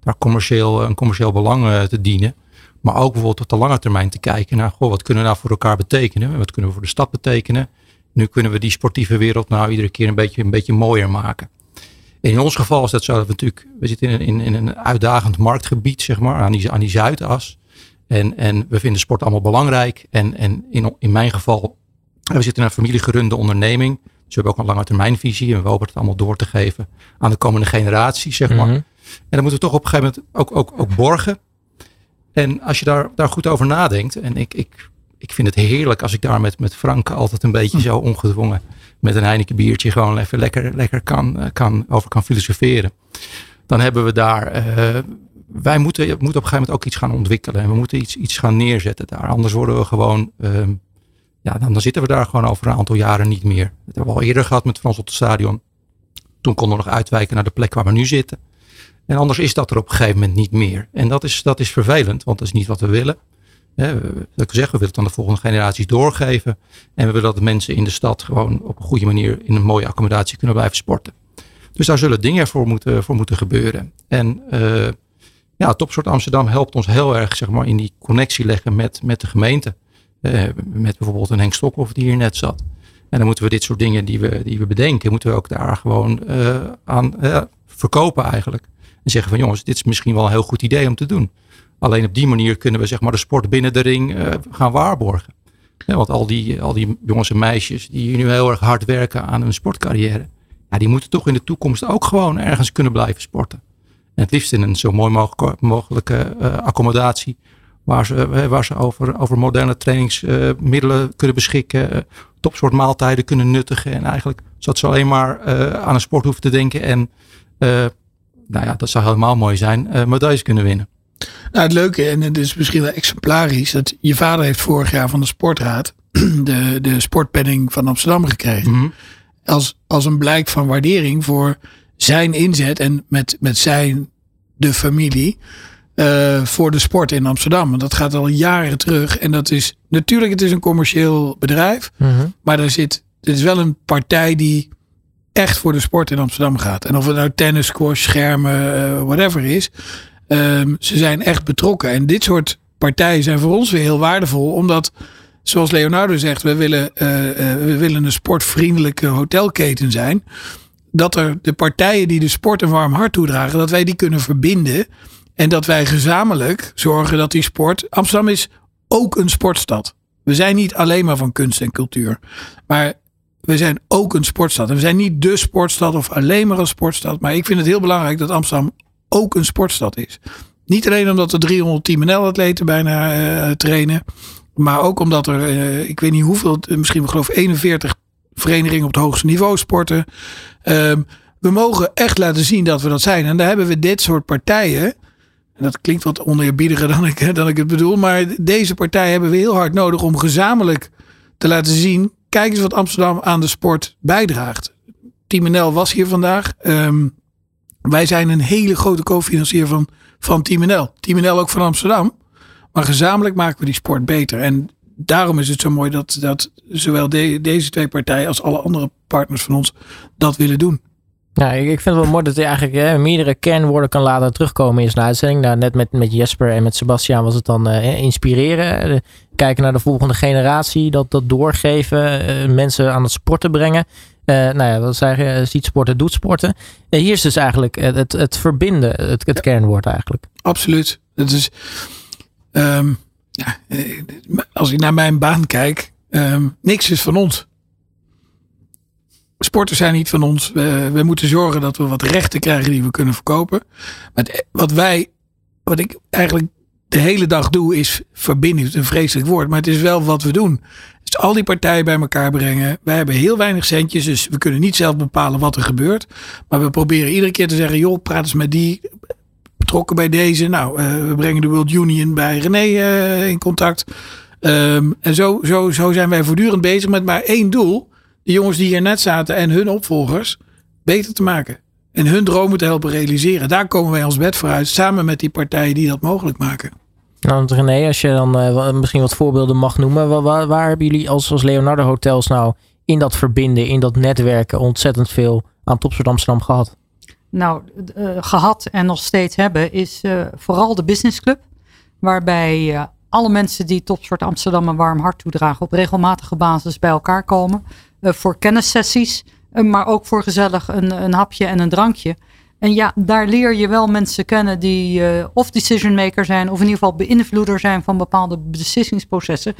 daar commercieel, een commercieel belang uh, te dienen. Maar ook bijvoorbeeld op de lange termijn te kijken naar, goh, wat kunnen we nou voor elkaar betekenen? Wat kunnen we voor de stad betekenen? Nu kunnen we die sportieve wereld nou iedere keer een beetje, een beetje mooier maken. In ons geval is dat zo dat we natuurlijk, we zitten in, in, in een uitdagend marktgebied, zeg maar, aan die, aan die Zuidas. En, en we vinden sport allemaal belangrijk. En, en in, in mijn geval, we zitten in een familiegerunde onderneming. Dus we hebben ook een lange termijnvisie. En we hopen het allemaal door te geven aan de komende generatie, zeg maar. Mhm. En dan moeten we toch op een gegeven moment ook, ook, ook borgen. En als je daar, daar goed over nadenkt. En ik, ik, ik vind het heerlijk als ik daar met, met Frank altijd een beetje zo ongedwongen. met een Heineken biertje gewoon even lekker, lekker kan, eh, kan, over kan filosoferen. Dan hebben we daar uh, wij moeten, moeten op een gegeven moment ook iets gaan ontwikkelen. En we moeten iets, iets gaan neerzetten daar. Anders worden we gewoon, um, ja, dan, zitten we daar gewoon over een aantal jaren niet meer. Dat hebben we al eerder gehad met Frans op het stadion. Toen konden we nog uitwijken naar de plek waar we nu zitten. En anders is dat er op een gegeven moment niet meer. En dat is, dat is vervelend, want dat is niet wat we willen. We, ik zeg, we willen het aan de volgende generaties doorgeven. En we willen dat de mensen in de stad gewoon op een goede manier in een mooie accommodatie kunnen blijven sporten. Dus daar zullen dingen voor moeten, voor moeten gebeuren. En uh, ja, Topsport Amsterdam helpt ons heel erg zeg maar, in die connectie leggen met, met de gemeente. Uh, met bijvoorbeeld een Henk Stokhoff die hier net zat. En dan moeten we dit soort dingen die we, die we bedenken, moeten we ook daar gewoon uh, aan uh, verkopen eigenlijk. En zeggen van jongens, dit is misschien wel een heel goed idee om te doen. Alleen op die manier kunnen we zeg maar de sport binnen de ring gaan waarborgen. Want al die, al die jongens en meisjes die nu heel erg hard werken aan hun sportcarrière. Ja, die moeten toch in de toekomst ook gewoon ergens kunnen blijven sporten. En het liefst in een zo mooi mogelijke uh, accommodatie. Waar ze, uh, waar ze over, over moderne trainingsmiddelen uh, kunnen beschikken. topsoort maaltijden kunnen nuttigen. En eigenlijk zodat ze alleen maar aan een sport hoeven te denken. En nou ja, dat zou helemaal mooi zijn. medailles kunnen winnen. Nou, het leuke, en het is misschien wel exemplarisch, dat je vader heeft vorig jaar van de sportraad de, de sportpenning van Amsterdam gekregen. Mm -hmm. als, als een blijk van waardering voor zijn inzet en met, met zijn, de familie, uh, voor de sport in Amsterdam. Want dat gaat al jaren terug. En dat is, natuurlijk, het is een commercieel bedrijf. -hmm. Maar er zit, het is wel een partij die echt voor de sport in Amsterdam gaat. En of het nou tennis, squash, schermen, uh, whatever is. Um, ze zijn echt betrokken. En dit soort partijen zijn voor ons weer heel waardevol. Omdat, zoals Leonardo zegt, we willen, uh, we willen een sportvriendelijke hotelketen zijn dat er de partijen die de sport een warm hart toedragen, dat wij die kunnen verbinden. En dat wij gezamenlijk zorgen dat die sport. Amsterdam is ook een sportstad. We zijn niet alleen maar van kunst en cultuur. Maar we zijn ook een sportstad. En we zijn niet de sportstad of alleen maar een sportstad. Maar ik vind het heel belangrijk dat Amsterdam ook een sportstad is. Niet alleen omdat er 310 NL-atleten bijna uh, trainen. Maar ook omdat er, uh, ik weet niet hoeveel, misschien geloof 41 vereniging op het hoogste niveau sporten. Ehm, we mogen echt laten zien dat we dat zijn. En daar hebben we dit soort partijen. En dat klinkt wat oneerbiediger dan ik, dan ik het bedoel. Maar deze partij hebben we heel hard nodig om gezamenlijk te laten zien. Kijk eens wat Amsterdam aan de sport bijdraagt. Team NL was hier vandaag. Ehm, wij zijn een hele grote co-financier van, van Team NL. Team NL ook van Amsterdam. Maar gezamenlijk maken we die sport beter. En daarom is het zo mooi dat, dat zowel deze twee partijen als alle andere partners van ons dat willen doen. Ja, ik, vind het wel mooi dat hij eigenlijk hè, meerdere kernwoorden kan laten terugkomen in zijn uitzending. Nou, net met, met Jesper en met Sebastian was het dan uh, inspireren. Uh, kijken naar de volgende generatie, dat, dat doorgeven, uh, mensen aan het sporten brengen. nou ja, wat zeg je, ziet sporten, doet sporten. hier is dus eigenlijk het, het verbinden, het, het kernwoord eigenlijk. Absoluut. Het is, um, ja, als ik naar mijn baan kijk, um, niks is van ons sporters zijn niet van ons. We, moeten zorgen dat we wat rechten krijgen die we kunnen verkopen. Maar wat wij, wat ik eigenlijk de hele dag doe, is verbinden. Een vreselijk woord, maar het is wel wat we doen. Dus al die partijen bij elkaar brengen. Wij hebben heel weinig centjes, dus we kunnen niet zelf bepalen wat er gebeurt. Maar we proberen iedere keer te zeggen: joh, praat eens met die. Betrokken bij deze. Nou, uh, we brengen de World Union bij René uh, in contact. Um, en zo, zo, zo zijn wij voortdurend bezig met maar één doel de jongens die hier net zaten en hun opvolgers beter te maken. En hun dromen te helpen realiseren. Daar komen wij als bed voor uit, samen met die partijen die dat mogelijk maken. Nou, René, als je dan uh, misschien wat voorbeelden mag noemen. Waar, waar, hebben jullie als, als Leonardo Hotels nou in dat verbinden, in dat netwerken ontzettend veel aan Topsport Amsterdam gehad? Nou, uh, gehad en nog steeds hebben is uh, vooral de Business Club. Waarbij alle mensen die Topsport Amsterdam een warm hart toedragen op regelmatige basis bij elkaar komen. Eh, voor kennissessies, eh, maar ook voor gezellig een, een hapje en een drankje. En ja, daar leer je wel mensen kennen die of decision maker zijn, of in ieder geval beïnvloeder zijn van bepaalde beslissingsprocessen.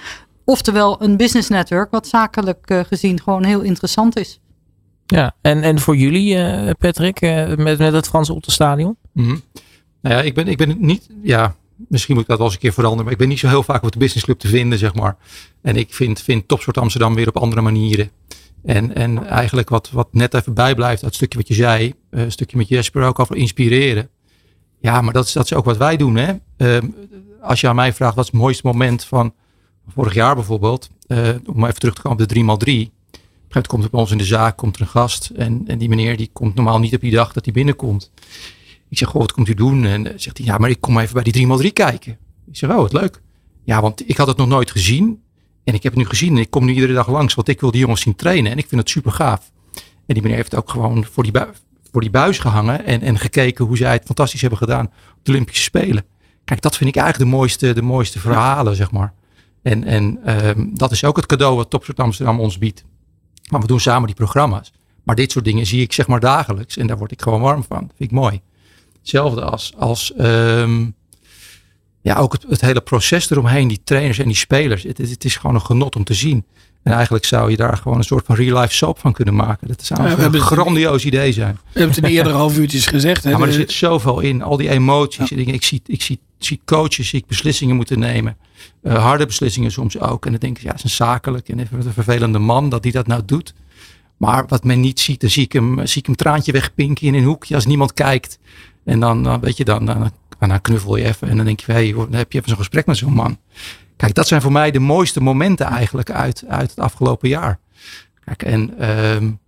Oftewel een business network, wat zakelijk gezien gewoon heel interessant is. Ja, en, en voor jullie, uh, Patrick, met, met het Frans Ottenstadion? Mm -hmm. Nou ja, ik ben, ik ben niet, ja, misschien moet ik dat wel eens een keer veranderen, maar ik ben niet zo heel vaak op de business club te vinden, zeg maar. En ik vind, vind Topsport Amsterdam weer op andere manieren. En, en eigenlijk wat, wat net even bijblijft, dat stukje wat je zei, uh, een stukje met Jesper ook over inspireren. Ja, maar dat is, dat is ook wat wij doen. Hè? Uh, als je aan mij vraagt, wat is het mooiste moment van vorig jaar bijvoorbeeld, uh, om even terug te komen op de 3x3. Op moment komt bij ons in de zaak komt er een gast en, en die meneer die komt normaal niet op die dag dat hij binnenkomt. Ik zeg, goh, wat komt u doen? En zegt hij, ja, maar ik kom even bij die 3x3 kijken. Ik zeg, oh, wat leuk. Ja, want ik had het nog nooit gezien. En ik heb het nu gezien en ik kom nu iedere dag langs, want ik wil die jongens zien trainen en ik vind het super gaaf. En die meneer heeft ook gewoon voor die, voor die buis gehangen en, en gekeken hoe zij het fantastisch hebben gedaan op de Olympische Spelen. Kijk, dat vind ik eigenlijk de mooiste, de mooiste verhalen, zeg maar. En, en um, dat is ook het cadeau wat Topsport Amsterdam ons biedt. Maar we doen samen die programma's. Maar dit soort dingen zie ik zeg maar dagelijks en daar word ik gewoon warm van. Vind ik mooi. Hetzelfde als, als um, ja, ook het, het, hele proces eromheen, die trainers en die spelers. Het, het, is gewoon een genot om te zien. En eigenlijk zou je daar gewoon een soort van real life soap van kunnen maken. Dat zou ja, een grandioos idee zijn. We hebben het in eerdere half uurtjes gezegd. Hè? Ja, maar er zit zoveel in. Al die emoties. Ja. Ik, zie, ik zie, zie coaches, zie ik beslissingen moeten nemen. Uh, harde beslissingen soms ook. En dan denk ik, ja, het is een zakelijk en even een vervelende man dat hij dat nou doet. Maar wat men niet ziet, dan zie ik hem, zie ik hem traantje wegpinken in een hoekje als niemand kijkt. En dan, dan weet je, dan, dan dan knuffel je even en dan denk je, hey, dan heb je even zo'n gesprek met zo'n man. Kijk, dat zijn voor mij de mooiste momenten eigenlijk uit, uit het afgelopen jaar. Kijk, en um,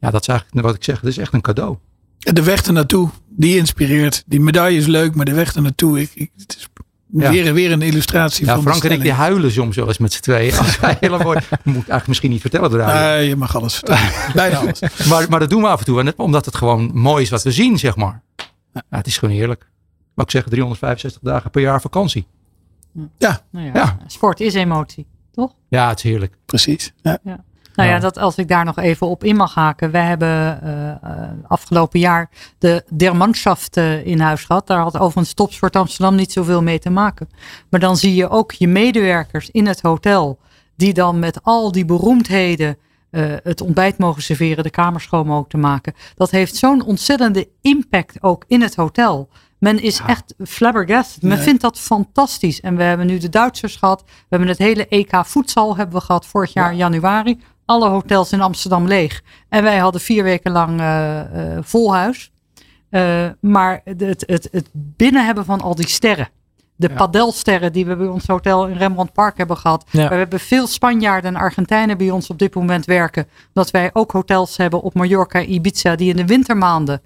ja, dat is eigenlijk wat ik zeg, het is echt een cadeau. De weg ernaartoe, die inspireert. Die medaille is leuk, maar de weg ernaartoe, ik, ik, het is ja. weer, weer een illustratie ja, van Frank en ik die huilen soms wel eens met z'n tweeën. Als wij hele moet ik eigenlijk misschien niet vertellen draaien. Nee, je mag alles vertellen. Bijna alles. maar, maar dat doen we af en toe, omdat het gewoon mooi is wat we zien, zeg maar. Ja, het is gewoon heerlijk wat ik zeg, 365 dagen per jaar vakantie. Ja. Nou ja, ja. Sport is emotie, toch? Ja, het is heerlijk. Precies. Ja. ja. Nou ja, dat als ik daar nog even op in mag haken. We hebben uh, afgelopen jaar de Der Mannschaft uh, in huis gehad. Daar had overigens Topsport Amsterdam niet zoveel mee te maken. Maar dan zie je ook je medewerkers in het hotel. Die dan met al die beroemdheden uh, het ontbijt mogen serveren. De kamer schoon mogen te maken. Dat heeft zo'n ontzettende impact ook in het hotel. Men is echt flabbergasted. Men vindt dat fantastisch. En we hebben nu de Duitsers gehad. We hebben het hele EK voedsel hebben we gehad vorig jaar januari. alle hotels in Amsterdam leeg. En wij hadden vier weken lang uh, uh, vol huis. Uh, maar het, het, het binnen hebben van al die sterren. De padelsterren die we bij ons hotel in Rembrandt Park hebben gehad. We hebben veel Spanjaarden en Argentijnen bij ons op dit moment werken. Dat wij ook hotels hebben op Mallorca, Ibiza, die in de wintermaanden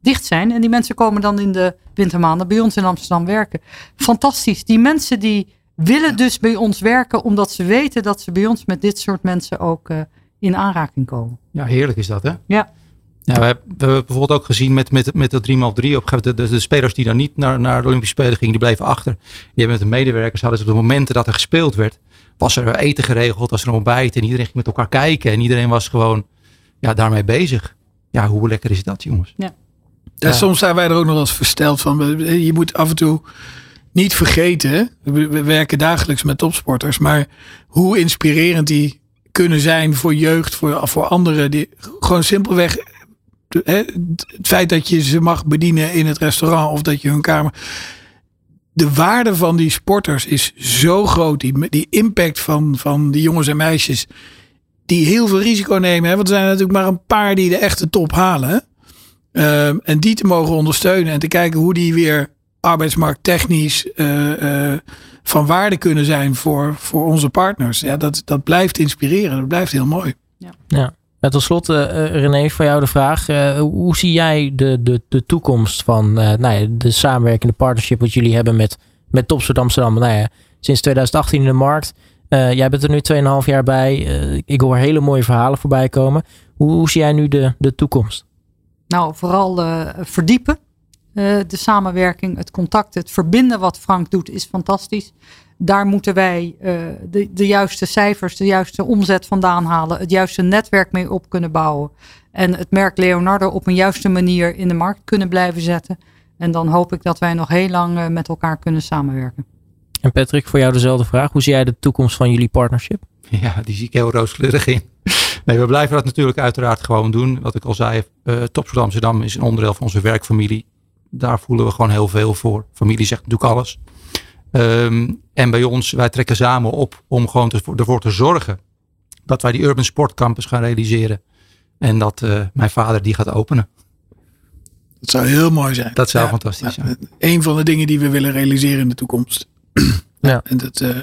dicht zijn. En die mensen komen dan in de wintermaanden bij ons in Amsterdam werken. Fantastisch. Die mensen die willen dus bij ons werken omdat ze weten dat ze bij ons met dit soort mensen ook uh, in aanraking komen. Ja, heerlijk is dat hè? Ja. Ja, we, hebben, we hebben bijvoorbeeld ook gezien met, met, met de 3x3 op de, de, de spelers die dan niet naar, naar de Olympische Spelen gingen, die bleven achter. Die hebben met de medewerkers, hadden ze op de momenten dat er gespeeld werd, was er eten geregeld, was er ontbijt en iedereen ging met elkaar kijken en iedereen was gewoon ja, daarmee bezig. Ja, hoe lekker is dat jongens? Ja. Ja, soms zijn wij er ook nog wel eens versteld van. Je moet af en toe niet vergeten. We werken dagelijks met topsporters. Maar hoe inspirerend die kunnen zijn voor jeugd, voor, voor anderen. Die, gewoon simpelweg het feit dat je ze mag bedienen in het restaurant of dat je hun kamer. De waarde van die sporters is zo groot. Die, die impact van, van die jongens en meisjes. Die heel veel risico nemen. Hè? Want er zijn natuurlijk maar een paar die de echte top halen. Um, en die te mogen ondersteunen en te kijken hoe die weer arbeidsmarkttechnisch uh, uh, van waarde kunnen zijn voor, voor onze partners. Ja, dat, dat blijft inspireren. Dat blijft heel mooi. Ja. ja. En tot slot, uh, René, voor jou de vraag. hoe zie jij de, de, de toekomst van nou ja, de samenwerkende partnership wat jullie hebben met, met Topsport Amsterdam? Nou ja, sinds 2018 in de markt. jij bent er nu 2,5 jaar bij. ik hoor hele mooie verhalen voorbij komen. Hoe, hoe zie jij nu de, de toekomst? Nou, vooral uh, verdiepen. Uh, de samenwerking, het contact, het verbinden wat Frank doet is fantastisch. Daar moeten wij uh, de, de juiste cijfers, de juiste omzet vandaan halen. Het juiste netwerk mee op kunnen bouwen. En het merk Leonardo op een juiste manier in de markt kunnen blijven zetten. En dan hoop ik dat wij nog heel lang met elkaar kunnen samenwerken. En Patrick, voor jou dezelfde vraag. Hoe zie jij de toekomst van jullie partnership? Ja, die zie ik heel rooskleurig in. Nee, we blijven dat natuurlijk uiteraard gewoon doen. Wat ik al zei, uh, Topsport Amsterdam is een onderdeel van onze werkfamilie. Daar voelen we gewoon heel veel voor. Familie zegt natuurlijk alles. Um, en bij ons, wij trekken samen op om gewoon te, ervoor te zorgen dat wij die Urban Sport Campus gaan realiseren. En dat uh, mijn vader die gaat openen. Dat zou heel mooi zijn. Dat zou ja, fantastisch zijn. Een van de dingen die we willen realiseren in de toekomst. Ja. En dat, uh,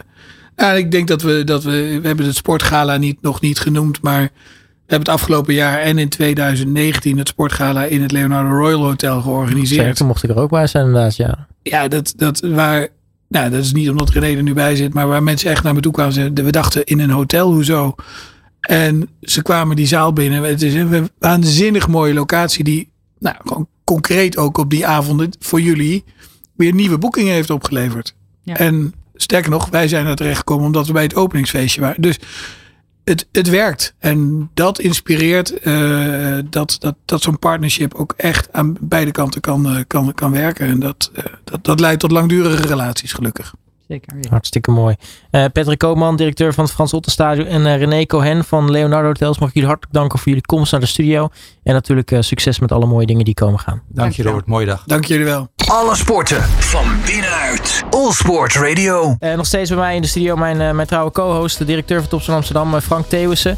ja, ik denk dat we, dat we, we hebben het sportgala niet, nog niet genoemd, maar we hebben het afgelopen jaar en in 2019 het sportgala in het Leonardo Royal Hotel georganiseerd. Zeker, mocht ik er ook bij zijn inderdaad, ja. Ja, dat, dat waar, nou dat is niet omdat René er nu bij zit, maar waar mensen echt naar me toe kwamen. We dachten in een hotel, hoezo? En ze kwamen die zaal binnen. Het is een waanzinnig mooie locatie die, nou gewoon concreet ook op die avonden voor jullie weer nieuwe boekingen heeft opgeleverd. Ja. En Sterker nog, wij zijn er terecht gekomen omdat we bij het openingsfeestje waren. Dus het, het werkt. En dat inspireert uh, dat, dat, dat zo'n partnership ook echt aan beide kanten kan, uh, kan, kan werken. En dat, uh, dat, dat leidt tot langdurige relaties, gelukkig. Zeker. Ja. Hartstikke mooi. Uh, Patrick Koopman, directeur van het Frans Ottenstadion. En uh, René Cohen van Leonardo Hotels. Mag ik jullie hartelijk danken voor jullie komst naar de studio. En natuurlijk uh, succes met alle mooie dingen die komen gaan. Dank je Robert, mooie dag. Dank jullie wel. Alle sporten van binnenuit. All Sport Radio. nog steeds bij mij in de studio mijn, mijn trouwe co-host, de directeur van Topsport Amsterdam, Frank Thewissen.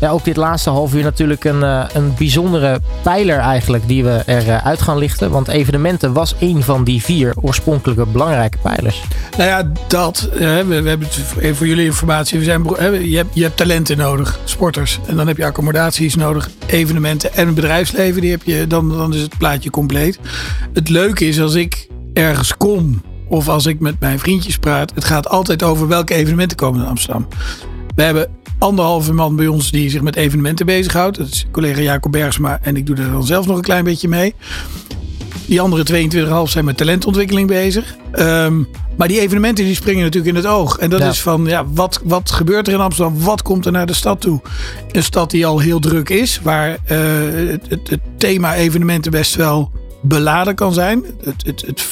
Ja, ook dit laatste half uur natuurlijk een, een bijzondere pijler eigenlijk die we eruit gaan lichten. Want evenementen was een van die vier oorspronkelijke belangrijke pijlers. Nou ja, dat. we, we hebben het even voor jullie informatie. We zijn, je, hebt, je hebt talenten nodig, sporters. En dan heb je accommodaties nodig, evenementen en bedrijfsleven. Die heb je, dan, dan is het plaatje compleet. Het leuke is als ik ergens kom of als ik met mijn vriendjes praat. Het gaat altijd over welke evenementen komen in Amsterdam. We hebben anderhalve man bij ons die zich met evenementen bezighoudt. Dat is collega Jacob Bergsma en ik doe er dan zelf nog een klein beetje mee. Die andere 22,5 zijn met talentontwikkeling bezig. Um, maar die evenementen die springen natuurlijk in het oog. En dat ja. is van, ja, wat, wat gebeurt er in Amsterdam? Wat komt er naar de stad toe? Een stad die al heel druk is. Waar uh, het, het, het, thema evenementen best wel beladen kan zijn. Het, het, het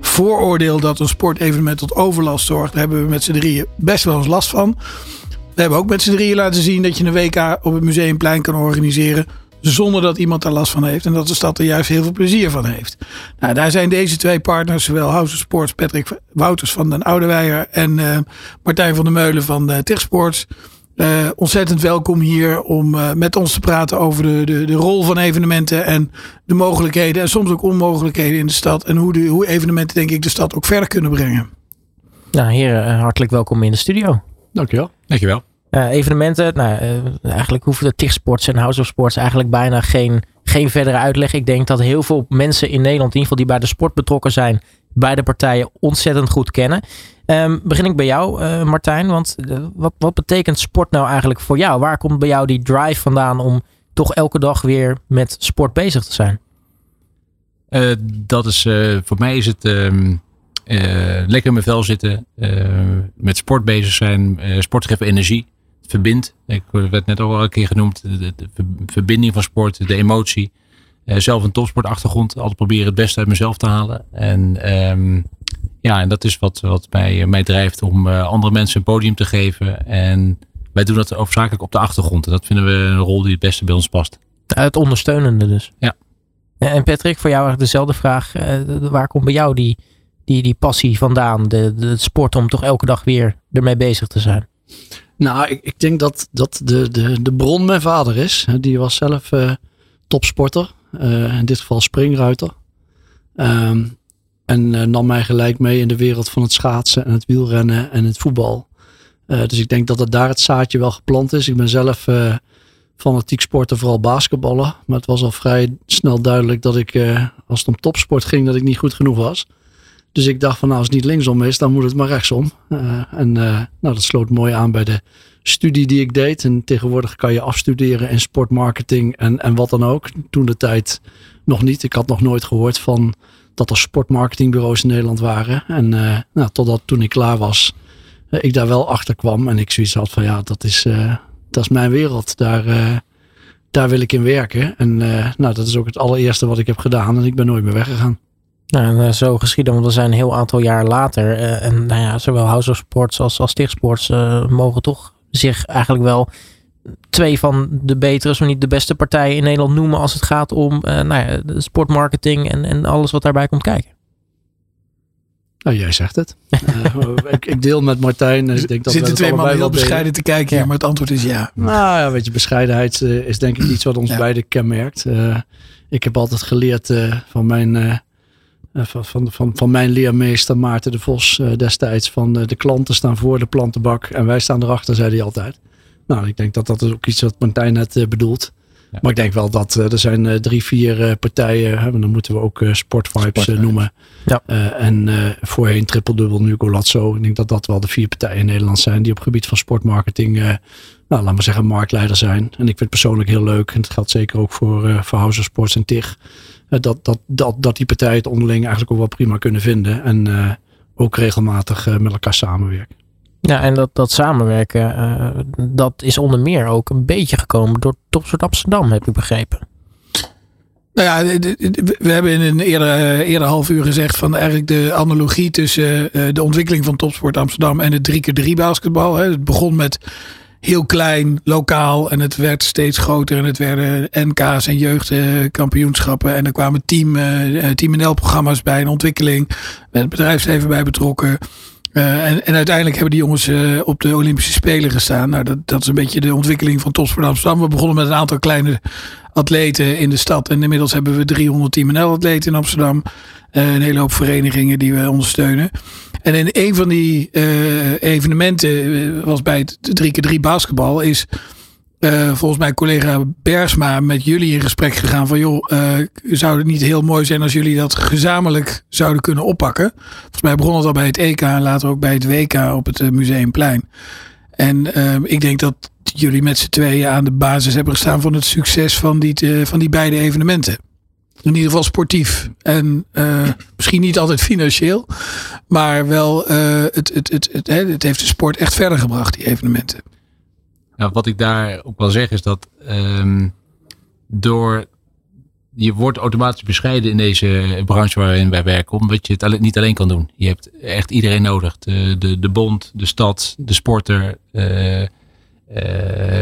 vooroordeel dat een sportevenement tot overlast zorgt. Daar hebben we met z'n drieën best wel eens last van. We hebben ook met z'n drieën laten zien dat je een WK op het Museumplein kan organiseren zonder dat iemand daar last van heeft. En dat de stad er juist heel veel plezier van heeft. Nou, daar zijn deze twee partners, zowel House of Sports, Patrick Wouters van den Oudeweijer en uh, Martijn van der Meulen van uh, Sports. Uh, ontzettend welkom hier om uh, met ons te praten over de, de, de rol van evenementen en de mogelijkheden en soms ook onmogelijkheden in de stad. En hoe, de, hoe evenementen denk ik de stad ook verder kunnen brengen. Nou heren, hartelijk welkom in de studio. Dankjewel. Dankjewel. Uh, evenementen, nou, eigenlijk hoeven de TIG Sports en House of Sports eigenlijk bijna geen, geen verdere uitleg. Ik denk dat heel veel mensen in Nederland, in ieder geval die bij de sport betrokken zijn, beide partijen ontzettend goed kennen. Um, begin ik bij jou, uh, Martijn. Want wat, wat betekent sport nou eigenlijk voor jou? Waar komt bij jou die drive vandaan om toch elke dag weer met sport bezig te zijn? Dat is, voor mij is het um, lekker in mijn vel zitten, met sport bezig zijn. sport geeft energie, verbindt. Ik werd net al een keer genoemd, de, verbinding van sport, de emotie. zelf een topsportachtergrond, altijd proberen het beste uit mezelf te halen. En um, ja, en dat is wat, wat mij, mij drijft om uh, andere mensen een podium te geven. En wij doen dat overzakelijk op de achtergrond. En dat vinden we een rol die het beste bij ons past. Het ondersteunende dus. Ja. En Patrick, voor jou eigenlijk dezelfde vraag. Uh, waar komt bij jou die, die, die passie vandaan? De, de sport om toch elke dag weer ermee bezig te zijn? Nou, ik, ik denk dat, dat de, de, de bron mijn vader is. Die was zelf uh, topsporter. in dit geval springruiter. Um, en uh, nam mij gelijk mee in de wereld van het schaatsen en het wielrennen en het voetbal. Dus ik denk dat het daar het zaadje wel geplant is. Ik ben zelf fanatiek sporten, vooral basketballen. Maar het was al vrij snel duidelijk dat ik, als het om topsport ging, dat ik niet goed genoeg was. Dus ik dacht van nou, als het niet linksom is, dan moet het maar rechtsom. en nou, dat sloot mooi aan bij de studie die ik deed. En tegenwoordig kan je afstuderen in sportmarketing en, en wat dan ook. Toen de tijd nog niet. Ik had nog nooit gehoord van dat er sportmarketingbureaus in Nederland waren. En uh, nou, totdat toen ik klaar was, ik daar wel achter kwam. En ik zoiets had van ja, dat is, dat is mijn wereld. Daar, daar wil ik in werken. En nou, dat is ook het allereerste wat ik heb gedaan. En ik ben nooit meer weggegaan. Nou, en zo geschieden, want we zijn een heel aantal jaar later. en nou ja, zowel House of Sports als, als Stichtsports mogen toch zich eigenlijk wel twee van de betere, zo niet de beste partijen in Nederland noemen als het gaat om uh, nou ja, de sportmarketing en, en alles wat daarbij komt kijken. Nou, jij zegt het. uh, ik, ik, deel met Martijn. Dus ik denk dat Zitten twee mannen heel bescheiden te kijken, ja. maar het antwoord is ja. Nou ja, weet je, bescheidenheid uh, is denk ik iets wat ons ja. beiden kenmerkt. ik heb altijd geleerd van mijn van, van, van, van mijn leermeester Maarten de Vos destijds van de klanten staan voor de plantenbak en wij staan erachter, zei hij altijd. Nou, ik denk dat dat is ook iets wat Martijn net bedoelt. Ja. Maar ik denk wel dat uh, er zijn uh, drie, vier partijen. Hè, dan moeten we ook Sportvibes Sport, noemen. Ja. en voorheen Triple Dubbel, nu Golazzo. Ik denk dat dat wel de vier partijen in Nederland zijn. Die op het gebied van sportmarketing, nou laat maar zeggen, marktleider zijn. En ik vind het persoonlijk heel leuk. En dat geldt zeker ook voor, voor House of Sports en TIG. dat, dat, dat, dat die partijen het onderling eigenlijk ook wel prima kunnen vinden. En ook regelmatig met elkaar samenwerken. Ja, en dat, dat samenwerken, uh, dat is onder meer ook een beetje gekomen door Topsport Amsterdam, heb ik begrepen. Nou ja, we hebben in een eerder, eerder half uur gezegd van eigenlijk de analogie tussen uh, de ontwikkeling van Topsport Amsterdam en het 3x3 basketbal. Het begon met heel klein, lokaal en het werd steeds groter en het werden NK's en jeugdkampioenschappen. En er kwamen team, uh, team NL-programma's bij, een ontwikkeling, met het bedrijfsleven bij betrokken. Uh, en, en, uiteindelijk hebben die jongens uh, op de Olympische Spelen gestaan. Nou, dat, dat is een beetje de ontwikkeling van Topsport Amsterdam. We begonnen met een aantal kleine atleten in de stad. En inmiddels hebben we 300 Team NL-atleten in Amsterdam. Uh, een hele hoop verenigingen die we ondersteunen. En in een van die evenementen was bij het 3x3 basketbal is uh, volgens mij collega Bersma met jullie in gesprek gegaan van joh, uh, zou het niet heel mooi zijn als jullie dat gezamenlijk zouden kunnen oppakken? Volgens mij begon het al bij het EK en later ook bij het WK op het uh, Museumplein. En ik denk dat jullie met z'n tweeën aan de basis hebben gestaan van het succes van die, van die beide evenementen. In ieder geval sportief. En misschien niet altijd financieel. Maar wel, het, het, het, het, het heeft de sport echt verder gebracht, die evenementen. Nou, wat ik daar ook wil zeggen is dat um, door je wordt automatisch bescheiden in deze branche waarin wij werken, omdat je het niet alleen kan doen. Je hebt echt iedereen nodig. De, de, de bond, de stad, de sporter, uh, uh,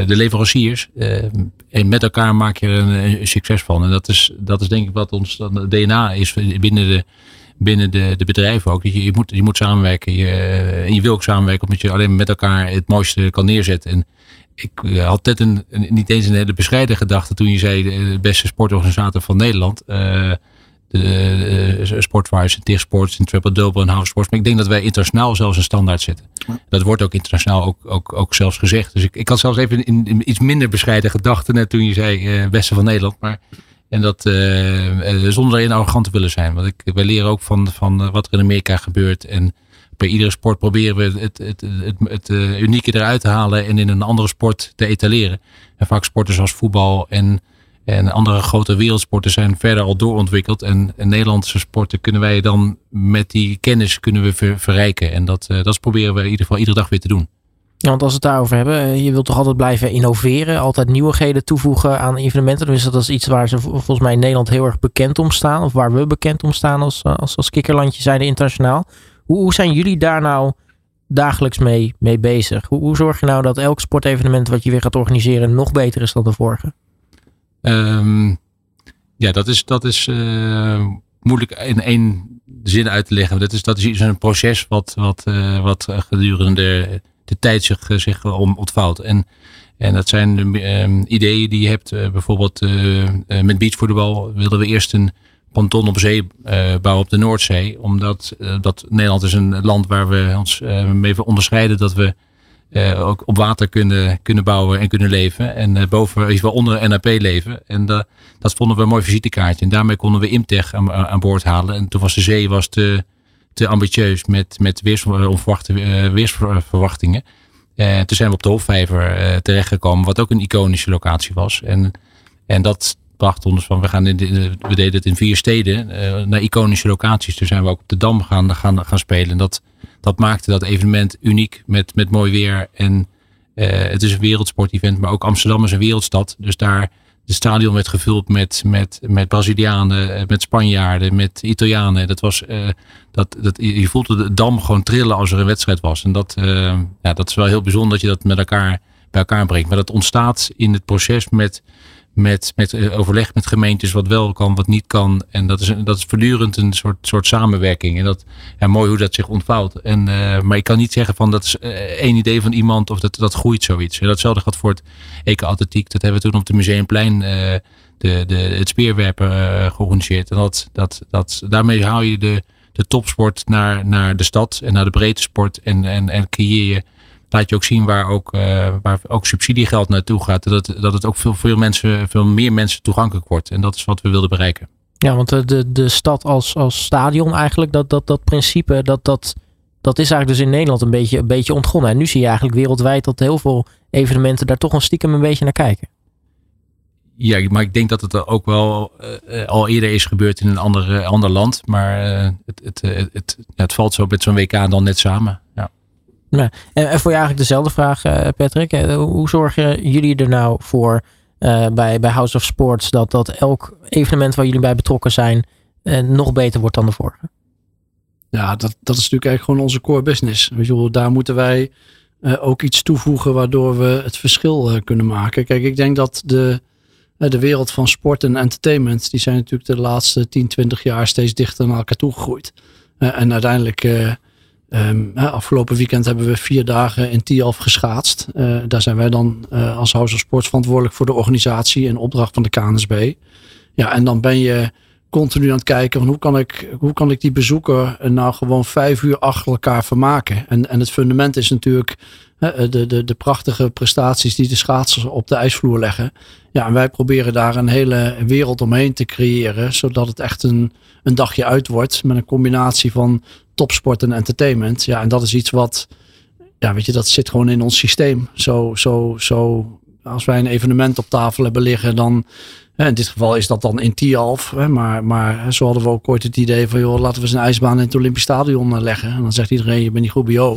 de leveranciers. Uh, en met elkaar maak je er een, succes van. En dat is, dat is denk ik wat ons DNA is binnen de, binnen de, de bedrijven ook. Je, je, moet, je moet samenwerken. Je, en je wil ook samenwerken omdat je alleen met elkaar het mooiste kan neerzetten. En ik eh, had net een, niet eens een hele bescheiden gedachte toen je zei de beste sportorganisator van Nederland. Uh, de, Sportwise, TIG Sports, Triple Double en House Sports. Maar ik denk dat wij internationaal zelfs een standaard zetten. Dat wordt ook internationaal ook, ook, ook zelfs gezegd. Dus ik, ik had zelfs even in, in iets minder bescheiden gedachten net toen je zei uh, beste van Nederland. Maar en dat uh, zonder arrogant te willen zijn. Want ik, wij leren ook van, van wat er in Amerika gebeurt. En bij iedere sport proberen we het, het, het, het, unieke eruit te halen en in een andere sport te etaleren. En vaak sporten zoals voetbal en, en andere grote wereldsporten zijn verder al doorontwikkeld. En, Nederlandse sporten kunnen wij dan met die kennis kunnen we verrijken. En dat, dat proberen we in ieder geval iedere dag weer te doen. Ja, want als we het daarover hebben, eh, je wilt toch altijd blijven innoveren, altijd nieuwigheden toevoegen aan evenementen. Dus dat is iets waar ze volgens mij in Nederland heel erg bekend om staan, of waar we bekend om staan als, eh, als, als kikkerlandje zijn internationaal. Hoe, zijn jullie daar nou dagelijks mee, mee bezig? Hoe, zorg je nou dat elk sportevenement wat je weer gaat organiseren nog beter is dan de vorige? Um, ja, dat is, dat is uh, moeilijk in één zin uit te leggen. Dat is, dat is een proces wat, wat, uh, wat gedurende de tijd zich, eh, zich ontvouwt. En, en dat zijn ehm, ideeën die je hebt. Uh, bijvoorbeeld met beachvoetbal wilden we eerst een ponton op zee bouwen op de Noordzee. Omdat dat Nederland is een land waar we ons mee onderscheiden dat we ook op water kunnen, kunnen bouwen en kunnen leven. En boven, ieder geval onder NAP leven. En dat vonden we een mooi visitekaartje. En daarmee konden we Imtech aan, boord halen. En toen was de zee was te te ambitieus met, met weersonverwachte uh, weersverwachtingen. Uh, toen zijn we op de Hofvijver uh, terechtgekomen, wat ook een iconische locatie was. En, en dat bracht ons van, we, gaan in we deden het in vier steden, naar iconische locaties. Toen zijn we ook op de Dam gaan, gaan, gaan spelen. En dat, dat maakte dat evenement uniek met, met mooi weer. En het is een wereldsportevent, maar ook Amsterdam is een wereldstad. Dus daar de stadion werd gevuld met, met, met Brazilianen, eh, met Spanjaarden, met Italianen. Dat was, dat, dat, je voelde de dam gewoon trillen als er een wedstrijd was. En dat, ja, dat is wel heel bijzonder dat je dat met elkaar bij elkaar brengt. Maar dat ontstaat in het proces met met, met eh, overleg met gemeentes wat wel kan, wat niet kan. En dat is, dat is voortdurend een soort, soort samenwerking. En dat, ja, mooi hoe dat zich ontvouwt. En, uh, maar ik kan niet zeggen van dat is uh, één idee van iemand of dat, dat groeit zoiets. En datzelfde gaat voor het EK Atletiek. Dat hebben we toen op de Museumplein uh, de, de, het speerwerpen georganiseerd. En dat, dat, dat, daarmee haal je de, de topsport naar, naar de stad en naar de breedte sport. En, en, en creëer je laat je ook zien waar ook, uh, waar ook subsidiegeld naartoe gaat. Dat, dat het ook veel, veel, mensen, veel meer mensen toegankelijk wordt. En dat is wat we wilden bereiken. Ja, want de, de, de stad als, als stadion eigenlijk, dat, dat, dat principe, dat, dat, dat is eigenlijk dus in Nederland een beetje, een beetje ontgonnen. En nu zie je eigenlijk wereldwijd dat heel veel evenementen daar toch een stiekem een beetje naar kijken. Ja, maar ik denk dat het ook wel uh, al eerder is gebeurd in een ander, ander land. Maar uh, het, het, het, het, het valt zo met zo'n WK dan net samen. Ja. En, voor je eigenlijk dezelfde vraag, uh, Patrick. Hoe zorgen jullie er nou voor uh, bij, bij House of Sports dat, dat elk evenement waar jullie bij betrokken zijn nog beter wordt dan de vorige? Ja, dat, dat is natuurlijk eigenlijk gewoon onze core business. Weet je wel, daar moeten wij ook iets toevoegen waardoor we het verschil kunnen maken. Kijk, ik denk dat de, de wereld van sport en entertainment, die zijn natuurlijk de laatste 10, 20 jaar steeds dichter naar elkaar toegegroeid. en uiteindelijk Um, afgelopen weekend hebben we vier dagen in Tialf geschaatst. Uh, daar zijn wij dan uh, als House of Sports verantwoordelijk voor de organisatie in opdracht van de KNSB. Ja, en dan ben je continu aan het kijken van hoe kan ik, hoe kan ik die bezoeker nou gewoon vijf uur achter elkaar vermaken. En, en het fundament is natuurlijk de, de, de prachtige prestaties die de schaatsers op de ijsvloer leggen. Ja, en wij proberen daar een hele wereld omheen te creëren, zodat het echt een, een dagje uit wordt met een combinatie van topsport en entertainment. Ja, en dat is iets wat, ja, weet je, dat zit gewoon in ons systeem. Zo, zo, zo, als wij een evenement op tafel hebben liggen, dan, in dit geval is dat dan in Tialf. Maar, maar zo hadden we ook ooit het idee van, joh, laten we eens een ijsbaan in het Olympisch Stadion eh, leggen. En dan zegt iedereen, je bent niet goed bij je.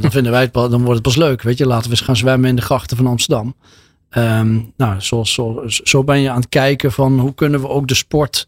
Dan vinden wij het, dan wordt het pas leuk, weet je. Laten we eens gaan zwemmen in de grachten van Amsterdam. Um, nou, zo, zo, zo ben je aan het kijken van hoe kunnen we ook de sport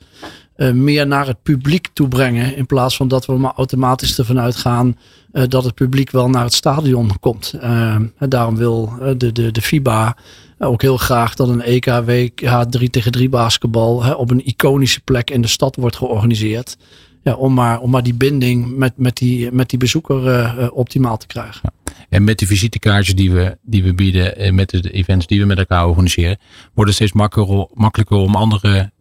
uh, meer naar het publiek toe brengen. In plaats van dat we maar automatisch ervan uitgaan uh, dat het publiek wel naar het stadion komt. Uh, daarom wil de, de, de FIBA ook heel graag dat een EK, WK 3 tegen 3 basketbal op een iconische plek in de stad wordt georganiseerd. Ja, om, maar, om maar die binding met, met, die, met die bezoeker optimaal te krijgen. en met de visitekaartjes die we, die we bieden, en met de events die we met elkaar organiseren, wordt het steeds makkelijker, makkelijker om andere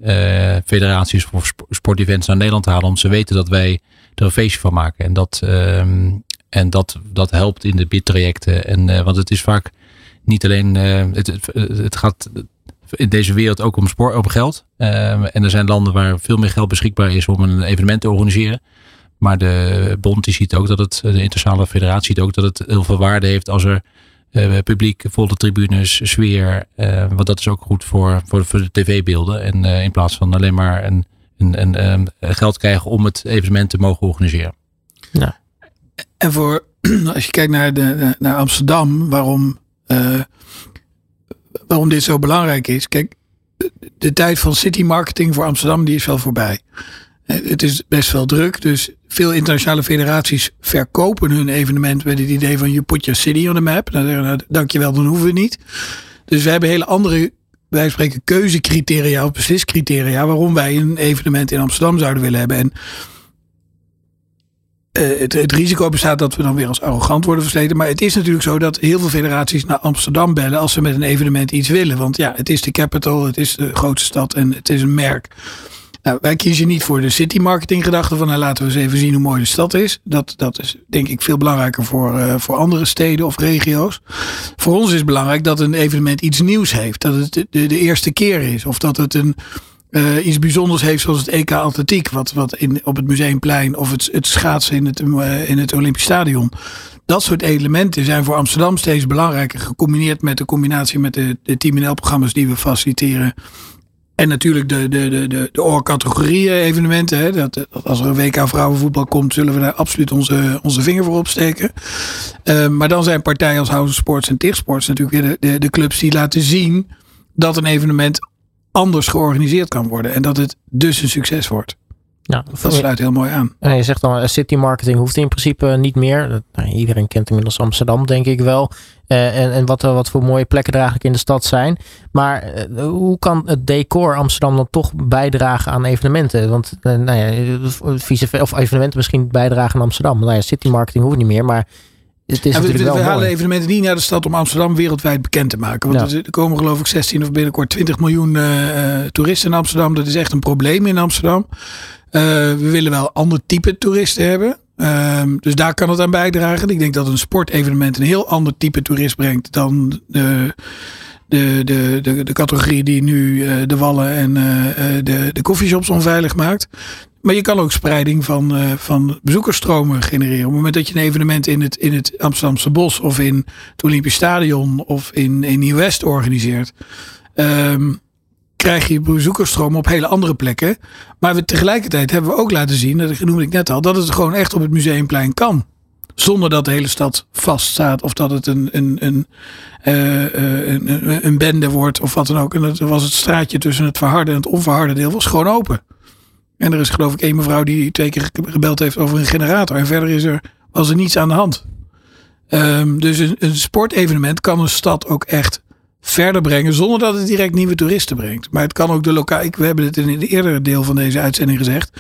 federaties voor sportevents naar Nederland te halen. Omdat ze weten dat wij er een feestje van maken. En dat, um, en dat, dat helpt in de bidtrajecten. En, want het is vaak niet alleen, het, het gaat in deze wereld ook om sport, om geld. Um, en er zijn landen waar veel meer geld beschikbaar is om een evenement te organiseren. Maar de bond die ziet ook dat het, de internationale federatie ziet ook dat het heel veel waarde heeft als er uh, publiek, volle tribunes, sfeer. Uh, want dat is ook goed voor, voor, voor de tv-beelden. En uh, in plaats van alleen maar een, een, een, een, geld krijgen om het evenement te mogen organiseren. Ja. En voor, als je kijkt naar, de, naar Amsterdam, waarom, waarom dit zo belangrijk is. Kijk, de tijd van city marketing voor Amsterdam die is wel voorbij. Het is best wel druk, dus veel internationale federaties verkopen hun evenement met het idee van je put your city on the map. Dan zeggen nou, dankjewel, dan hoeven we niet. Dus we hebben hele andere, wij spreken keuzecriteria of besliscriteria waarom wij een evenement in Amsterdam zouden willen hebben. En uh, het, het, risico bestaat dat we dan weer als arrogant worden versleten. Maar het is natuurlijk zo dat heel veel federaties naar Amsterdam bellen als ze met een evenement iets willen. Want ja, het is de capital, het is de grootste stad en het is een merk. Nou, wij kiezen niet voor de city marketing gedachte van nou, laten we eens even zien hoe mooi de stad is. Dat, dat is denk ik veel belangrijker voor, uh, voor andere steden of regio's. Voor ons is belangrijk dat een evenement iets nieuws heeft. Dat het de eerste keer is. Of dat het een, uh, iets bijzonders heeft zoals het EK Atletiek. Wat, wat in, op het Museumplein of het, het schaatsen in het, uh, in het Olympisch Stadion. Dat soort elementen zijn voor Amsterdam steeds belangrijker. Gecombineerd met de combinatie met de, de Team NL-programma's die we faciliteren. En natuurlijk de, de, de, de, de oorcategorieën evenementen. Hè. Dat, als er een WK vrouwenvoetbal komt, zullen we daar absoluut onze, onze vinger voor opsteken. Uh, maar dan zijn partijen als House Sports en TIG Sports natuurlijk weer de, de, de clubs die laten zien dat een evenement anders georganiseerd kan worden. En dat het dus een succes wordt. Ja, dat sluit heel mooi aan. En je zegt dan, city marketing hoeft in principe niet meer. Nou, iedereen kent inmiddels Amsterdam, denk ik wel. Uh, en en wat, wat voor mooie plekken er eigenlijk in de stad zijn. Maar uh, hoe kan het decor Amsterdam dan toch bijdragen aan evenementen? Want uh, nou ja, of evenementen misschien bijdragen aan Amsterdam. Nou ja, city marketing hoeft niet meer, maar het is ja, we, halen evenementen niet naar de stad om Amsterdam wereldwijd bekend te maken. Want Ja. er komen geloof ik 16 of binnenkort 20 miljoen eh, eh, toeristen in Amsterdam. Dat is echt een probleem in Amsterdam. Eh, we willen wel ander type toeristen hebben. Ehm, dus daar kan het aan bijdragen. Ik denk dat een sportevenement een heel ander type toerist brengt dan de, de, de, de, de categorie die nu eh, de wallen en eh, eh, de, de coffeeshops onveilig maakt. Maar je kan ook spreiding van, van bezoekersstromen genereren. Op het moment dat je een evenement in het, in het Amsterdamse Bos of in het Olympisch Stadion of in, in Nieuw-West organiseert. ehm, krijg je bezoekersstromen op hele andere plekken. Maar we, tegelijkertijd hebben we ook laten zien, dat noemde ik net al, dat het gewoon echt op het museumplein kan. Zonder dat de hele stad vaststaat of dat het een, een, een, eh, eh, een, een, een bende wordt of wat dan ook. En dat was het straatje tussen het verharde en het onverharde deel was gewoon open. En er is geloof ik één mevrouw die twee keer gebeld heeft over een generator. En verder is er, was er niets aan de hand. Ehm, dus een sportevenement kan een stad ook echt verder brengen zonder dat het direct nieuwe toeristen brengt. Maar het kan ook de lokaal. We hebben het in het eerdere deel van deze uitzending gezegd.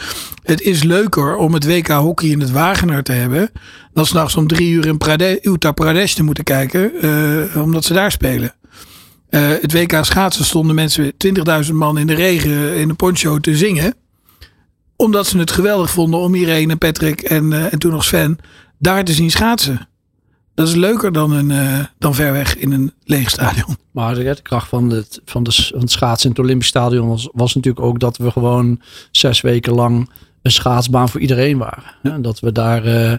Het is leuker om het WK hockey in het Wagener te hebben dan s'nachts om drie uur in Pradesh, Uttar Pradesh te moeten kijken, eh, omdat ze daar spelen. Eh, het WK schaatsen stonden mensen 20.000 man in de regen in een poncho te zingen omdat ze het geweldig vonden om Irene, Patrick en, eh, en toen nog Sven daar te zien schaatsen. Dat is leuker dan, een, eh, dan ver weg in een leeg stadion. Maar de de kracht van het, van, de, van het schaatsen in het Olympisch Stadion was, was natuurlijk ook dat we gewoon zes weken lang een schaatsbaan voor iedereen waren. Ja, dat we daar eh,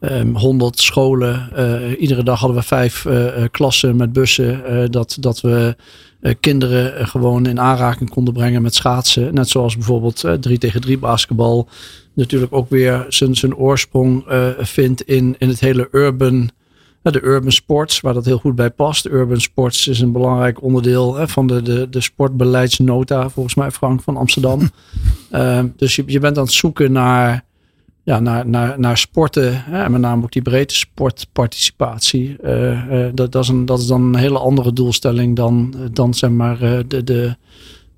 ehm, honderd scholen, eh, iedere dag hadden we vijf klassen met bussen. dat, dat we kinderen gewoon in aanraking konden brengen met schaatsen. Net zoals bijvoorbeeld eh, 3 tegen 3 basketbal. Natuurlijk ook weer zijn, zijn oorsprong vindt in, in het hele urban de urban sports, waar dat heel goed bij past. Urban sports is een belangrijk onderdeel hè, van de, de, de sportbeleidsnota, volgens mij, Frank, van Amsterdam. Ehm, dus je, je bent aan het zoeken naar, ja, naar, naar, naar sporten, hè, en met name ook die breedte sportparticipatie. Eh, eh, dat, dat, is een, dat is dan een hele andere doelstelling dan, dan zeg maar, eh, de, de,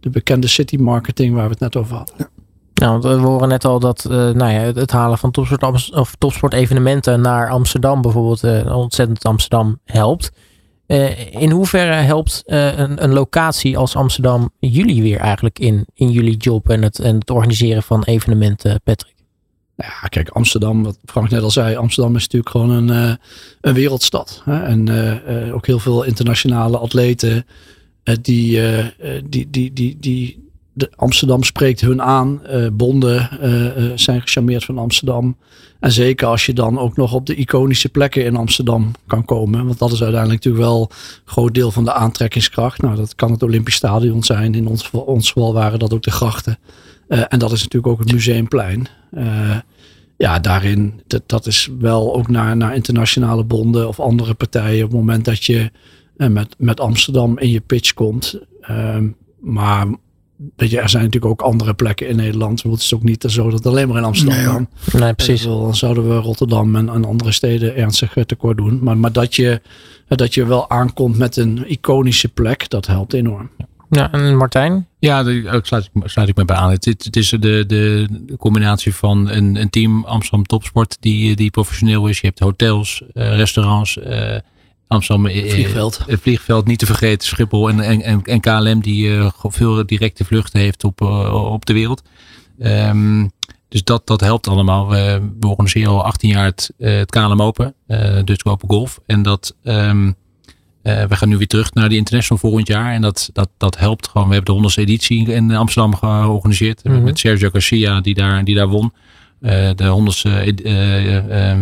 de bekende city marketing waar we het net over hadden. Ja, want we horen net al dat uh, nou ja, het halen van topsport, of topsportevenementen naar Amsterdam bijvoorbeeld uh, ontzettend Amsterdam helpt. In hoeverre helpt een, een, locatie als Amsterdam jullie weer eigenlijk in, in jullie job en het, en het organiseren van evenementen, Patrick? Ja, kijk, Amsterdam, wat Frank net al zei, Amsterdam is natuurlijk gewoon een, een wereldstad. Hè? En ook heel veel internationale atleten die, die, die, die, die, Amsterdam spreekt hun aan. Uh, bonden uh, zijn gecharmeerd van Amsterdam. En zeker als je dan ook nog op de iconische plekken in Amsterdam kan komen. Want dat is uiteindelijk natuurlijk wel een groot deel van de aantrekkingskracht. Nou, dat kan het Olympisch Stadion zijn. In ons, ons geval waren dat ook de grachten. En dat is natuurlijk ook het Museumplein. ja, daarin, dat, dat is wel ook naar, naar internationale bonden of andere partijen. Op het moment dat je met, met Amsterdam in je pitch komt. Ehm, maar weet je, er zijn natuurlijk ook andere plekken in Nederland. Het is ook niet zo dat het alleen maar in Amsterdam kan. Nee, precies. Dan zouden we Rotterdam en, en andere steden ernstig tekort doen. Maar, maar dat, je, dat je wel aankomt met een iconische plek, dat helpt enorm. Ja, en Martijn? Ja, daar sluit, sluit ik me bij aan. Het, het is de, de, combinatie van een, een team Amsterdam Topsport die, die professioneel is. Je hebt hotels, uh, restaurants, uh, Amsterdam eh, vliegveld. Het vliegveld niet te vergeten, Schiphol en, en, en KLM die uh, veel directe vluchten heeft op, uh, op de wereld. Um, dus dat, dat helpt allemaal. We, we organiseren al 18 jaar het, het KLM Open, Dutch Open Golf. En dat, um, we gaan nu weer terug naar die International volgend jaar. En dat, dat, dat helpt gewoon. We hebben de 100ste editie in Amsterdam georganiseerd. Mm -hmm. Met Sergio Garcia die daar, die daar won. de 100ste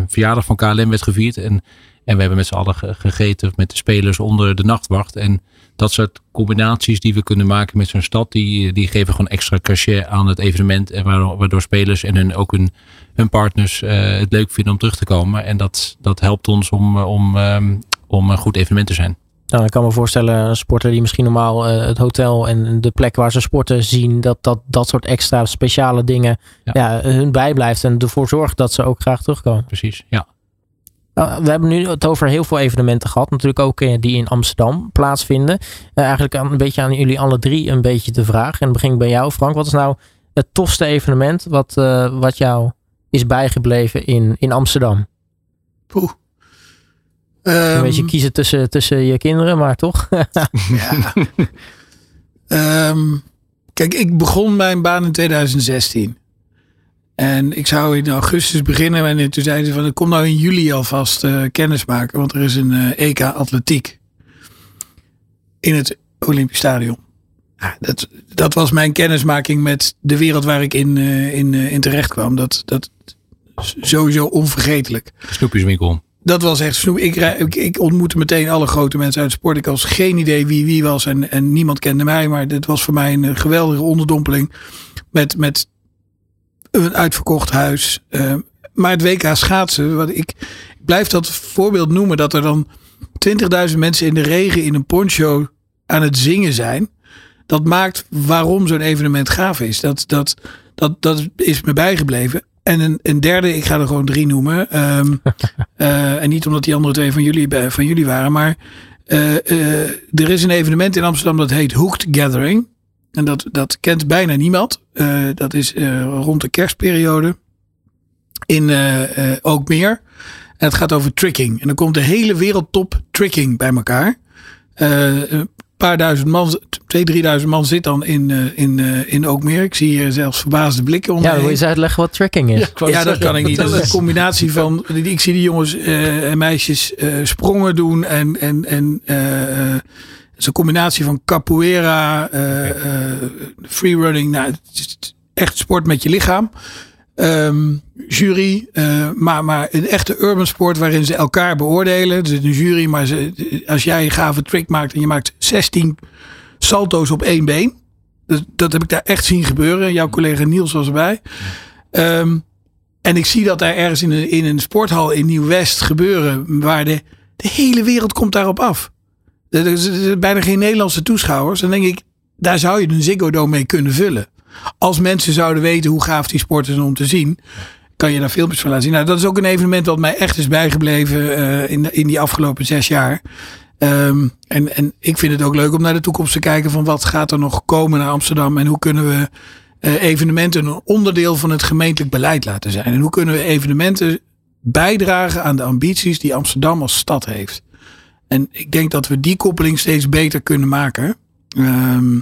verjaardag van KLM werd gevierd. En en we hebben met z'n allen gegeten met de spelers onder de nachtwacht. En dat soort combinaties die we kunnen maken met zo'n stad, die, die geven gewoon extra cachet aan het evenement. En waardoor, spelers en hun, ook hun, hun partners uh, het leuk vinden om terug te komen. En dat, dat helpt ons om, om, um, om een goed evenement te zijn. Nou, ik kan me voorstellen, een sporter die misschien normaal uh, het hotel en de plek waar ze sporten zien, dat dat, dat soort extra speciale dingen ja. ja hun bijblijft en ervoor zorgt dat ze ook graag terugkomen. Precies, ja. Nou, we hebben nu het over heel veel evenementen gehad. Natuurlijk ook eh, die in Amsterdam plaatsvinden. Uh, eigenlijk een beetje aan jullie alle drie een beetje de vraag. En dan begin bij jou, Frank. Wat is nou het tofste evenement wat, uh, wat jou is bijgebleven in, in Amsterdam? Poeh. Um, een beetje kiezen tussen, tussen je kinderen, maar toch? ja. um, kijk, ik begon mijn baan in 2016. En ik zou in augustus beginnen. En toen zeiden ze van, kom nou in juli alvast uh, kennis maken. Want er is een uh, EK atletiek. In het Olympisch Stadion. Ja, dat, dat was mijn kennismaking met de wereld waar ik in, uh, in, in terecht kwam. Dat, dat sowieso onvergetelijk. Snoepjeswinkel. Dat was echt snoep. Ik, ik, ik, ontmoette meteen alle grote mensen uit sport. Ik had geen idee wie wie was en, en niemand kende mij. Maar dit was voor mij een geweldige onderdompeling. Met, met een uitverkocht huis. Uh, maar het WK schaatsen, wat ik, ik blijf dat voorbeeld noemen, dat er dan 20.000 mensen in de regen in een poncho aan het zingen zijn. Dat maakt waarom zo'n evenement gaaf is. Dat, dat, dat, dat is me bijgebleven. En een, een derde, ik ga er gewoon drie noemen. Um, uh, en niet omdat die andere twee van jullie, van jullie waren. Maar uh, uh, er is een evenement in Amsterdam dat heet Hooked Gathering. En dat, dat kent bijna niemand. Uh, dat is uh, rond de kerstperiode in uh, ook meer. En het gaat over tricking. En dan komt de hele wereldtop tricking bij elkaar. een paar duizend man, twee, drieduizend man zit dan in, in, in Ookmeer. Ik zie hier zelfs verbaasde blikken om. Ja, wil je eens uitleggen wat tricking is? Ja, ja dat kan ik niet. Dat is een combinatie van. Ik zie die jongens en meisjes sprongen doen en. en, en is een combinatie van capoeira, uh, uh, freerunning. Nou, het is echt sport met je lichaam. Um, jury, uh, maar, maar een echte urban sport waarin ze elkaar beoordelen. Er zit een jury, maar ze, als jij een gave trick maakt en je maakt 16 salto's op één been. Dat, dat heb ik daar echt zien gebeuren. Jouw collega Niels was erbij. Um, en ik zie dat daar ergens in een, in een sporthal in Nieuw-West gebeuren. Waar de, de hele wereld komt daarop af. Er zijn bijna geen Nederlandse toeschouwers. Dan denk ik, daar zou je een Ziggo Dome mee kunnen vullen. Als mensen zouden weten hoe gaaf die sport is om te zien, kan je daar filmpjes van laten zien. Nou, dat is ook een evenement wat mij echt is bijgebleven uh, in, in die afgelopen zes jaar. Um, en, en ik vind het ook leuk om naar de toekomst te kijken van wat gaat er nog komen naar Amsterdam en hoe kunnen we eh, evenementen een onderdeel van het gemeentelijk beleid laten zijn? En hoe kunnen we evenementen bijdragen aan de ambities die Amsterdam als stad heeft? En ik denk dat we die koppeling steeds beter kunnen maken. Ehm,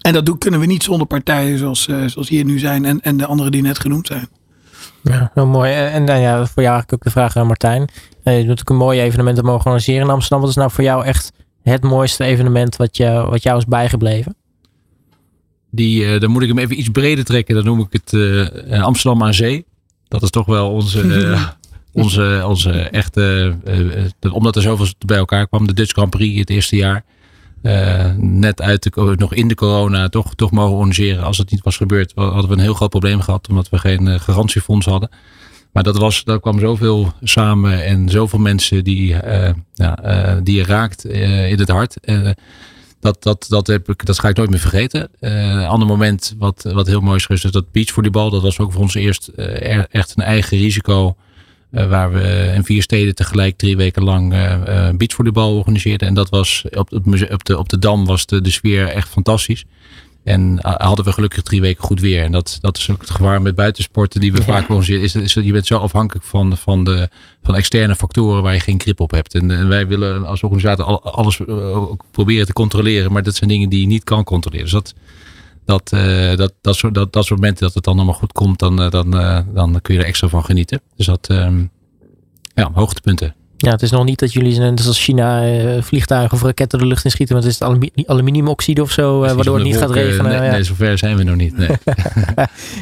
en dat doen, kunnen we niet zonder partijen zoals, uh, zoals hier nu zijn en, en de anderen die net genoemd zijn. Ja, heel mooi. En dan ja, voor jou eigenlijk ook de vraag aan Martijn. Uh, je doet ook een mooi evenement mogen organiseren in Amsterdam. Wat is nou voor jou echt het mooiste evenement wat, je, wat jou is bijgebleven? Die, uh, dan moet ik hem even iets breder trekken. Dan noem ik het uh, Amsterdam aan Zee. Dat is toch wel onze, onze, onze echte. omdat er zoveel bij elkaar kwam. De Dutch Grand Prix het eerste jaar. net uit de, nog in de corona toch, toch mogen organiseren. Als het niet was gebeurd, hadden we een heel groot probleem gehad. Omdat we geen garantiefonds hadden. Maar dat was, daar kwam zoveel samen en zoveel mensen die, ja, die je raakt in het hart dat, dat, dat, heb ik, dat ga ik nooit meer vergeten. Uh, een ander moment wat, wat heel mooi is geweest, is dat beachvolleybal. Dat was ook voor ons eerst uh, echt een eigen risico. Uh, waar we in vier steden tegelijk drie weken lang beachvolleybal organiseerden. En dat was op, het, op, de, op de Dam was de, de sfeer echt fantastisch. En hadden we gelukkig drie weken goed weer. En dat, dat is ook het gevaar met buitensporten die we ja. vaak organiseren. Is, is, je bent zo afhankelijk van, van, de, van externe factoren waar je geen grip op hebt. En, en wij willen als organisator alles uh, proberen te controleren. Maar dat zijn dingen die je niet kan controleren. Dus dat, dat, uh, dat, dat, soort, dat, dat soort momenten dat het dan allemaal goed komt, dan, uh, dan, dan kun je er extra van genieten. Dus dat, ehm, ja, hoogtepunten. Ja, het is nog niet dat jullie, net als China, vliegtuigen of raketten de lucht in schieten. Want het is het aluminium, aluminiumoxide of zo, waardoor het niet gaat regenen. Nee, ja. nee, zover zijn we nog niet. Nee.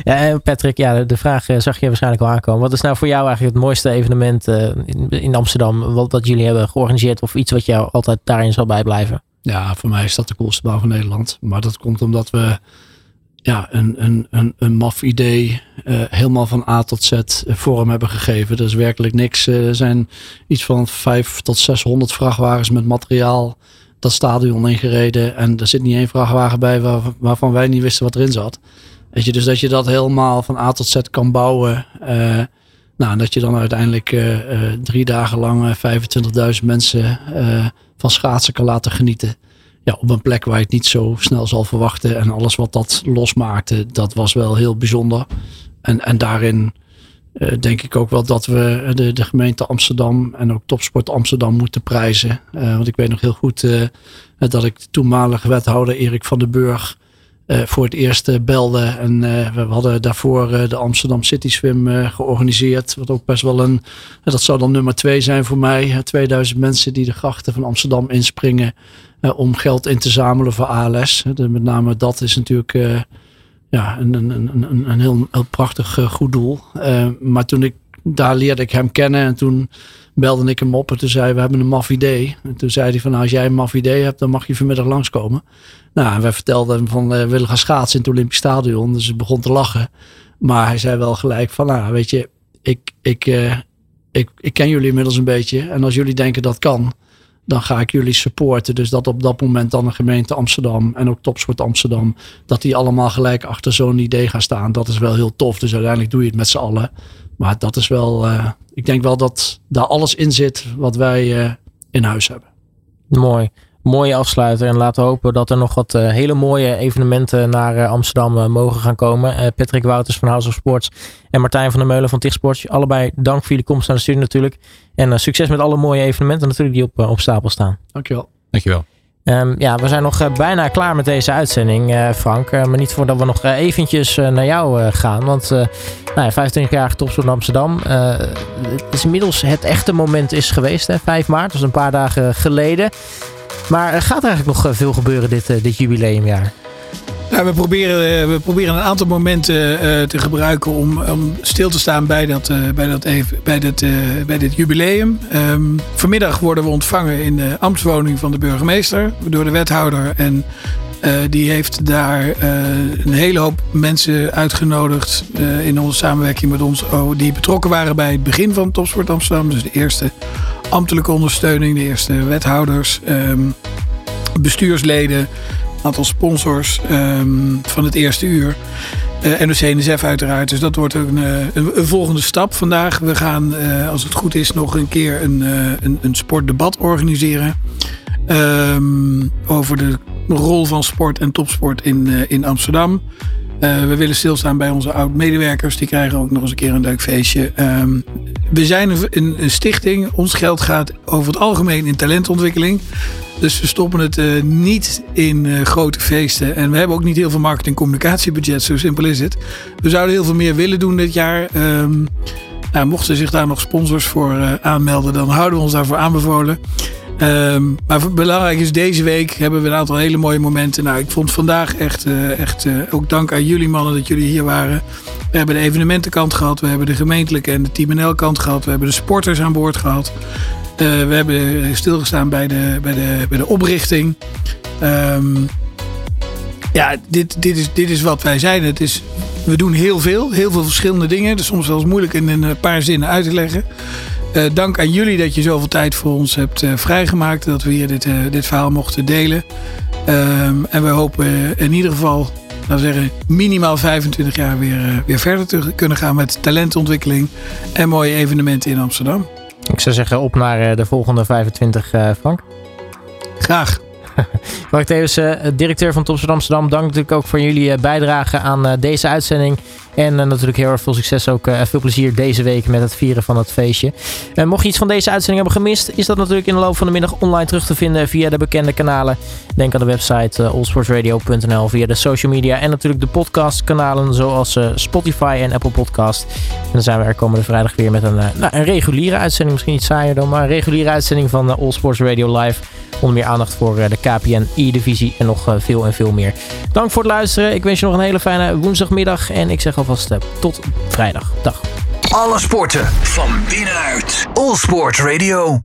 ja, Patrick, ja, de vraag zag je waarschijnlijk al aankomen. Wat is nou voor jou eigenlijk het mooiste evenement in, in, Amsterdam, wat, wat jullie hebben georganiseerd of iets wat jou altijd daarin zal bijblijven? Ja, voor mij is dat de coolste baan van Nederland. Maar dat komt omdat we ja, een, een, een, een maf idee uh, helemaal van A tot Z vorm hebben gegeven. Is werkelijk niks. Uh, er zijn iets van 5 tot 600 vrachtwagens met materiaal dat stadion ingereden. En er zit niet één vrachtwagen bij waar, waarvan wij niet wisten wat erin zat. Weet je, dus dat je dat helemaal van A tot Z kan bouwen. Uh, nou, dat je dan uiteindelijk drie dagen lang 25.000 mensen van schaatsen kan laten genieten ja, op een plek waar je het niet zo snel zal verwachten. En alles wat dat losmaakte, dat was wel heel bijzonder. En, en daarin uh, denk ik ook wel dat we de, de gemeente Amsterdam en ook Topsport Amsterdam moeten prijzen. Uh, want ik weet nog heel goed uh, dat ik de toenmalige wethouder Erik van den Burg voor het eerst belde. En we hadden daarvoor de Amsterdam City Swim georganiseerd. Wat ook best wel een, dat zou dan nummer twee zijn voor mij. 2000 mensen die de grachten van Amsterdam inspringen. Om geld in te zamelen voor ALS. Met name dat is natuurlijk ja, een, een, een, een heel, heel prachtig goed doel. maar toen ik daar leerde ik hem kennen en toen belde ik hem op en toen zei we hebben een maf idee. En toen zei hij van nou, als jij een maf idee hebt, dan mag je vanmiddag langskomen. Nou, en wij vertelden hem van we willen gaan schaatsen in het Olympisch Stadion. Dus hij begon te lachen. Maar hij zei wel gelijk van nou, weet je, ik, ik, ik, ik ken jullie inmiddels een beetje. En als jullie denken dat kan, dan ga ik jullie supporten. Dus dat op dat moment dan de gemeente Amsterdam en ook Topsport Amsterdam, dat die allemaal gelijk achter zo'n idee gaan staan. Dat is wel heel tof. Dus uiteindelijk doe je het met z'n allen. Maar dat is wel, uh, ik denk wel dat daar alles in zit wat wij uh, in huis hebben. Mooi mooie afsluiter. En laten we hopen dat er nog wat uh, hele mooie evenementen naar uh, Amsterdam uh, mogen gaan komen. Patrick Wouters van House of Sports en Martijn van der Meulen van Tichtsports. Allebei dank voor jullie komst naar de studio natuurlijk. En succes met alle mooie evenementen natuurlijk die op, op stapel staan. Dankjewel. Dankjewel. Um, ja, we zijn nog bijna klaar met deze uitzending, Frank. maar niet voordat we nog eventjes naar jou gaan. Want nou ja, 25-jarige topsport Amsterdam. het is inmiddels het echte moment is geweest, hè, 5 maart. Was een paar dagen geleden. Maar er gaat eigenlijk nog veel gebeuren dit, dit jubileumjaar. Ja, we, proberen, we proberen een aantal momenten uh, te gebruiken om, om stil te staan bij, dat, uh, bij, dat even, bij, uh, bij dit jubileum. Um, vanmiddag worden we ontvangen in de ambtswoning van de burgemeester door de wethouder. En die heeft daar een hele hoop mensen uitgenodigd in onze samenwerking met ons, oh, die betrokken waren bij het begin van Topsport Amsterdam. Dus de eerste ambtelijke ondersteuning, de eerste wethouders, um, bestuursleden, aantal sponsors um, van het eerste uur. Uh, NOC NSF uiteraard. Dus dat wordt een, een, een, volgende stap vandaag. We gaan, uh, als het goed is, nog een keer een, een, een sportdebat organiseren. Um, over de rol van sport en topsport in, in Amsterdam. Eh, we willen stilstaan bij onze oud-medewerkers. Die krijgen ook nog eens een keer een leuk feestje. Ehm, we zijn een, een, stichting. Ons geld gaat over het algemeen in talentontwikkeling. Dus we stoppen het uh, niet in uh, grote feesten. En we hebben ook niet heel veel marketing- en communicatiebudget. Zo simpel is het. We zouden heel veel meer willen doen dit jaar. Um, nou, mochten zich daar nog sponsors voor aanmelden, dan houden we ons daarvoor aanbevolen. Um, maar belangrijk is, deze week hebben we een aantal hele mooie momenten. Nou, ik vond vandaag echt, uh, echt uh, ook dank aan jullie mannen dat jullie hier waren. We hebben de evenementenkant gehad, we hebben de gemeentelijke en de Team NL kant gehad. We hebben de sporters aan boord gehad. Uh, we hebben stilgestaan bij de, bij de, bij de oprichting. Um, ja, dit, dit, is, dit is wat wij zijn. Het is, we doen heel veel, heel veel verschillende dingen. Dus soms wel eens moeilijk in een paar zinnen uit te leggen. Uh, dank aan jullie dat je zoveel tijd voor ons hebt uh, vrijgemaakt. Dat we hier dit, uh, dit verhaal mochten delen. Um, en we hopen in ieder geval, laten we zeggen, minimaal 25 jaar weer, weer verder te kunnen gaan met talentontwikkeling en mooie evenementen in Amsterdam. Ik zou zeggen, op naar de volgende 25, Frank. Graag. Mark Tevens, uh, directeur van Topsport Amsterdam. Dank natuurlijk ook voor jullie uh, bijdrage aan uh, deze uitzending. En natuurlijk heel erg veel succes ook. veel plezier deze week met het vieren van het feestje. mocht je iets van deze uitzending hebben gemist, is dat natuurlijk in de loop van de middag online terug te vinden via de bekende kanalen. Denk aan de website allsportsradio.nl, via de social media en natuurlijk de podcastkanalen zoals Spotify en Apple Podcast. En dan zijn we er komende vrijdag weer met een, nou, een reguliere uitzending. Misschien iets saaier dan, maar een reguliere uitzending van All Sports Radio Live. Onder meer aandacht voor de KPN E-divisie en nog veel en veel meer. Dank voor het luisteren. Ik wens je nog een hele fijne woensdagmiddag. En ik zeg alvast tot vrijdag. Dag. Alle sporten van binnenuit. All Sport Radio.